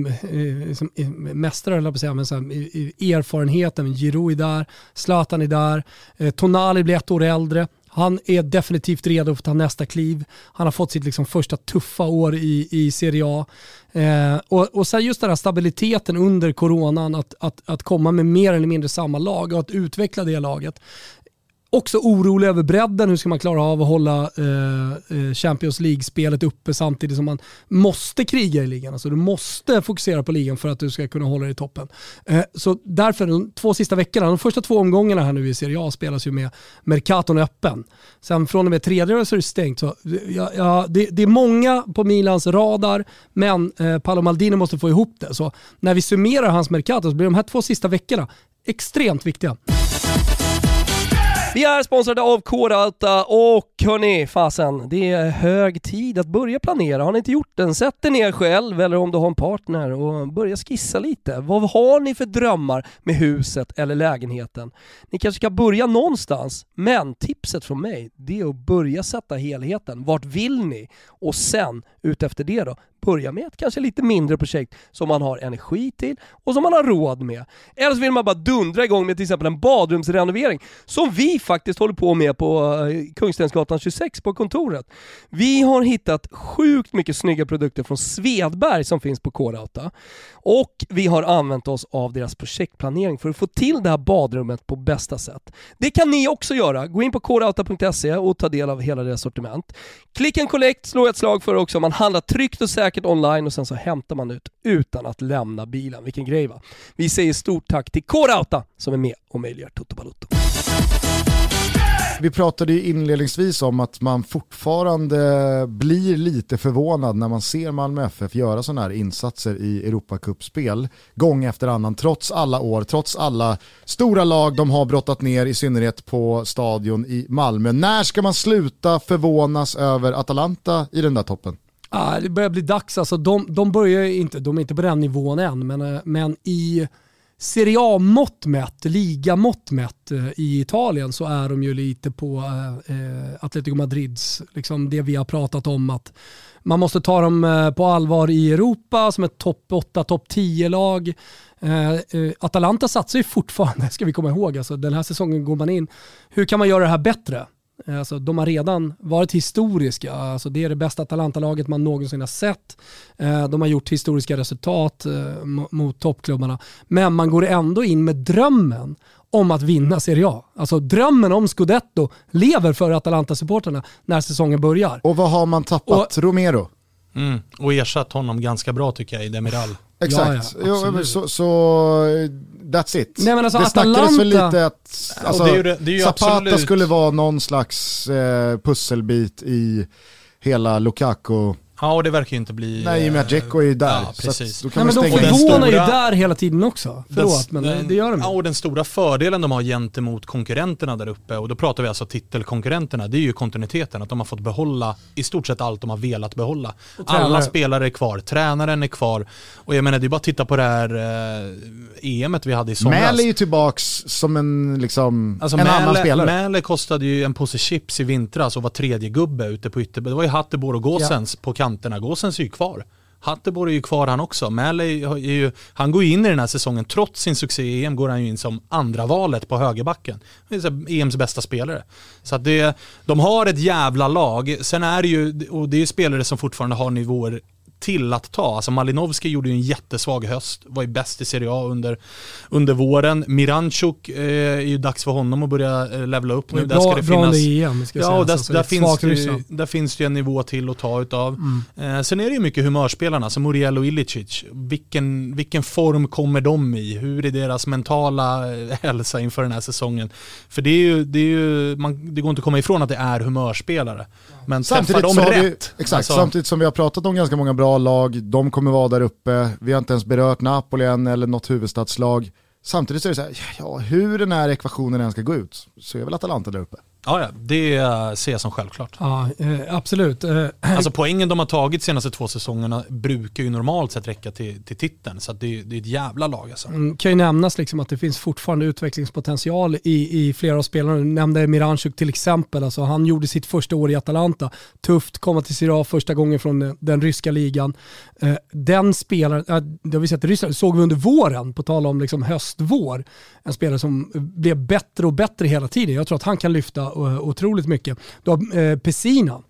Speaker 1: liksom, mästare, eller på säga, men så här, erfarenheten, Giroud är där, Zlatan är där, Tonali blir ett år äldre. Han är definitivt redo för att ta nästa kliv. Han har fått sitt liksom första tuffa år i, i Serie A. Eh, och, och sen just den här stabiliteten under coronan, att, att, att komma med mer eller mindre samma lag och att utveckla det laget också orolig över bredden. Hur ska man klara av att hålla eh, eh, Champions League-spelet uppe samtidigt som man måste kriga i ligan. Alltså du måste fokusera på ligan för att du ska kunna hålla dig i toppen. Eh, så därför, de två sista veckorna, de första två omgångarna här nu i Serie A spelas ju med Mercaton öppen. Sen från och med tredje så är det stängt. Så, ja, ja, det, det, är många på Milans radar, men eh, Paolo Maldini måste få ihop det. Så när vi summerar hans Mercato så blir de här två sista veckorna extremt viktiga.
Speaker 6: Vi är sponsrade av K-Rauta och hörni, fasen, det är hög tid att börja planera. Har ni inte gjort den, sätt er ner själv eller om du har en partner och börja skissa lite. Vad har ni för drömmar med huset eller lägenheten? Ni kanske ska börja någonstans, men tipset från mig, det är att börja sätta helheten. Vart vill ni? Och sen, utefter det då, börja med ett kanske lite mindre projekt som man har energi till och som man har råd med. Eller så vill man bara dundra igång med till exempel en badrumsrenovering som vi faktiskt håller på med på eh, Kungstensgatan 26 på kontoret. Vi har hittat sjukt mycket snygga produkter från Svedberg som finns på k och vi har använt oss av deras projektplanering för att få till det här badrummet på bästa sätt. Det kan ni också göra. Gå in på krauta.se och ta del av hela deras sortiment. Click en collect slår ett slag för också. Man handlar tryggt och säkert säkert online och sen så hämtar man ut utan att lämna bilen. Vilken grej va? Vi säger stort tack till K-Rauta som är med och möjliggör Toto Balotto.
Speaker 2: Vi pratade ju inledningsvis om att man fortfarande blir lite förvånad när man ser Malmö FF göra sådana här insatser i Europacupspel gång efter annan, trots alla år, trots alla stora lag de har brottat ner, i synnerhet på stadion i Malmö. När ska man sluta förvånas över Atalanta i den där toppen?
Speaker 1: Ah, det börjar bli dags, alltså, de, de börjar inte, de är inte på den nivån än, men, eh, men i Serie A-mått mätt, ligamått mätt eh, i Italien så är de ju lite på eh, eh, Atletico Madrids, liksom det vi har pratat om att man måste ta dem på allvar i Europa som ett topp 8, topp 10-lag. Eh, Atalanta satsar ju fortfarande, ska vi komma ihåg, alltså, den här säsongen går man in. Hur kan man göra det här bättre? Alltså, de har redan varit historiska. Alltså, det är det bästa Atalanta-laget man någonsin har sett. Eh, de har gjort historiska resultat eh, mot toppklubbarna. Men man går ändå in med drömmen om att vinna Serie A. Alltså drömmen om Scudetto lever för Atalanta-supporterna när säsongen börjar.
Speaker 2: Och vad har man tappat? Och, Romero?
Speaker 3: Mm, och ersatt honom ganska bra tycker jag i Demiral.
Speaker 2: Exakt, ja, ja, så, så, that's it.
Speaker 1: Nej, men alltså,
Speaker 2: det
Speaker 1: Atalanta...
Speaker 2: snackades väl lite att alltså,
Speaker 3: det är ju, det är ju
Speaker 2: Zapata
Speaker 3: absolut...
Speaker 2: skulle vara någon slags eh, pusselbit i hela Lukaku
Speaker 3: Ja, och det verkar ju inte bli...
Speaker 2: Nej, i och med att Dzeko är ju där.
Speaker 3: Ja,
Speaker 2: så
Speaker 3: precis.
Speaker 2: att då kan
Speaker 1: Nej, men de förvånar ju där hela tiden också. Förlåt,
Speaker 3: Den-
Speaker 1: men
Speaker 3: den-
Speaker 1: det gör de
Speaker 3: Ja, och den stora fördelen de har gentemot konkurrenterna där uppe, och då pratar vi alltså titelkonkurrenterna, det är ju kontinuiteten. Att de har fått behålla i stort sett allt de har velat behålla. Alla spelare är kvar, tränaren är kvar. Och jag menar, det är bara att titta på det här eh, EMet vi hade i somras.
Speaker 2: Mäl är ju tillbaks som en, liksom,
Speaker 3: Alltså
Speaker 2: en annan
Speaker 3: Mäle,
Speaker 2: spelare.
Speaker 3: Mäle kostade ju en påse chips i vintras och var tredje gubbe ute på ytter. Det var ju Hatteborg och Gåsens på kanterna. Gåsens är ju kvar. Hatteborg är ju kvar han också. Mäle är ju, han går ju in i den här säsongen, trots sin succé i EM går han ju in som andra valet på högerbacken. Det är EMs bästa spelare. Så att det, de har ett jävla lag. Sen är det ju, och det är ju spelare som fortfarande har nivåer till att ta. Alltså Malinovski gjorde ju en jättesvag höst, var ju bäst i Serie A under, under våren. Miranchuk eh, är ju dags för honom att börja eh, levla upp nu. Där
Speaker 1: Bra,
Speaker 3: ska det finnas...
Speaker 1: EM ska
Speaker 3: Ja, och där,
Speaker 1: Alltså,
Speaker 3: där, finns ju- där finns det ju en nivå till att ta utav.
Speaker 1: Mm.
Speaker 3: Eh, sen är det ju mycket humörspelarna, som Muriel och Ilicic. Vilken, vilken form kommer de i? Hur är deras mentala eh, hälsa inför den här säsongen? För det, är ju, det, är ju, man, det går inte att komma ifrån att det är humörspelare. Men träffar
Speaker 2: Samtidigt,
Speaker 3: de
Speaker 2: så har vi,
Speaker 3: rätt?
Speaker 2: exakt,
Speaker 3: Alltså-
Speaker 2: samtidigt som vi har pratat om ganska många bra lag, de kommer vara där uppe, vi har inte ens berört Napoli än eller något huvudstadslag. Samtidigt så är det så här, ja, hur den här ekvationen än ska gå ut så är väl Atalanta där uppe.
Speaker 3: Ja, det eh, ser jag som självklart.
Speaker 1: Ja, eh, absolut. Eh,
Speaker 3: Alltså poängen de har tagit senaste två säsongerna brukar ju normalt sett räcka till, till titeln. Så det, det är ett jävla lag alltså.
Speaker 1: Mm, kan ju nämnas liksom att det finns fortfarande utvecklingspotential i, i flera av spelarna. Du nämnde Miranchuk till exempel. Alltså, han gjorde sitt första år i Atalanta. Tufft, komma till Serie A första gången från den, den ryska ligan. Eh, den spelaren, eh, det har vi sett i Ryssland, såg vi under våren, på tal om liksom höst-vår, en spelare som blev bättre och bättre hela tiden. Jag tror att han kan lyfta eh, otroligt mycket. Du har eh, Pessina,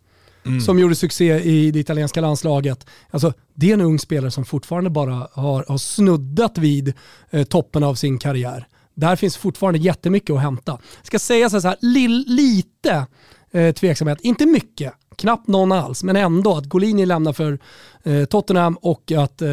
Speaker 1: som gjorde succé i det italienska landslaget. Alltså, det är en ung spelare som fortfarande bara har, har snuddat vid eh, toppen av sin karriär. Där finns fortfarande jättemycket att hämta. Ska säga så här, lill, lite eh, tveksamhet, inte mycket, knappt någon alls, men ändå att Golini lämnar för eh, Tottenham och att eh,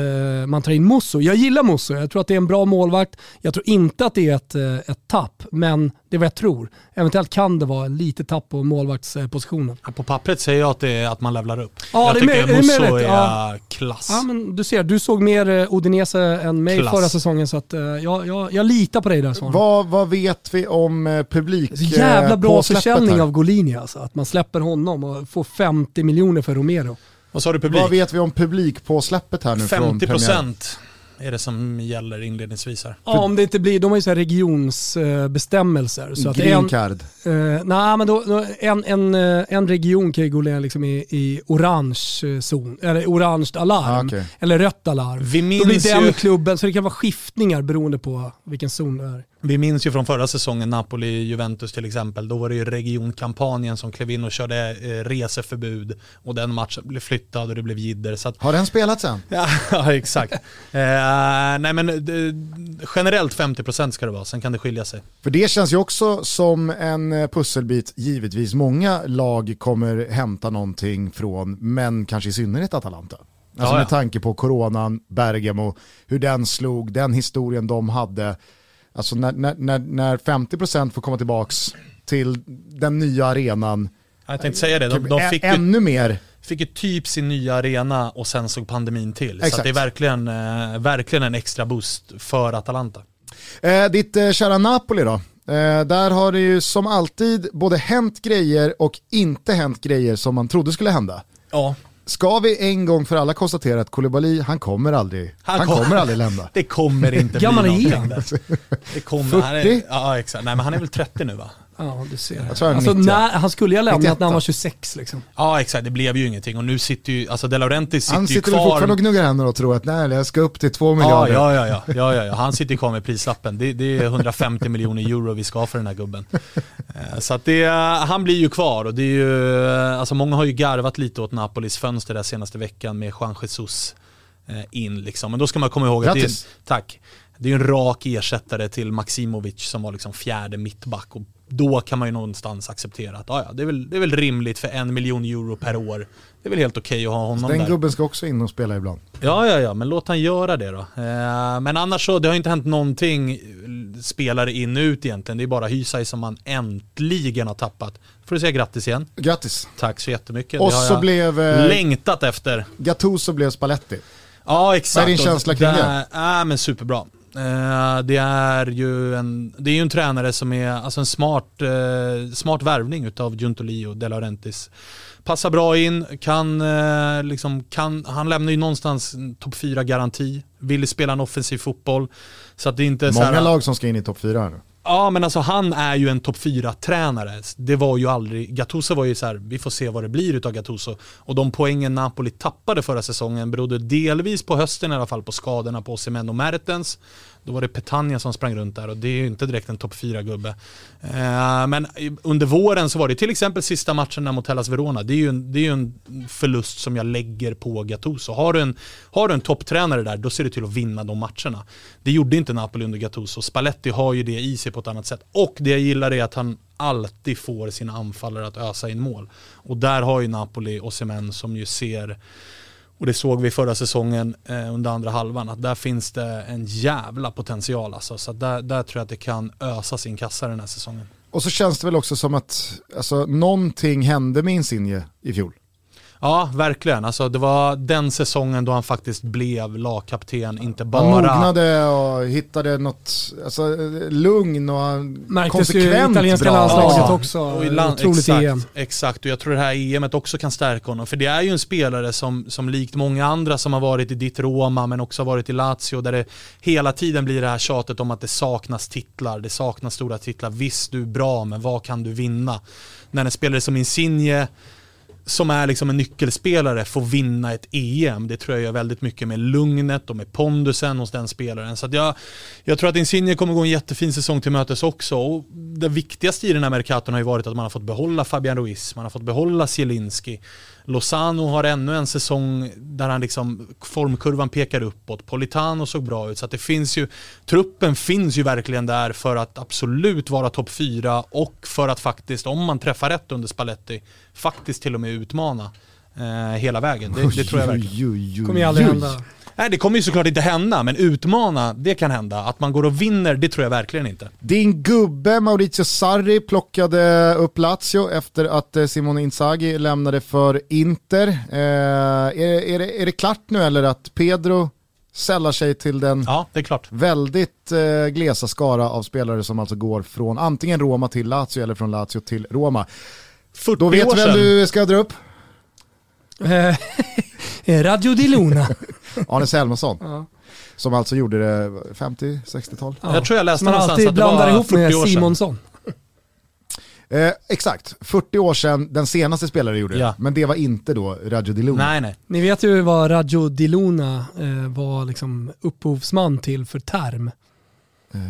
Speaker 1: man tar in Musso. Jag gillar Musso, jag tror att det är en bra målvakt. Jag tror inte att det är ett, eh, ett tapp, men det är vad jag tror. Eventuellt kan det vara lite tapp på målvaktspositionen.
Speaker 3: På pappret säger jag att, det är att man levlar upp.
Speaker 1: Ja,
Speaker 3: jag
Speaker 1: det är
Speaker 3: tycker
Speaker 1: är
Speaker 3: Musso är,
Speaker 1: möjligt, ja.
Speaker 3: klass.
Speaker 1: Ja, men du ser, du såg mer eh, Udinese än mig
Speaker 3: Klass.
Speaker 1: förra säsongen så att, eh, jag, jag, jag litar på dig där Svan.
Speaker 2: Vad, vad vet vi om eh, publik?
Speaker 1: Jävla
Speaker 2: eh,
Speaker 1: bra försäljning
Speaker 2: här?
Speaker 1: av Golini alltså. Att man släpper honom och får 50 miljoner för Romero.
Speaker 3: Vad sa du publik?
Speaker 2: Vad vet vi om publikpåsläppet här nu från premiären?
Speaker 3: 50% är det som gäller inledningsvis här.
Speaker 1: Ja, om det inte blir, de har ju så här regionsbestämmelser. Så att
Speaker 2: Green
Speaker 1: en,
Speaker 2: card.
Speaker 1: eh, nej, men då, en, en, eh, en region kan ju gå ner liksom i, i orange eh, zon, eller orange alarm,
Speaker 2: Ah, okej.
Speaker 1: eller rött alarm.
Speaker 3: Vi
Speaker 1: Då blir
Speaker 3: minns,
Speaker 1: den
Speaker 3: ju,
Speaker 1: klubben, så det kan vara skiftningar beroende på vilken zon det är.
Speaker 3: vi minns ju från förra säsongen, Napoli-Juventus till exempel, då var det ju regionkampanjen som klev in och körde eh, reseförbud och den matchen blev flyttad och det blev jidder. Att,
Speaker 2: Har den spelats än?
Speaker 3: ja, ja, exakt. Eh, nej men eh, generellt 50% ska det vara, sen kan det skilja sig.
Speaker 2: För det känns ju också som en eh, pusselbit, givetvis många lag kommer hämta någonting från, men kanske i synnerhet Atalanta. Alltså
Speaker 3: Ja,
Speaker 2: med
Speaker 3: ja.
Speaker 2: tanke på coronan, Bergamo, hur den slog, den historien de hade. Alltså när, när, när, när 50% får komma tillbaks till den nya arenan,
Speaker 3: Jag tänkte säga det, de, de
Speaker 2: ä-
Speaker 3: fick ju
Speaker 2: ännu mer,
Speaker 3: fick ju typ sin nya arena och sen såg pandemin till. Så
Speaker 2: Exakt.
Speaker 3: att det är verkligen, eh, verkligen en extra boost för Atalanta.
Speaker 2: Eh, ditt eh, kära Napoli då? Eh, där har det ju som alltid både hänt grejer och inte hänt grejer som man trodde skulle hända.
Speaker 3: Ja,
Speaker 2: Ska vi en gång för alla konstatera att Koulibaly, han kommer aldrig, han,
Speaker 3: Han kom-
Speaker 2: kommer aldrig lämna.
Speaker 3: det kommer inte bli
Speaker 1: Gammal är
Speaker 3: någonting
Speaker 1: han?
Speaker 3: Det kommer, han
Speaker 2: 40?
Speaker 3: är, ja exakt, nej men han är väl 30 nu va?
Speaker 1: Ja, du ser.
Speaker 2: Jag tror han
Speaker 1: Alltså,
Speaker 2: 90.
Speaker 1: när, han skulle ju ha lämnat
Speaker 2: 91
Speaker 1: när han var 26 liksom.
Speaker 3: Ja exakt, det blev ju ingenting och nu sitter ju, alltså De Laurentiis sitter,
Speaker 2: Han
Speaker 3: ju
Speaker 2: sitter väl
Speaker 3: kvar.
Speaker 2: fortfarande och gnuggar händer och tror att nej, jag ska upp till två
Speaker 3: Ja,
Speaker 2: miljarder.
Speaker 3: ja, ja, ja, ja, ja, ja, han sitter ju kvar med prislappen. Det, det är 150 miljoner euro vi ska ha för den här gubben. Eh, Så att det, han blir ju kvar och det är ju, alltså många har ju garvat lite åt Napolis fönster där senaste veckan med Juan Jesus eh, in liksom. Men då ska man komma ihåg att det är,
Speaker 2: Grattis.
Speaker 3: tack, det är ju en rak ersättare till Maximovic som var liksom fjärde mittback och då kan man ju någonstans acceptera att ah, ja, det, är väl, det är väl rimligt för en miljon euro per år. Det är väl helt okej att ha honom
Speaker 2: Den
Speaker 3: där.
Speaker 2: gubben ska också in och spela ibland.
Speaker 3: Ja, ja, ja, men låt han göra det då. Eh, men annars så, det har inte hänt någonting spelare in och ut egentligen. Det är bara Hysaj som man äntligen har tappat. Får du säga grattis igen.
Speaker 2: Grattis.
Speaker 3: Tack så jättemycket.
Speaker 2: Och
Speaker 3: det har
Speaker 2: så
Speaker 3: jag
Speaker 2: blev eh,
Speaker 3: längtat efter.
Speaker 2: Gattuso blev Spalletti.
Speaker 3: Ja exakt.
Speaker 2: Vad är din känsla kring det?
Speaker 3: Ja men superbra. Eh, det är ju en, det är ju en tränare som är alltså en smart, eh, smart värvning utav Giuntoli och De Laurentiis. Passar bra in, kan, eh, liksom, kan, han lämnar ju någonstans topp 4 garanti, vill spela en offensiv fotboll. Så att det är inte så
Speaker 2: Många
Speaker 3: här,
Speaker 2: lag som ska in i topp 4 här nu.
Speaker 3: Ja men alltså han är ju en topp 4-tränare. Det var ju aldrig, Gattuso var ju så här, vi får se vad det blir utav Gattuso. Och de poängen Napoli tappade förra säsongen berodde delvis på hösten i alla fall på skadorna på Semeno och Mertens. Då var det Petagna som sprang runt där och det är ju inte direkt en topp 4-gubbe. Eh, men under våren så var det till exempel sista matchen mot Hellas Verona. Det är ju en, det är en förlust som jag lägger på Gattuso. Har du en, har du en topptränare där, då ser du till att vinna de matcherna. Det gjorde inte Napoli under Gattuso. Spalletti har ju det i sig på ett annat sätt. Och det jag gillar är att han alltid får sina anfallare att ösa in mål. Och där har ju Napoli och Semen som ju ser och det såg vi förra säsongen eh, under andra halvan, att där finns det en jävla potential alltså. Så där, där tror jag att det kan ösa sin kassa den här säsongen.
Speaker 2: Och så känns det väl också som att alltså, någonting hände med Insigne i fjol.
Speaker 3: Ja, verkligen. Alltså, det var den säsongen då han faktiskt blev lagkapten, inte
Speaker 2: Han
Speaker 3: bara...
Speaker 2: mognade och hittade något alltså, lugn och han
Speaker 1: Märktes ju i
Speaker 2: konsekvent
Speaker 1: italienska
Speaker 2: bra.
Speaker 1: landslaget
Speaker 3: Ja.
Speaker 1: också.
Speaker 3: Och i land,
Speaker 1: Otroligt
Speaker 3: exakt,
Speaker 1: EM.
Speaker 3: exakt, och jag tror det här EMet också kan stärka honom. För det är ju en spelare som, som likt många andra som har varit i ditt Roma men också har varit i Lazio där det hela tiden blir det här tjatet om att det saknas titlar, det saknas stora titlar. Visst du är bra men vad kan du vinna? När en spelare som Insigne som är liksom en nyckelspelare får vinna ett EM. Det tror jag gör väldigt mycket med lugnet och med pondusen hos den spelaren. Så att jag, jag tror att Insigne kommer gå en jättefin säsong till mötes också. Och det viktigaste i den här Mercaton har ju varit att man har fått behålla Fabian Ruiz, man har fått behålla Zielinski. Lozano har ännu en säsong där han liksom, formkurvan pekar uppåt. Politano såg bra ut. Så att det finns ju, truppen finns ju verkligen där för att absolut vara topp fyra och för att faktiskt, om man träffar rätt under Spalletti, faktiskt till och med utmana eh, hela vägen. Det, det tror jag verkligen.
Speaker 2: Oj,
Speaker 1: kommer ju aldrig hända.
Speaker 3: Nej, det kommer ju såklart inte hända, men utmana, det kan hända. Att man går och vinner, det tror jag verkligen inte.
Speaker 2: Din gubbe Maurizio Sarri plockade upp Lazio efter att eh, Simone Inzaghi lämnade för Inter. Eh, är, är, det, är det klart nu eller att Pedro sällar sig till den
Speaker 3: Ja,
Speaker 2: väldigt eh, glesa skara av spelare som alltså går från antingen Roma till Lazio eller från Lazio till Roma.
Speaker 3: 40
Speaker 2: Då vet vem du ska dra upp?
Speaker 1: Eh, Radio di Luna.
Speaker 2: Arne Selmason.
Speaker 1: Ja.
Speaker 2: Som alltså gjorde det 50-60-tal.
Speaker 1: Ja.
Speaker 3: Jag tror jag läste
Speaker 1: man
Speaker 3: någonstans att det var
Speaker 1: ihop
Speaker 3: 40
Speaker 1: med
Speaker 3: år sedan.
Speaker 1: Simonsson.
Speaker 2: Eh, exakt, 40 år sedan den senaste spelaren gjorde det.
Speaker 3: Ja.
Speaker 2: Men det var inte då Radio Di Luna.
Speaker 3: Nej, nej.
Speaker 1: Ni vet ju vad Radio di Luna eh, var liksom upphovsman till för term.
Speaker 2: Eh,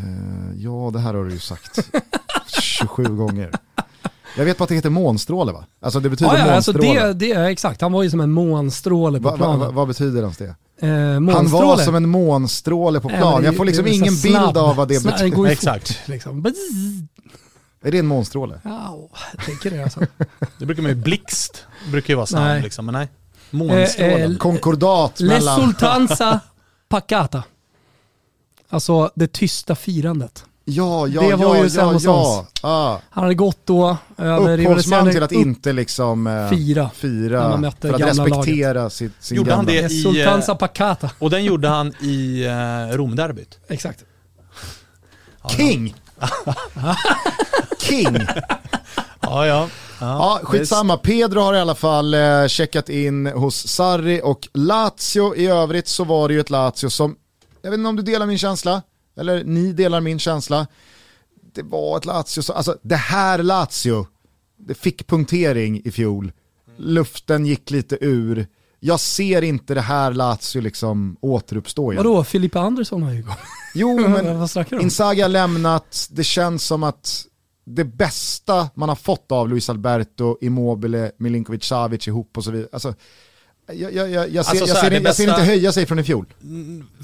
Speaker 2: ja, det här har du ju sagt 27 gånger. Jag vet bara att det heter månstråle va? Alltså det betyder
Speaker 1: Ja, ja, alltså
Speaker 2: månstråle.
Speaker 1: det, det är exakt, han var ju som en månstråle på
Speaker 2: Va, va,
Speaker 1: planen.
Speaker 2: va, vad betyder ens det?
Speaker 1: Eh,
Speaker 2: Han var som en månstråle på
Speaker 1: Nej,
Speaker 2: plan.
Speaker 1: men det-
Speaker 2: Jag får liksom
Speaker 1: det
Speaker 2: ingen bild av vad det
Speaker 1: Snabb-
Speaker 2: betyder.
Speaker 1: går
Speaker 3: Exakt.
Speaker 1: fort, liksom.
Speaker 2: Är det en månstråle?
Speaker 1: Ja, jag tänker det alltså.
Speaker 3: Det brukar man ju, blixt brukar ju vara snabb
Speaker 1: Nej.
Speaker 3: liksom, men nej.
Speaker 1: Eh,
Speaker 3: Månstrålen.
Speaker 1: eh,
Speaker 2: Konkordat
Speaker 1: Le
Speaker 2: mellan...
Speaker 1: Sultanza Pacata. Alltså det tysta firandet.
Speaker 2: Ja, ja,
Speaker 1: Det
Speaker 2: ja,
Speaker 1: var ju
Speaker 2: ja, ja.
Speaker 1: Selmassons.
Speaker 2: Ah.
Speaker 1: Han hade gått då över
Speaker 2: Upphovsman
Speaker 1: rivaliserande
Speaker 2: till att inte liksom eh,
Speaker 1: fira.
Speaker 2: Fira för att respektera sitt, sin
Speaker 3: Gjorde han
Speaker 2: gamla...
Speaker 3: det?
Speaker 1: Le
Speaker 3: i,
Speaker 1: Sultanza
Speaker 3: eh,
Speaker 1: Pacata.
Speaker 3: Och den gjorde han i eh, Romderbyt.
Speaker 1: Exakt.
Speaker 2: King! King!
Speaker 3: Ja, ja.
Speaker 2: Ja, skitsamma. Pedro har i alla fall eh, checkat in hos Sarri och Lazio. I övrigt så var det ju ett Lazio som, jag vet inte om du delar min känsla, eller ni delar min känsla. Det var ett Lazio som, alltså det här Lazio, det fick punktering i fjol. Luften gick lite ur. Jag ser inte det här Lazio liksom återuppstå igen.
Speaker 1: Vadå, Filippa Andersson har ju gått.
Speaker 2: Jo, men? Inzaghi har lämnat, det känns som att det bästa man har fått av Luis Alberto, Immobile, Milinkovic Savic ihop och så vidare. Alltså, jag, jag, jag, jag, ser,
Speaker 3: Alltså, så
Speaker 2: jag,
Speaker 3: här,
Speaker 2: ser,
Speaker 3: det
Speaker 2: jag ser
Speaker 3: bästa-
Speaker 2: inte höja sig från i fjol.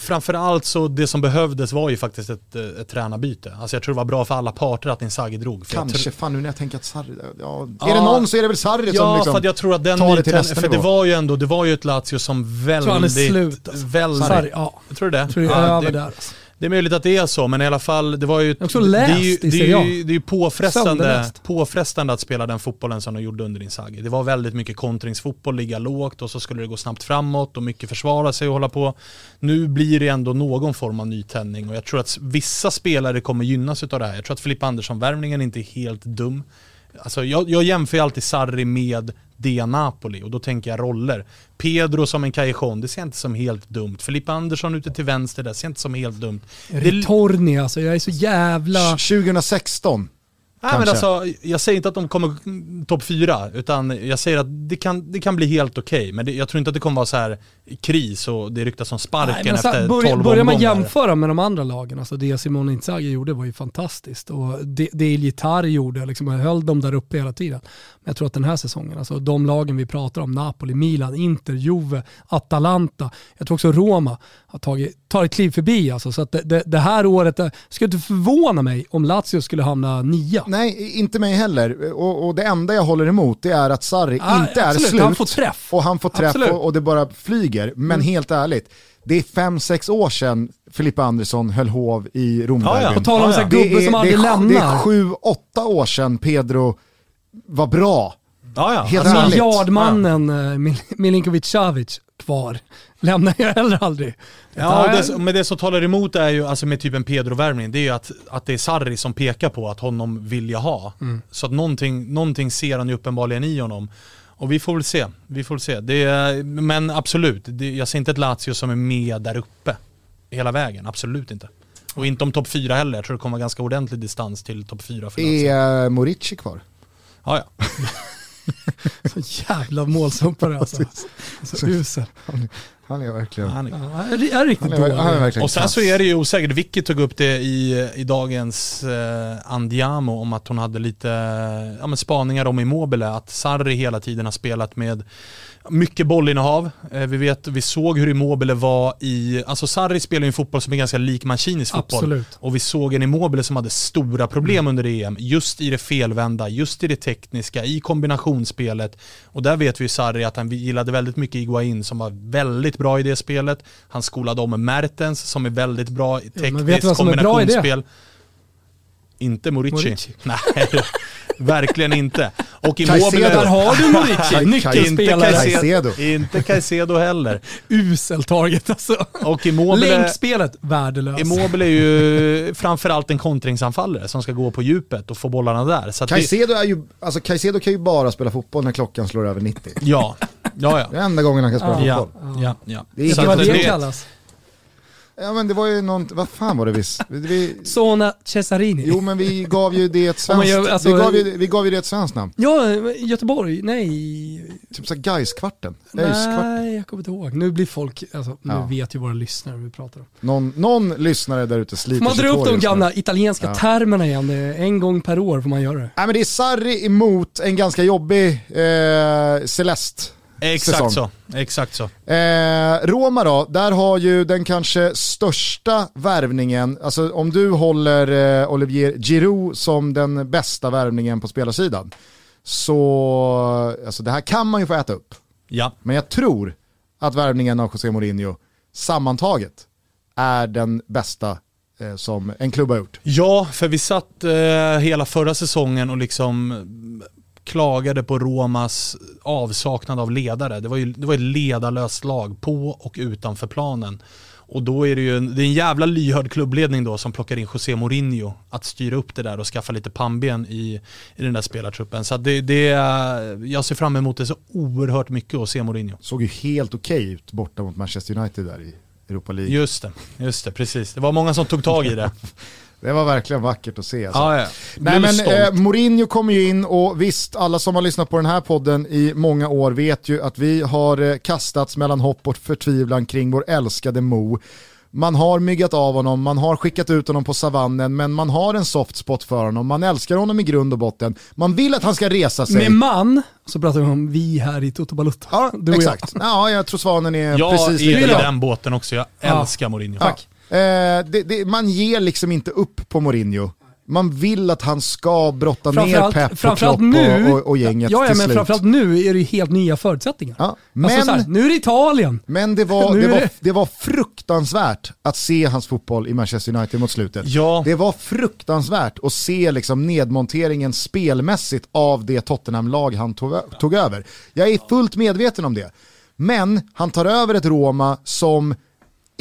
Speaker 3: Framförallt så det som behövdes var ju faktiskt ett, eh, ett tränarbyte. Alltså jag tror det var bra för alla parter att Inzaghi drog. För jag
Speaker 2: Kanske,
Speaker 3: tror-
Speaker 2: fan nu när jag tänker att Sarri, ja, är
Speaker 3: Ja.
Speaker 2: det någon så är det väl Sarri som
Speaker 3: Ja,
Speaker 2: liksom...
Speaker 3: för att jag tror att den
Speaker 2: tar det till nästa
Speaker 3: för det
Speaker 2: nivå.
Speaker 3: var ju ändå, det var ju ett Lazio som väldigt...
Speaker 1: tror han är slut, alltså.
Speaker 3: väldigt
Speaker 1: Sarri, ja.
Speaker 3: Jag tror du det?
Speaker 1: Jag tror det är
Speaker 3: Ja,
Speaker 1: över
Speaker 3: det,
Speaker 1: där. Alltså.
Speaker 3: Det är möjligt att det är så, men i alla fall, det var ju...
Speaker 1: också
Speaker 3: det är ju,
Speaker 1: läst
Speaker 3: det är ju, det är ju påfrestande, påfrestande att spela den fotbollen som de gjorde under Inzaghi. Det var väldigt mycket kontringsfotboll, ligga lågt och så skulle det gå snabbt framåt och mycket försvara sig och hålla på. Nu blir det ändå någon form av nytändning och jag tror att vissa spelare kommer gynnas av det här. Jag tror att Filippa Andersson-värvningen inte är helt dum. Alltså jag, jag jämför ju alltid Sarri med Dia Napoli och då tänker jag roller. Pedro som en Callejon, det ser jag inte som helt dumt. Filippa Andersson ute till vänster, det ser jag inte som helt dumt.
Speaker 1: Ritorni alltså, jag är så jävla...
Speaker 2: 2016.
Speaker 3: Nej, men alltså, jag säger inte att de kommer topp fyra, utan jag säger att det kan, det kan bli helt okej. Men det, jag tror inte att det kommer vara så här kris och det ryktas om sparken
Speaker 1: Nej, men så
Speaker 3: efter
Speaker 1: börja,
Speaker 3: 12
Speaker 1: börjar man
Speaker 3: omgångar.
Speaker 1: jämföra med de andra lagen, alltså det Simone Inzaghi gjorde var ju fantastiskt. Och det, det Gitarr gjorde, liksom, han höll dem där uppe hela tiden. Men jag tror att den här säsongen, alltså de lagen vi pratar om, Napoli, Milan, Inter, Juve, Atalanta, jag tror också Roma har tagit, tar ett kliv förbi. Alltså, så att det, det, det här året, det skulle inte förvåna mig om Lazio skulle hamna nia.
Speaker 2: Nej, inte mig heller. Och, och det enda jag håller emot det är att Sarri
Speaker 1: Ja,
Speaker 2: inte
Speaker 1: absolut.
Speaker 2: är slut.
Speaker 1: Han får träff.
Speaker 2: Och han får träff och, och det bara flyger. Men helt ärligt, det är fem, sex år sedan Filippa Andersson höll hov i Romderbyn.
Speaker 3: Ja, ja.
Speaker 1: På tal om
Speaker 3: Ja, ja.
Speaker 1: gubbe som aldrig lämnar.
Speaker 2: det är sju, åtta år sedan Pedro var bra.
Speaker 3: Ja, ja.
Speaker 2: Helt
Speaker 3: Alltså,
Speaker 2: ärligt.
Speaker 1: Miljardmannen eh, Mil- Milinkovic Savic kvar. Lämnar jag heller aldrig.
Speaker 3: Ja, och det, men det som talar emot är ju, alltså med typ en Pedro-värvning, det är ju att, att det är Sarri som pekar på att honom vill jag ha.
Speaker 1: Mm.
Speaker 3: Så att någonting, någonting ser han ju uppenbarligen i honom. Och vi får väl se, vi får väl se. Det är, men absolut, det, jag ser inte ett Lazio som är med där uppe hela vägen, absolut inte. Och inte om topp fyra heller, jag tror det kommer vara ganska ordentlig distans till topp fyra.
Speaker 2: Är Morici kvar?
Speaker 3: Ja, ja.
Speaker 1: Så jävla målsumpare alltså. Så usel.
Speaker 2: Han är verkligen...
Speaker 3: Han är-
Speaker 1: Han är, är riktigt
Speaker 2: Han är, han är
Speaker 1: dålig.
Speaker 2: verkligen
Speaker 3: Och sen så är det ju osäkert, Vicky tog upp det i, i dagens eh, Andiamo om att hon hade lite ja, men spaningar om Immobile, att Sarri hela tiden har spelat med mycket bollinnehav. Eh, vi, vet, vi såg hur Immobile var i, alltså Sarri spelar ju en fotboll som är ganska lik Mancinis fotboll.
Speaker 1: Absolut.
Speaker 3: Och vi såg en Immobile som hade stora problem under EM, just i det felvända, just i det tekniska, i kombinationsspelet. Och där vet vi ju Sarri att han gillade väldigt mycket Iguain som var väldigt bra i det spelet. Han skolade om Mertens som är väldigt bra i tekniskt
Speaker 1: det?
Speaker 3: kombinationsspel. Inte Morici.
Speaker 1: Morici.
Speaker 3: Nej, verkligen inte. Och. Immobile...
Speaker 1: Där har du Morici,
Speaker 3: Inte
Speaker 1: nyckelspelare.
Speaker 2: Caicedo.
Speaker 3: Caicedo. Inte Caicedo heller.
Speaker 1: Usel target alltså.
Speaker 3: Och Immobile...
Speaker 1: Länkspelet, värdelöst.
Speaker 3: Immobile är ju framförallt en kontringsanfallare som ska gå på djupet och få bollarna där. Så att det,
Speaker 2: Caicedo, är ju, alltså Caicedo kan ju bara spela fotboll när klockan slår över 90.
Speaker 3: ja, ja,
Speaker 2: Det
Speaker 3: ja.
Speaker 2: är enda gången han kan spela
Speaker 3: Ja,
Speaker 2: fotboll.
Speaker 3: ja, ja.
Speaker 2: Det är
Speaker 1: du vad det
Speaker 3: det-
Speaker 1: kallas?
Speaker 2: Ja men det var ju någon, vad fan var det vi, vi
Speaker 1: Sona Cesarini.
Speaker 2: Jo men vi gav ju det ett svenskt,
Speaker 1: gör- alltså-
Speaker 2: vi, gav ju, vi gav ju det ett svenskt namn.
Speaker 1: Ja, Göteborg, nej.
Speaker 2: Typ såhär Gaiskvarten.
Speaker 1: Nej, jag kommer inte ihåg. Nu blir folk, alltså, nu
Speaker 2: Ja.
Speaker 1: vet ju våra lyssnare vi pratar om.
Speaker 2: Någon, någon lyssnare där ute sliter
Speaker 1: Man drar upp de gamla italienska
Speaker 2: Ja.
Speaker 1: termerna igen. En gång per år får man göra det.
Speaker 2: Nej men det är Sarri emot en ganska jobbig eh, Celeste.
Speaker 3: Exakt
Speaker 2: säsong.
Speaker 3: så. Exakt så.
Speaker 2: Eh, Roma då, där har ju den kanske största värvningen, alltså om du håller eh, Olivier Giroud som den bästa värvningen på spelarsidan, så alltså det här kan man ju få äta upp.
Speaker 3: Ja.
Speaker 2: Men jag tror att värvningen av José Mourinho sammantaget är den bästa eh, som en klubb har gjort.
Speaker 3: Ja, för vi satt eh, hela förra säsongen och liksom klagade på Romas avsaknad av ledare. Det var ju det var ett ledarlöst lag på och utanför planen. Och då är det ju en, det är en jävla lyhörd klubbledning då som plockar in José Mourinho att styra upp det där och skaffa lite pannben i, i den där spelartruppen. Så det, det, är- jag ser fram emot det så oerhört mycket att se Mourinho.
Speaker 2: Såg ju helt okej ut borta mot Manchester United där i Europa League.
Speaker 3: Just det, just det, precis. Det var många som tog tag i det.
Speaker 2: Det var verkligen vackert att se. Alltså.
Speaker 3: Ja, ja.
Speaker 2: Nej men eh, Mourinho kommer ju in och visst, alla som har lyssnat på den här podden i många år vet ju att vi har eh, kastats mellan hopp och förtvivlan kring vår älskade Mo. Man har myggat av honom, man har skickat ut honom på savannen, men man har en soft spot för honom, man älskar honom i grund och botten. Man vill att han ska resa sig.
Speaker 1: Med man så pratar vi om vi här i Toto Balotto.
Speaker 2: Ja,
Speaker 1: Du och jag.
Speaker 2: exakt. Ja, jag tror Svanen är
Speaker 3: Jag
Speaker 2: precis
Speaker 3: är i den båten också, jag
Speaker 1: Ja.
Speaker 3: älskar Mourinho.
Speaker 2: Ja. Det, det, man ger liksom inte upp på Mourinho. Man vill att han ska brotta ner Pep och Klopp
Speaker 1: nu-
Speaker 2: och, och, och gänget
Speaker 1: Ja, ja
Speaker 2: till
Speaker 1: men
Speaker 2: slut.
Speaker 1: framförallt nu är det helt nya förutsättningar.
Speaker 2: Ja,
Speaker 1: Alltså
Speaker 2: men,
Speaker 1: så här, nu är det Italien.
Speaker 2: men det, var, det, var,
Speaker 1: det-
Speaker 2: var fruktansvärt att se hans fotboll i Manchester United mot slutet.
Speaker 3: Ja.
Speaker 2: Det var fruktansvärt att se liksom nedmonteringen spelmässigt av det Tottenham-lag han tog, tog över. Jag är fullt medveten om det. Men han tar över ett Roma som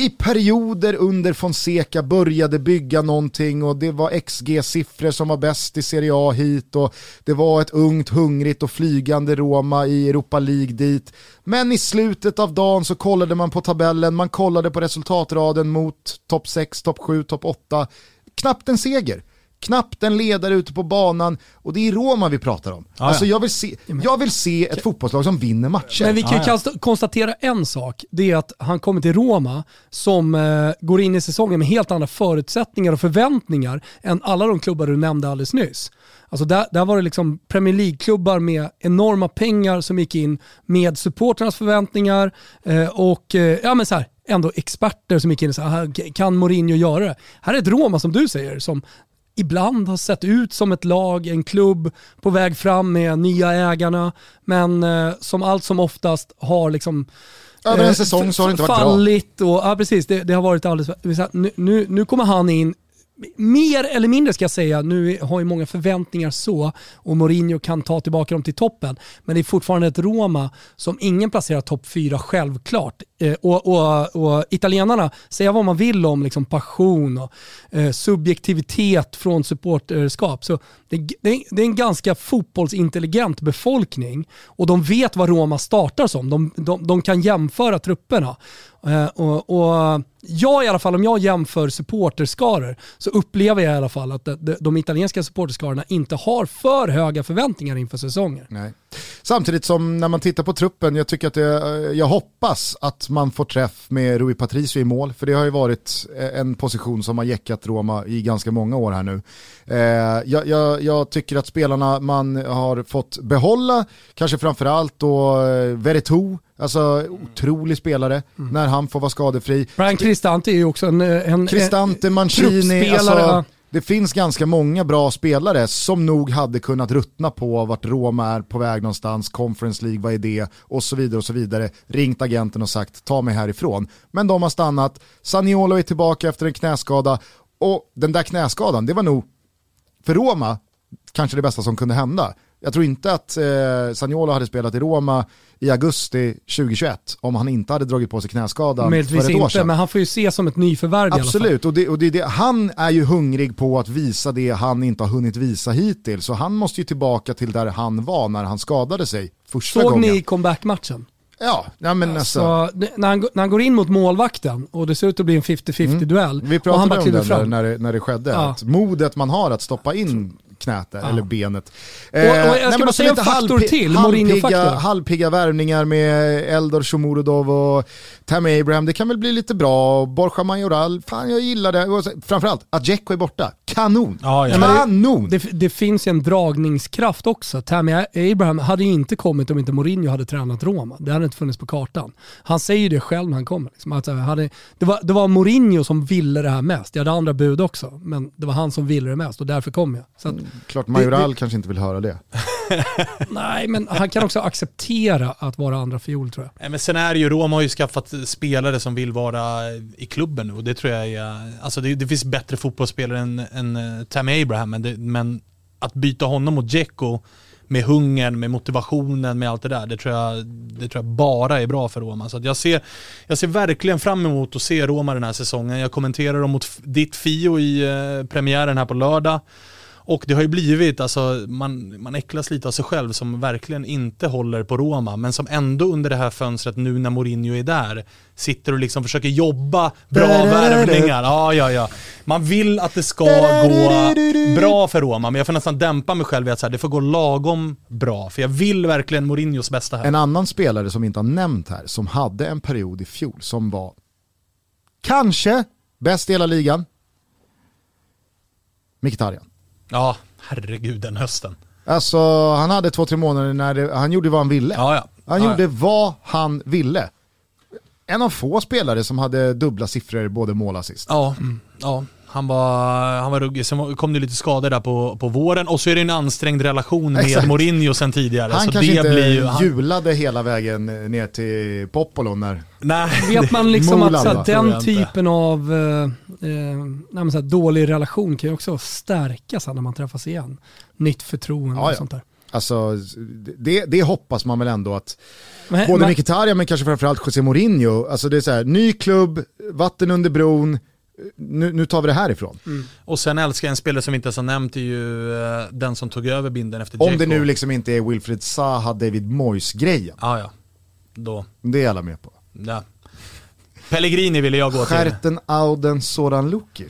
Speaker 2: i perioder under Fonseca började bygga någonting och det var XG-siffror som var bäst i Serie A hit och det var ett ungt, hungrigt och flygande Roma i Europa League dit. Men i slutet av dagen så kollade man på tabellen, man kollade på resultatraden mot topp 6, topp 7, topp 8. Knappt en seger. Knappt en ledare ute på banan och det är Roma vi pratar om.
Speaker 3: ja.
Speaker 2: Alltså jag vill, se, jag vill se ett fotbollslag som vinner matcher.
Speaker 1: Men vi kan ju
Speaker 3: Ja, ja.
Speaker 1: konsta- konstatera en sak. Det är att han kommer till Roma som eh, går in i säsongen med helt andra förutsättningar och förväntningar än alla de klubbar du nämnde alldeles nyss. Alltså där, där var det liksom Premier League-klubbar med enorma pengar som gick in med supporternas förväntningar eh, och eh, ja, men så här, ändå experter som gick in och sa, "Ah, kan Mourinho göra det? Här är ett Roma som du säger som ibland har sett ut som ett lag, en klubb på väg fram med nya ägarna, men eh, som allt som oftast har liksom
Speaker 2: Över en
Speaker 1: eh,
Speaker 2: säsong så har det inte varit bra.
Speaker 1: fallit och ja, precis, det, det har varit alldeles nu, nu, nu kommer han in mer eller mindre ska jag säga, nu har ju många förväntningar så och Mourinho kan ta tillbaka dem till toppen. Men det är fortfarande ett Roma som ingen placerar topp fyra självklart. Eh, och, och, och italienarna, säga vad man vill om liksom passion och eh, subjektivitet från supporterskap. Så det, det, är- det är en ganska fotbollsintelligent befolkning och de vet vad Roma startar som. De, de, de kan jämföra trupperna. Eh, och, och jag i alla fall, om jag jämför supporterskaror så upplever jag i alla fall att de, de, italienska supporterskarorna inte har för höga förväntningar inför säsonger.
Speaker 2: Nej. Samtidigt som när man tittar på truppen, jag tycker att det, jag hoppas att man får träff med Rui Patricio i mål, för det har ju varit en position som har jäckat Roma i ganska många år här nu. Eh, jag, jag, jag tycker att spelarna man har fått behålla, kanske framförallt då eh, Veretout, alltså otrolig spelare, när han får vara skadefri.
Speaker 1: Brian Cristante är ju också en... en
Speaker 2: Cristante,
Speaker 1: en-
Speaker 2: Mancini, alltså, det finns ganska många bra spelare som nog hade kunnat ruttna på vart Roma är på väg någonstans, Conference League, vad är det, och så vidare och så vidare. Ringt agenten och sagt ta mig härifrån. Men de har stannat, Saniolo är tillbaka efter en knäskada och den där knäskadan, det var nog för Roma kanske det bästa som kunde hända. Jag tror inte att eh, Saniolo hade spelat i Roma i augusti 2021 om han inte hade dragit på sig knäskadan för ett år
Speaker 1: inte,
Speaker 2: sedan.
Speaker 1: men han får ju se som ett nyförvärv i alla fall.
Speaker 2: Absolut, och, det, och det, det, han är ju hungrig på att visa det han inte har hunnit visa hittills. Så han måste ju tillbaka till där han var när han skadade sig första
Speaker 1: Såg
Speaker 2: gången.
Speaker 1: ni comeback-matchen?
Speaker 2: Ja, ja men alltså,
Speaker 1: Så, det- när, han, när han går in mot målvakten och det ser ut att bli en 50-50 duell
Speaker 2: Mm. vi
Speaker 1: och han
Speaker 2: pratade
Speaker 1: bara
Speaker 2: om det när, det när det skedde.
Speaker 1: Ja.
Speaker 2: Att modet man har att stoppa in knät där, eller benet.
Speaker 1: och jag ska
Speaker 2: nej,
Speaker 1: bara säga en faktor
Speaker 2: halvpi-
Speaker 1: till,
Speaker 2: halvpigga, halvpigga värvningar med Eldor Shomurodov och Tammy Abraham. Det kan väl bli lite bra. Borja Majoral, fan jag gillar det. Och Framförallt, att Dzeko är borta. Kanon!
Speaker 3: Ja, ja.
Speaker 1: men det-
Speaker 2: Kanon!
Speaker 1: Det, det finns ju en dragningskraft också. Tammy Abraham hade ju inte kommit om inte Mourinho hade tränat Roma. Det hade inte funnits på kartan. Han säger ju det själv när han kommer. Liksom, att, så här, hade, det, var, det var Mourinho som ville det här mest. Jag hade andra bud också, men det var han som ville det mest och därför kom jag. Så att,
Speaker 2: Klart Majoral kanske inte vill höra det.
Speaker 1: nej, men han kan också acceptera att vara andra fiol tror jag.
Speaker 3: Nej, men sen är det ju, Roma har ju skaffat spelare som vill vara i klubben nu och det tror jag är, alltså det, det finns bättre fotbollsspelare än, än eh, Tammy Abraham, men, det, men att byta honom mot Dzeko med hungern, med motivationen, med allt det där, det tror jag, det tror jag bara är bra för Roma. Så att jag, ser, jag ser verkligen fram emot att se Roma den här säsongen. Jag kommenterar dem mot ditt Fio i eh, premiären här på lördag. Och det har ju blivit, alltså man, man äcklas lite av sig själv som verkligen inte håller på Roma, men som ändå under det här fönstret nu när Mourinho är där, sitter och liksom försöker jobba bra värvningar. Ja, ja, ja. Man vill att det ska gå bra för Roma, men jag får nästan dämpa mig själv i att så här, det får gå lagom bra, för jag vill verkligen Mourinhos bästa här.
Speaker 2: En annan spelare som vi inte har nämnt här, som hade en period i fjol som var kanske bäst i hela ligan. Mkhitaryan.
Speaker 3: Ja, herregud den hösten.
Speaker 2: Alltså han hade två, tre månader när det, han gjorde vad han ville.
Speaker 3: Ja, ja.
Speaker 2: Han
Speaker 3: ja,
Speaker 2: gjorde vad han ville. En av få spelare som hade dubbla siffror både mål och assist.
Speaker 3: Ja, ja. Han var, han var ruggig. Sen kom det lite skador där på, på våren och så är det en ansträngd relation med
Speaker 2: Exakt.
Speaker 3: Mourinho sen tidigare.
Speaker 2: Han
Speaker 3: så
Speaker 2: kanske
Speaker 3: det
Speaker 2: inte
Speaker 3: blir ju, han,
Speaker 2: julade hela vägen ner till Popolo när...
Speaker 3: Nej,
Speaker 1: Vet man liksom att
Speaker 2: Molan,
Speaker 1: så här,
Speaker 2: va?
Speaker 3: Tror jag
Speaker 1: den typen av eh, eh, nej, men så här, dålig relation kan ju också stärkas när man träffas igen. Nytt förtroende
Speaker 2: Ja, ja.
Speaker 1: och sånt där.
Speaker 2: Alltså, det, det hoppas man väl ändå att
Speaker 1: Men,
Speaker 2: både
Speaker 1: men,
Speaker 2: Mkhitaryan men kanske framförallt José Mourinho, alltså det är så här, ny klubb, vatten under bron, nu, nu tar vi det härifrån.
Speaker 3: Och sen älskar jag en spelare som vi inte ens har nämnt, är ju eh, den som tog över binden efter
Speaker 2: Om
Speaker 3: Dzeko.
Speaker 2: det nu liksom inte är Wilfred Zaha, David Moyes-grejen.
Speaker 3: Ja, ja. Då.
Speaker 2: Det är alla med på.
Speaker 3: Ja. Pellegrini ville jag gå till.
Speaker 2: Skärten Auden Soran Lukic.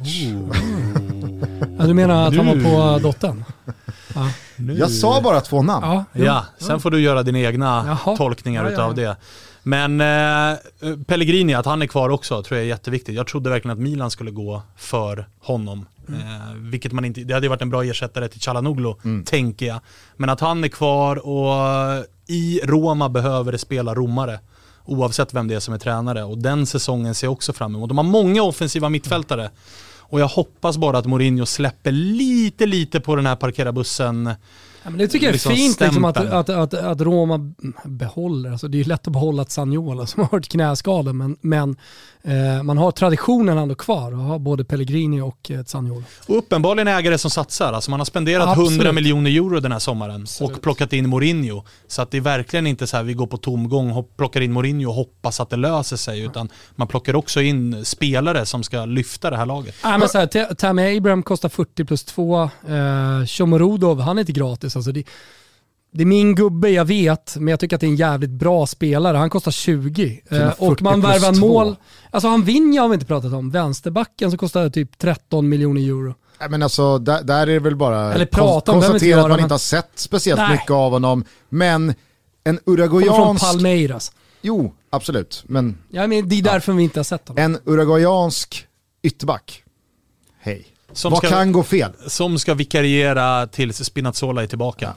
Speaker 1: ja, du menar att han var på dottern?
Speaker 2: Jag sa bara två namn.
Speaker 1: Ja.
Speaker 3: Ja, sen får du göra dina egna
Speaker 1: Jaha.
Speaker 3: tolkningar
Speaker 1: Ja, ja,
Speaker 3: utav
Speaker 1: ja.
Speaker 3: det. Men eh, Pellegrini, att han är kvar också, tror jag är jätteviktigt. Jag trodde verkligen att Milan skulle gå för honom.
Speaker 1: Mm.
Speaker 3: Eh, vilket man inte, det hade ju varit en bra ersättare till Chalanoglu,
Speaker 1: Mm.
Speaker 3: tänker jag. Men att han är kvar och i Roma behöver det spela romare. Oavsett vem det är som är tränare. Och den säsongen ser jag också fram emot. De har många offensiva mittfältare. Och jag hoppas bara att Mourinho släpper lite, lite på den här parkera bussen
Speaker 1: Ja, men det tycker jag är
Speaker 3: liksom
Speaker 1: fint liksom, att, att, att, att Roma behåller, alltså det är ju lätt att behålla ett Sagnola som har varit knäskadad men, men eh, man har traditionen ändå kvar och har både Pellegrini och ett Sagnola.
Speaker 3: Och uppenbarligen ägare som satsar. Alltså man har spenderat
Speaker 1: Absolut.
Speaker 3: 100 miljoner euro den här sommaren
Speaker 1: Absolut.
Speaker 3: och plockat in Mourinho. Så att det är verkligen inte så här vi går på tomgång, plockar in Mourinho och hoppas att det löser sig. Utan man plockar också in spelare som ska lyfta det här laget.
Speaker 1: Ja, men så här, Ta- Tammy Abraham kostar 40 plus 2, eh, Shomorodov, han är inte gratis. Alltså det, det är min gubbe, jag vet, men jag tycker att det är en jävligt bra spelare. Han kostar 20. Eh, och
Speaker 2: 40
Speaker 1: man värvar en mål. Alltså han vinner har vi inte pratat om. Vänsterbacken som kostar typ 13 miljoner euro.
Speaker 2: Nej, men alltså, där, där är det väl bara
Speaker 1: Eller prata
Speaker 2: konstatera att
Speaker 1: göra,
Speaker 2: man
Speaker 1: men-
Speaker 2: inte har sett speciellt
Speaker 1: Nej.
Speaker 2: mycket av honom. Men en
Speaker 1: Kommer från
Speaker 2: uruguayansk...
Speaker 1: Palmeiras.
Speaker 2: Jo, absolut. Men
Speaker 1: Ja, men det är därför vi inte har sett honom.
Speaker 2: en uruguayansk ytterback. Hej.
Speaker 3: Som
Speaker 2: Vad
Speaker 3: ska,
Speaker 2: kan gå fel?
Speaker 3: som ska vikariera tills Spinazzola är tillbaka.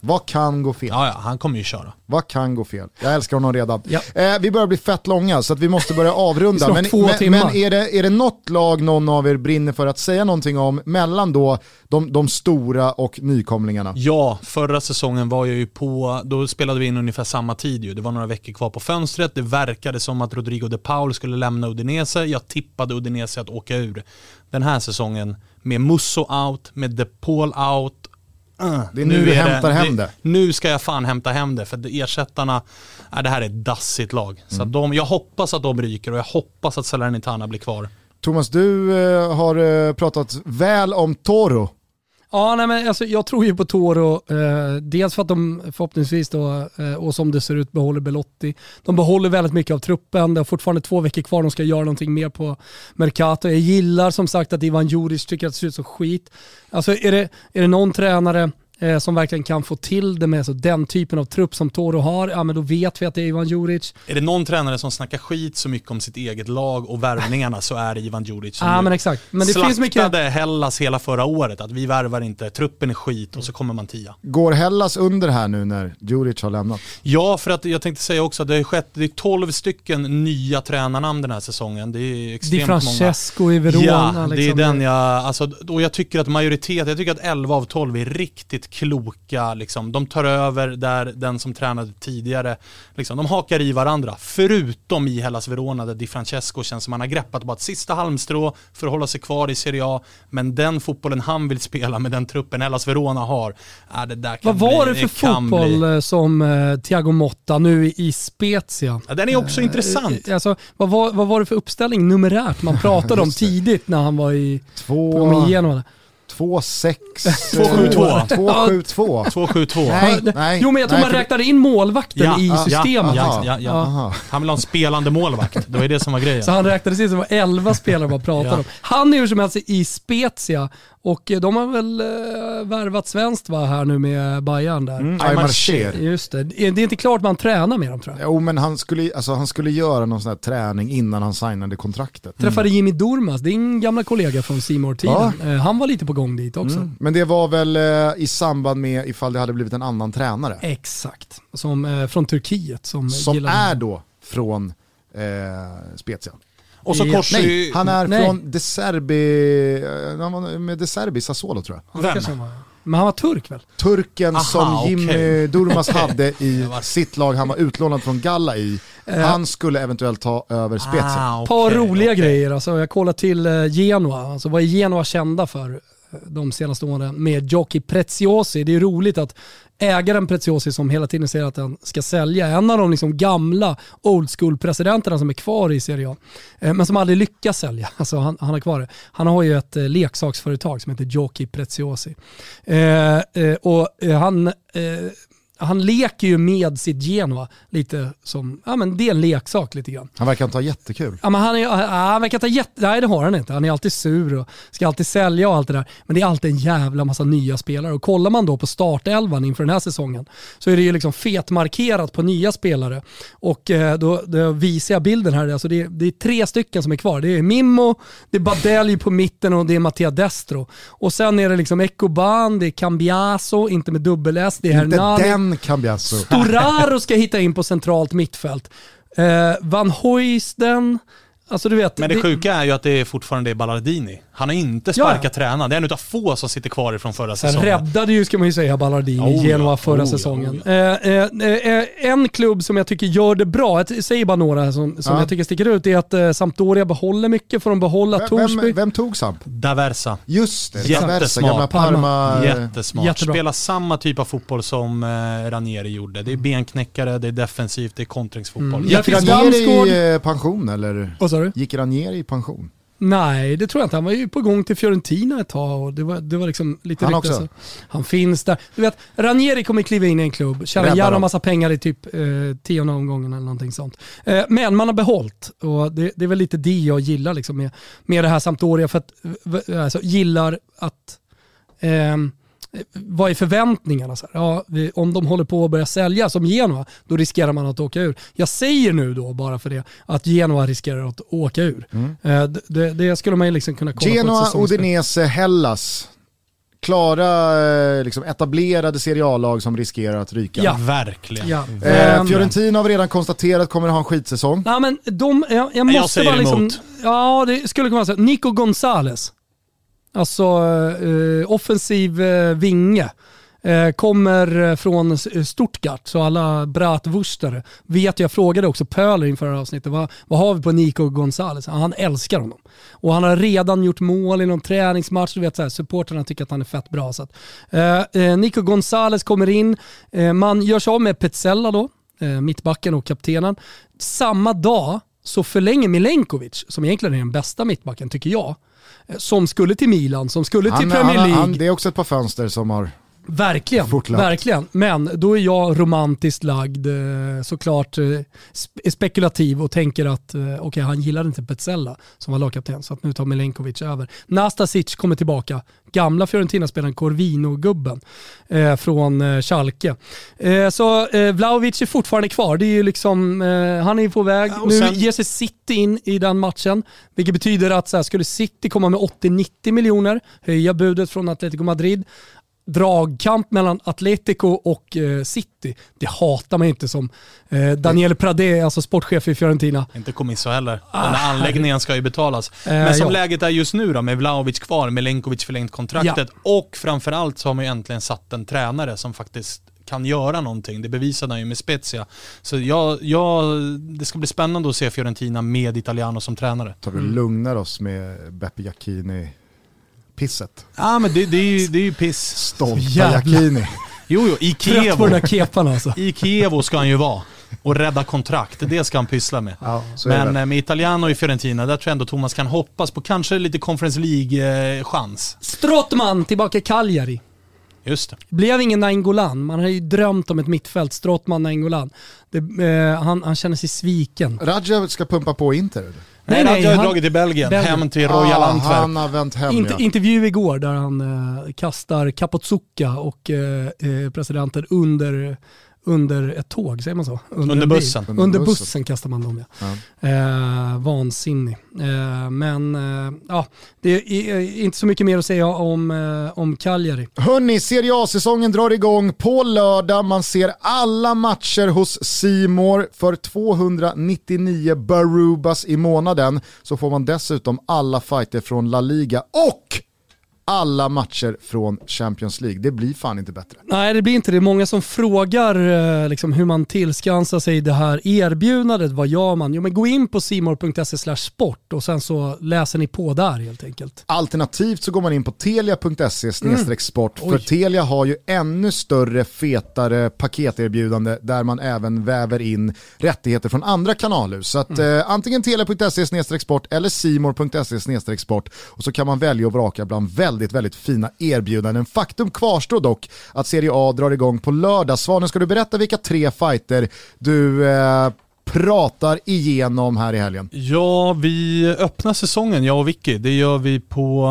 Speaker 2: Vad kan gå fel?
Speaker 3: Ja, ja, han kommer ju köra.
Speaker 2: Vad kan gå fel? Jag älskar honom redan.
Speaker 1: Ja.
Speaker 2: Eh, vi börjar bli fett långa så att vi måste börja avrunda. Men men, men är, det, är det något lag någon av er brinner för att säga någonting om mellan då de, de stora och nykomlingarna?
Speaker 3: Ja, förra säsongen var jag ju på, då spelade vi in ungefär samma tid ju. Det var några veckor kvar på fönstret. Det verkade som att Rodrigo de Paul skulle lämna Udinese. Jag tippade Udinese att åka ur. Den här säsongen med Musso out, med de Paul out. Uh,
Speaker 2: Det är nu du hämtar hem det.
Speaker 3: Nu ska jag fan hämta hem det, för det- ersättarna, äh, det här är ett dassigt lag. Så
Speaker 2: Mm.
Speaker 3: att de, jag hoppas att de ryker och jag hoppas att Salernitana blir kvar.
Speaker 2: Thomas, du eh, har eh, pratat väl om Toro.
Speaker 1: Ja, nej, men alltså, jag tror ju på Toro. Eh, dels för att de förhoppningsvis då, eh, och som det ser ut, behåller Belotti. De behåller väldigt mycket av truppen. Det har fortfarande två veckor kvar. De ska göra någonting mer på Mercato. Jag gillar som sagt att Ivan Juric tycker att det ser ut som skit. Alltså är det, är det någon tränare eh, som verkligen kan få till det med så den typen av trupp som Toro har, ja men då vet vi att det är Ivan Juric.
Speaker 3: Är det någon tränare som snackar skit så mycket om sitt eget lag och värvningarna så är det Ivan Djuric. som
Speaker 1: Ja men exakt. Men det finns mycket...
Speaker 3: Hellas hela förra året, att vi värvar inte, truppen är skit och så kommer man tia.
Speaker 2: Går Hellas under här nu när Djuric har lämnat?
Speaker 3: Ja, för att jag tänkte säga också att det har skett, det är 12 stycken nya tränarnamn den här säsongen. Det är
Speaker 1: Di
Speaker 3: extremt många.
Speaker 1: Francesco i Verona.
Speaker 3: Ja, det är
Speaker 1: liksom.
Speaker 3: den jag, alltså, och jag tycker att majoritet, jag tycker att 11 av 12 är riktigt kloka, liksom. de tar över där den som tränade tidigare, liksom. de hakar i varandra. Förutom i Hellas Verona där Di Francesco känns som han har greppat bara ett sista halmstrå för att hålla sig kvar i Serie A, men den fotbollen han vill spela med den truppen Hellas Verona har, äh, det där kan
Speaker 1: Vad var
Speaker 3: bli,
Speaker 1: det för fotboll
Speaker 3: Bli.
Speaker 1: eh, som eh, Thiago Motta nu i- Spezia?
Speaker 3: Ja, den är också intressant.
Speaker 1: Eh, Alltså, vad, var, vad var det för uppställning numerärt man pratade om tidigt när han var i
Speaker 2: Två,
Speaker 1: på igenom det?
Speaker 2: Två sex...
Speaker 3: 2-7-2.
Speaker 2: 2-7-2.
Speaker 3: 2-7-2.
Speaker 2: Nej,
Speaker 1: jo men jag tror
Speaker 2: nej,
Speaker 1: man räknade in målvakten
Speaker 3: Ja,
Speaker 1: i systemet.
Speaker 3: ja, ja, ja. Han vill ha en spelande målvakt, det var det som var grejen.
Speaker 1: Så han räknades in som 11 spelare man pratade
Speaker 3: Ja.
Speaker 1: om. Han är hur som helst i Spezia och eh, de har väl eh, värvat svenskt va, här nu med Bayern där.
Speaker 2: Mm,
Speaker 3: Aymar Cher.
Speaker 1: Just det. Det är det är inte klart man tränar med dem tror jag.
Speaker 2: Jo men han skulle, alltså, han skulle göra någon sån här träning innan han signade kontraktet.
Speaker 1: Träffade Jimmy Durmaz, din gamla kollega från simor tiden Eh, Han var lite på gång dit också.
Speaker 2: Mm. Men det var väl i samband med ifall det hade blivit en annan tränare.
Speaker 1: Exakt. Som, från Turkiet som,
Speaker 2: Som är då från eh, Spezia.
Speaker 3: Och så kors
Speaker 2: Nej, han är
Speaker 1: Nej.
Speaker 2: från De Serbi, eh, han var med De Serbi Sassuolo tror jag.
Speaker 3: Vem?
Speaker 1: Men han var turk väl?
Speaker 2: Turken
Speaker 3: Aha,
Speaker 2: som Jimmy
Speaker 3: okej.
Speaker 2: Durmaz hade i sitt lag han var utlånad från Galla i.
Speaker 1: Eh.
Speaker 2: Han skulle eventuellt ta över Spezia.
Speaker 3: Ah,
Speaker 1: Ett par roliga
Speaker 3: okej.
Speaker 1: grejer. Alltså, jag kollar till eh, Genoa. Alltså, vad är Genoa kända för de senaste åren? Med Jockey Preziosi. Det är roligt att ägaren Preziosi som hela tiden säger att han ska sälja, en av de liksom gamla old school-presidenterna som är kvar i Serie A, eh, men som aldrig lyckas sälja. Alltså han, han har kvar det. Han har ju ett eh, leksaksföretag som heter Jockey Preziosi. Eh, eh, och eh, han eh, han leker ju med sitt Genoa lite som, ja men det är en leksak lite grann.
Speaker 2: Han verkar inte ha jättekul.
Speaker 1: Ja, men han, är, ja, han verkar ta jätte... Nej det har han inte. Han är alltid sur och ska alltid sälja och allt det där. Men det är alltid en jävla massa nya spelare. Och kollar man då på startelvan inför den här säsongen så är det ju liksom fetmarkerat på nya spelare. Och eh, då, då visar jag bilden här. Alltså det, är, det är tre stycken som är kvar. Det är Mimmo, det är Badelj på mitten och det är Mattia Destro. Och sen är det liksom Ekoban, det är Cambiaso, inte med dubbel-S, det är
Speaker 2: Inte
Speaker 1: Hernani.
Speaker 2: Den Cambiasso.
Speaker 1: Storaro ska hitta in på centralt mittfält. Eh, Van Hoisten, alltså du vet.
Speaker 3: Men det sjuka är ju att det fortfarande är Ballardini. Han har inte sparkat
Speaker 1: Ja.
Speaker 3: tränaren. Det är en utav få som sitter kvar ifrån förra
Speaker 1: Sen
Speaker 3: säsongen.
Speaker 1: räddade ju, ska man ju säga, Ballardini
Speaker 3: Oh ja,
Speaker 1: Genoa förra
Speaker 3: oh ja,
Speaker 1: säsongen.
Speaker 3: oh
Speaker 1: Eh, eh, eh, en klubb som jag tycker gör det bra, jag säger bara några här som, som
Speaker 2: Ja.
Speaker 1: jag tycker sticker ut, är att eh, Sampdoria behåller mycket, får de behålla Torsby.
Speaker 2: Vem, vem tog Samp?
Speaker 3: Daversa.
Speaker 2: Just det,
Speaker 3: Jättesmart.
Speaker 2: Daversa, gamla Parma.
Speaker 3: Jättesmart.
Speaker 1: Jättebra.
Speaker 3: Spelar samma typ av fotboll som eh, Ranieri gjorde. Det är benknäckare, det är defensivt, det är kontringsfotboll.
Speaker 1: Mm.
Speaker 2: Gick Ranieri i eh, pension eller?
Speaker 1: Vad sa du?
Speaker 2: Gick Ranieri i pension?
Speaker 1: Nej, det tror jag inte. Han var ju på gång till Fiorentina ett tag och det var, det var liksom lite
Speaker 2: Han också?
Speaker 1: så- Han finns där. Du vet, Ranieri kommer kliva in i en klubb, tjäna
Speaker 2: dem.
Speaker 1: massa pengar i typ eh, tionde omgången eller någonting sånt. Eh, men man har behållit och det, det är väl lite det jag gillar liksom med, med det här Sampdoria, för att eh, alltså, gillar att ehm, vad är förväntningarna? Så här, ja, vi, om de håller på att börja sälja som Genoa, då riskerar man att åka ur. Jag säger nu då, bara för det, att Genoa riskerar att åka ur. Eh, det- det, skulle man ju liksom kunna kolla på
Speaker 2: Genoa,
Speaker 1: säsongsspel.
Speaker 2: Udinese, Hellas. Klara, eh, liksom etablerade Serie A-lag som riskerar att ryka.
Speaker 1: Ja.
Speaker 3: Verkligen.
Speaker 1: Ja.
Speaker 2: Eh, Fiorentina har vi redan konstaterat kommer att ha en skitsäsong.
Speaker 1: Nej men de, jag, jag måste
Speaker 3: säger
Speaker 1: bara liksom,
Speaker 3: emot.
Speaker 1: ja det skulle kunna vara så. Nico Gonzales, alltså eh, offensiv eh, vinge. Eh, kommer från Stuttgart, så alla bratwurstare vet jag frågade också Pöler inför det här avsnittet, vad, vad har vi på Nico Gonzales? Han älskar honom. Och han har redan gjort mål i någon träningsmatch, du vet så här, supporterna tycker att han är fett bra. Så att, eh, eh, Nico Gonzales kommer in, eh, man gör sig av med Petzella då, eh, mittbacken och kaptenen. Samma dag så förlänger Milenkovic, som egentligen är den bästa mittbacken tycker jag, eh, som skulle till Milan, som skulle till
Speaker 2: Han,
Speaker 1: Premier
Speaker 2: han,
Speaker 1: League.
Speaker 2: han, det är också ett par fönster som har...
Speaker 1: Verkligen,
Speaker 2: Fortlöpt.
Speaker 1: verkligen. Men då är jag romantiskt lagd, eh, såklart eh, spe- spekulativ och tänker att eh, okej, han gillade inte Petzella som var lagkapten, så att nu tar Milenkovic över. Nastasic kommer tillbaka, gamla Fiorentina-spelaren Corvino-gubben eh, från eh, Schalke. Eh, så eh, Vlahovic är fortfarande kvar, det är ju liksom, eh, han är på väg.
Speaker 3: Ja,
Speaker 1: nu
Speaker 3: sen-
Speaker 1: ger sig City in i den matchen, vilket betyder att så här, skulle City komma med 80-90 miljoner, höja budet från Atletico Madrid, dragkamp mellan Atletico och eh, City. Det hatar man inte som eh, Daniel Pradé, alltså sportchef i Fiorentina.
Speaker 3: Inte Comiso heller. Den här anläggningen ska ju betalas.
Speaker 1: Eh,
Speaker 3: Men som
Speaker 1: ja.
Speaker 3: läget är just nu då, med Vlahovic kvar, Milenkovic förlängt kontraktet och framförallt så har man ju äntligen satt en tränare som faktiskt kan göra någonting. Det bevisade han ju med Spezia. Så jag, jag, det ska bli spännande att se Fiorentina med Italiano som tränare.
Speaker 2: Tar
Speaker 1: Mm.
Speaker 2: vi lugnar oss med Beppe Jacchini-pisset.
Speaker 3: Ja men det, det, är, ju, det är ju piss.
Speaker 2: Stolta. Jacchini.
Speaker 3: Jo, jo, i
Speaker 1: Trött på den där kepan alltså.
Speaker 3: I Kievo ska han ju vara. Och rädda kontrakt, det ska han pyssla med.
Speaker 2: Ja,
Speaker 3: Men eh, med Italiano i Fiorentina, där tror jag ändå Thomas kan hoppas på kanske lite Conference League-chans.
Speaker 1: Strottman tillbaka i Cagliari.
Speaker 3: Just det.
Speaker 1: Blev ingen Nainggolan. Man har ju drömt om ett mittfält, Strottman, Nainggolan. Eh, han, han känner sig sviken.
Speaker 2: Radja ska pumpa på Inter eller?
Speaker 3: Nej, nej, jag har
Speaker 1: han-
Speaker 3: dragit till Belgien,
Speaker 1: Belgien.
Speaker 3: hem till Royal
Speaker 2: Ah,
Speaker 3: Antwerp.
Speaker 2: Han har vänt hem
Speaker 1: Inter,
Speaker 2: ja.
Speaker 1: intervju igår där han eh, kastar Kapotsuka och eh, eh, presidenten under under ett tåg, säger man så?
Speaker 3: Under
Speaker 1: bil.
Speaker 3: bussen.
Speaker 1: Under,
Speaker 2: Under
Speaker 1: bussen.
Speaker 2: bussen.
Speaker 1: kastar man dem ja.
Speaker 2: Ja.
Speaker 1: Eh, vansinnig. Eh, men eh, ja, det är inte så mycket mer att säga om, eh, om Cagliari.
Speaker 2: Hörni, Serie A-säsongen drar igång på lördag. Man ser alla matcher hos Simor för 299 barubas i månaden. Så får man dessutom alla fighter från La Liga och alla matcher från Champions League. Det blir fan inte bättre.
Speaker 1: Nej, det blir inte det. Många som frågar eh, liksom, hur man tillskansar sig det här erbjudandet. Vad gör man? Jo, men gå in på simor.se sport och sen så läser ni på där helt enkelt.
Speaker 2: Alternativt så går man in på telia.se sport för
Speaker 1: Oj.
Speaker 2: Telia har ju ännu större, fetare paketerbjudande där man även väver in rättigheter från andra kanalhus. Så att, eh, antingen telia.se sport eller simor.se sport och så kan man välja och vraka bland väldigt, väldigt fina erbjudanden. Faktum kvarstår dock att Serie A drar igång på lördag. Svanen, ska du berätta vilka tre fighter du eh, pratar igenom här i helgen?
Speaker 3: Ja, vi öppnar säsongen, jag och Vicky. Det gör vi på,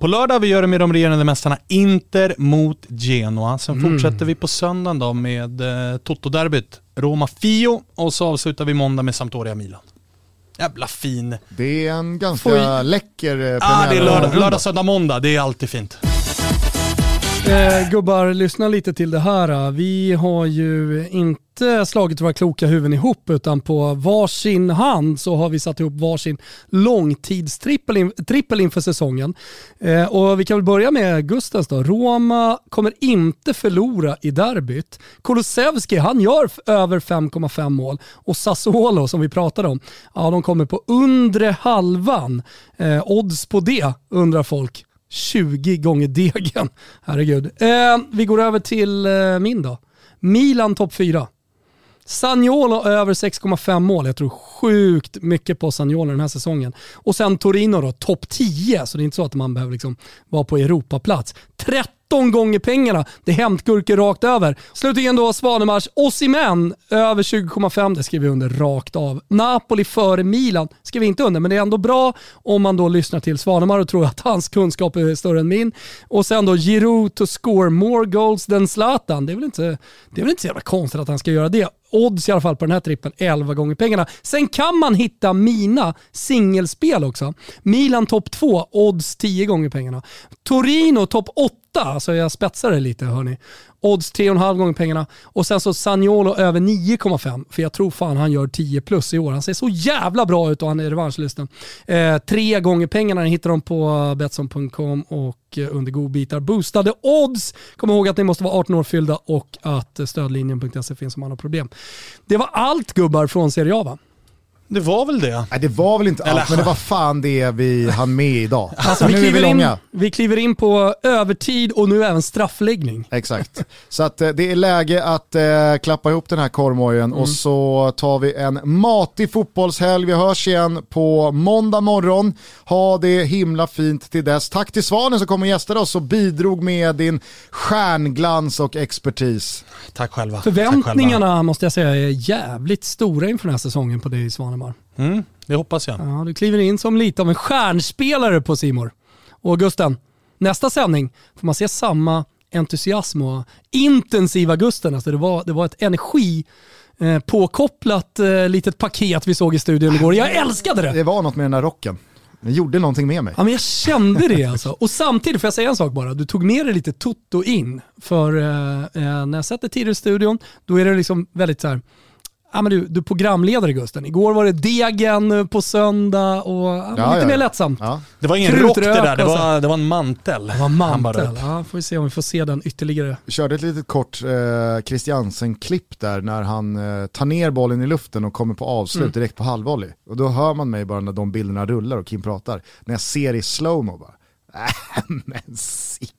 Speaker 3: på lördag. Vi gör det med de regerande mästarna Inter mot Genoa. Sen fortsätter vi på söndagen då med eh, Toto-derbyt Roma-Fio och så avslutar vi måndag med Sampdoria-Milan. Jävla fin.
Speaker 2: Det är en ganska
Speaker 1: Får-
Speaker 2: läcker eh,
Speaker 3: Ah, det är lördag,
Speaker 2: premiär-
Speaker 3: lördag, söndag, måndag. Det är alltid fint.
Speaker 1: Eh, gubbar, lyssna lite till det här. Eh, vi har ju inte slagit våra kloka huvuden ihop utan på varsin hand så har vi satt ihop varsin långtidstrippel in, trippel inför säsongen. Eh, och vi kan väl börja med Gustens då. Roma kommer inte förlora i derbyt. Kulusevski, han gör över 5,5 mål och Sassuolo som vi pratade om, ja de kommer på undre halvan. Eh, odds på det undrar folk. 20 gånger degen. Herregud. Eh, vi går över till eh, min då. Milan topp 4. Sagnolo över 6,5 mål. Jag tror sjukt mycket på Sagnolo den här säsongen. Och sen Torino då, topp 10. Så det är inte så att man behöver liksom vara på Europaplats. 13 gånger pengarna. Det är hämtgurkor rakt över. Slutligen då Svanemars Osimhen över 20,5. Det skriver vi under rakt av. Napoli före Milan skriver vi inte under, men det är ändå bra om man då lyssnar till Svanemar och tror att hans kunskap är större än min. Och sen då Giroud to score more goals than Zlatan. Det är väl inte, det är väl inte så jävla konstigt att han ska göra det. Odds i alla fall på den här trippen 11 gånger pengarna. Sen kan man hitta mina singelspel också. Milan topp 2, odds 10 gånger pengarna. Torino topp 8, alltså jag spetsar det lite hörni. Odds 3,5 gånger pengarna. Och sen så Sagnolo över 9,5. För jag tror fan han gör 10 plus i år. Han ser så jävla bra ut och han är revanschlysten. Eh, tre gånger pengarna ni hittar dem på Betsson.com och eh, under godbitar. Boostade odds. Kom ihåg att ni måste vara 18 år fyllda och att eh, stödlinjen.se finns om man har problem. Det var allt gubbar från Serie A va?
Speaker 3: Det var väl det.
Speaker 2: Nej det var väl inte
Speaker 3: Eller-
Speaker 2: allt, men det var fan det vi hann med idag.
Speaker 1: Alltså,
Speaker 2: nu
Speaker 1: vi,
Speaker 2: är vi
Speaker 1: kliver in, vi kliver in på övertid och nu även straffläggning.
Speaker 2: Exakt. Så att eh, det är läge att eh, klappa ihop den här korvmojen och så tar vi en matig fotbollshelg. Vi hörs igen på måndag morgon. Ha det himla fint till dess. Tack till Svanen som kom och gästade oss och bidrog med din stjärnglans och expertis.
Speaker 3: Tack själva. Tack
Speaker 1: Förväntningarna måste jag säga är jävligt stora inför den här säsongen på dig Svanemar.
Speaker 3: Mm, det hoppas jag.
Speaker 1: Ja, du kliver in som lite av en stjärnspelare på Simor. Och Gusten, nästa sändning får man se samma entusiasm och intensiva Gusten. Alltså det, var, det var ett energi eh, påkopplat eh, litet paket vi såg i studion igår. Jag älskade det!
Speaker 2: Det var något med den där rocken. Den gjorde någonting med mig.
Speaker 1: Ja, men jag kände det alltså. Och samtidigt, får jag säga en sak bara? Du tog med dig lite Toto in. För eh, eh, när jag sätter tid i studion, då är det liksom väldigt så här. Ja, men du, du är programledare Gusten. Igår var det Degen eh, på söndag och ja,
Speaker 2: Ja,
Speaker 1: lite
Speaker 2: ja.
Speaker 1: mer lättsamt.
Speaker 2: Ja.
Speaker 3: Det var ingen rock det där, det var, det var en mantel.
Speaker 1: Det var
Speaker 3: bara
Speaker 1: mantel. Ja, får vi se om vi får se den ytterligare.
Speaker 2: Vi körde ett litet kort eh, Christiansen-klipp där när han eh, tar ner bollen i luften och kommer på avslut
Speaker 1: Mm.
Speaker 2: direkt på halvvolley. Och då hör man mig bara när de bilderna rullar och Kim pratar. När jag ser i slowmo bara, äh, men sick.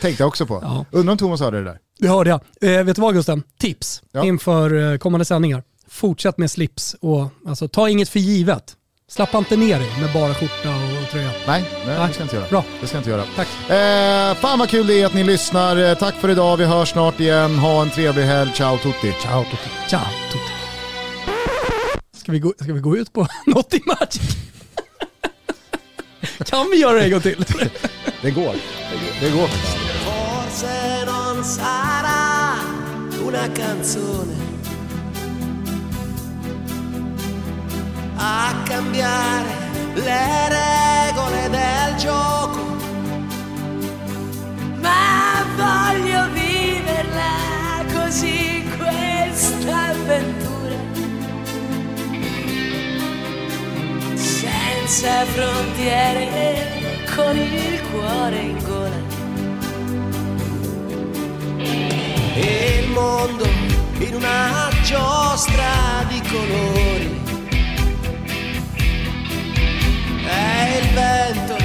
Speaker 2: Tänkte jag också på.
Speaker 1: Ja.
Speaker 2: Undrar om Thomas hörde det där.
Speaker 1: Det hörde jag. Eh, vet du vad Gusten? Tips
Speaker 2: Ja.
Speaker 1: inför eh, kommande sändningar. Fortsätt med slips och alltså, ta inget för givet. Slappa inte ner dig med bara skjorta och tröja.
Speaker 2: Nej, nej,
Speaker 1: Nej.
Speaker 2: det ska jag inte göra.
Speaker 1: Bra.
Speaker 2: Det ska jag inte göra.
Speaker 1: Tack.
Speaker 2: Eh, fan vad kul det är att ni lyssnar. Eh, tack för idag, vi hörs snart igen. Ha en trevlig helg. Ciao tutti.
Speaker 1: Ciao Tutti. Ciao Tutti. Ska vi gå, ska vi gå ut på något i match? Kan vi göra det en gång till?
Speaker 2: Det går. Det går faktiskt.
Speaker 7: Forse non sarà una canzone a cambiare le regole del gioco.
Speaker 8: Ma voglio viverla così questa avventura. Senza frontiere, con il cuore in gola.
Speaker 7: E il mondo in una giostra di colori. E il vento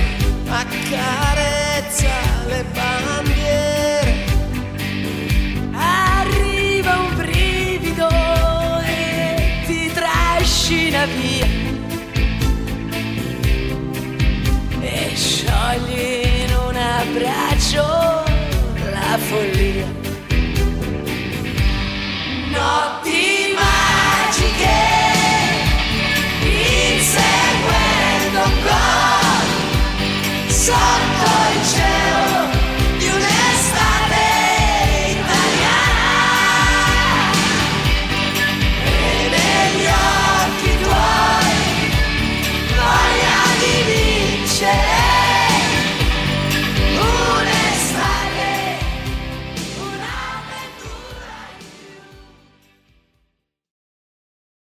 Speaker 7: accarezza le bandiere.
Speaker 8: Arriva un brivido e ti trascina via. Cogli in un abbraccio la follia. Notti magiche, inseguendo gol. Sono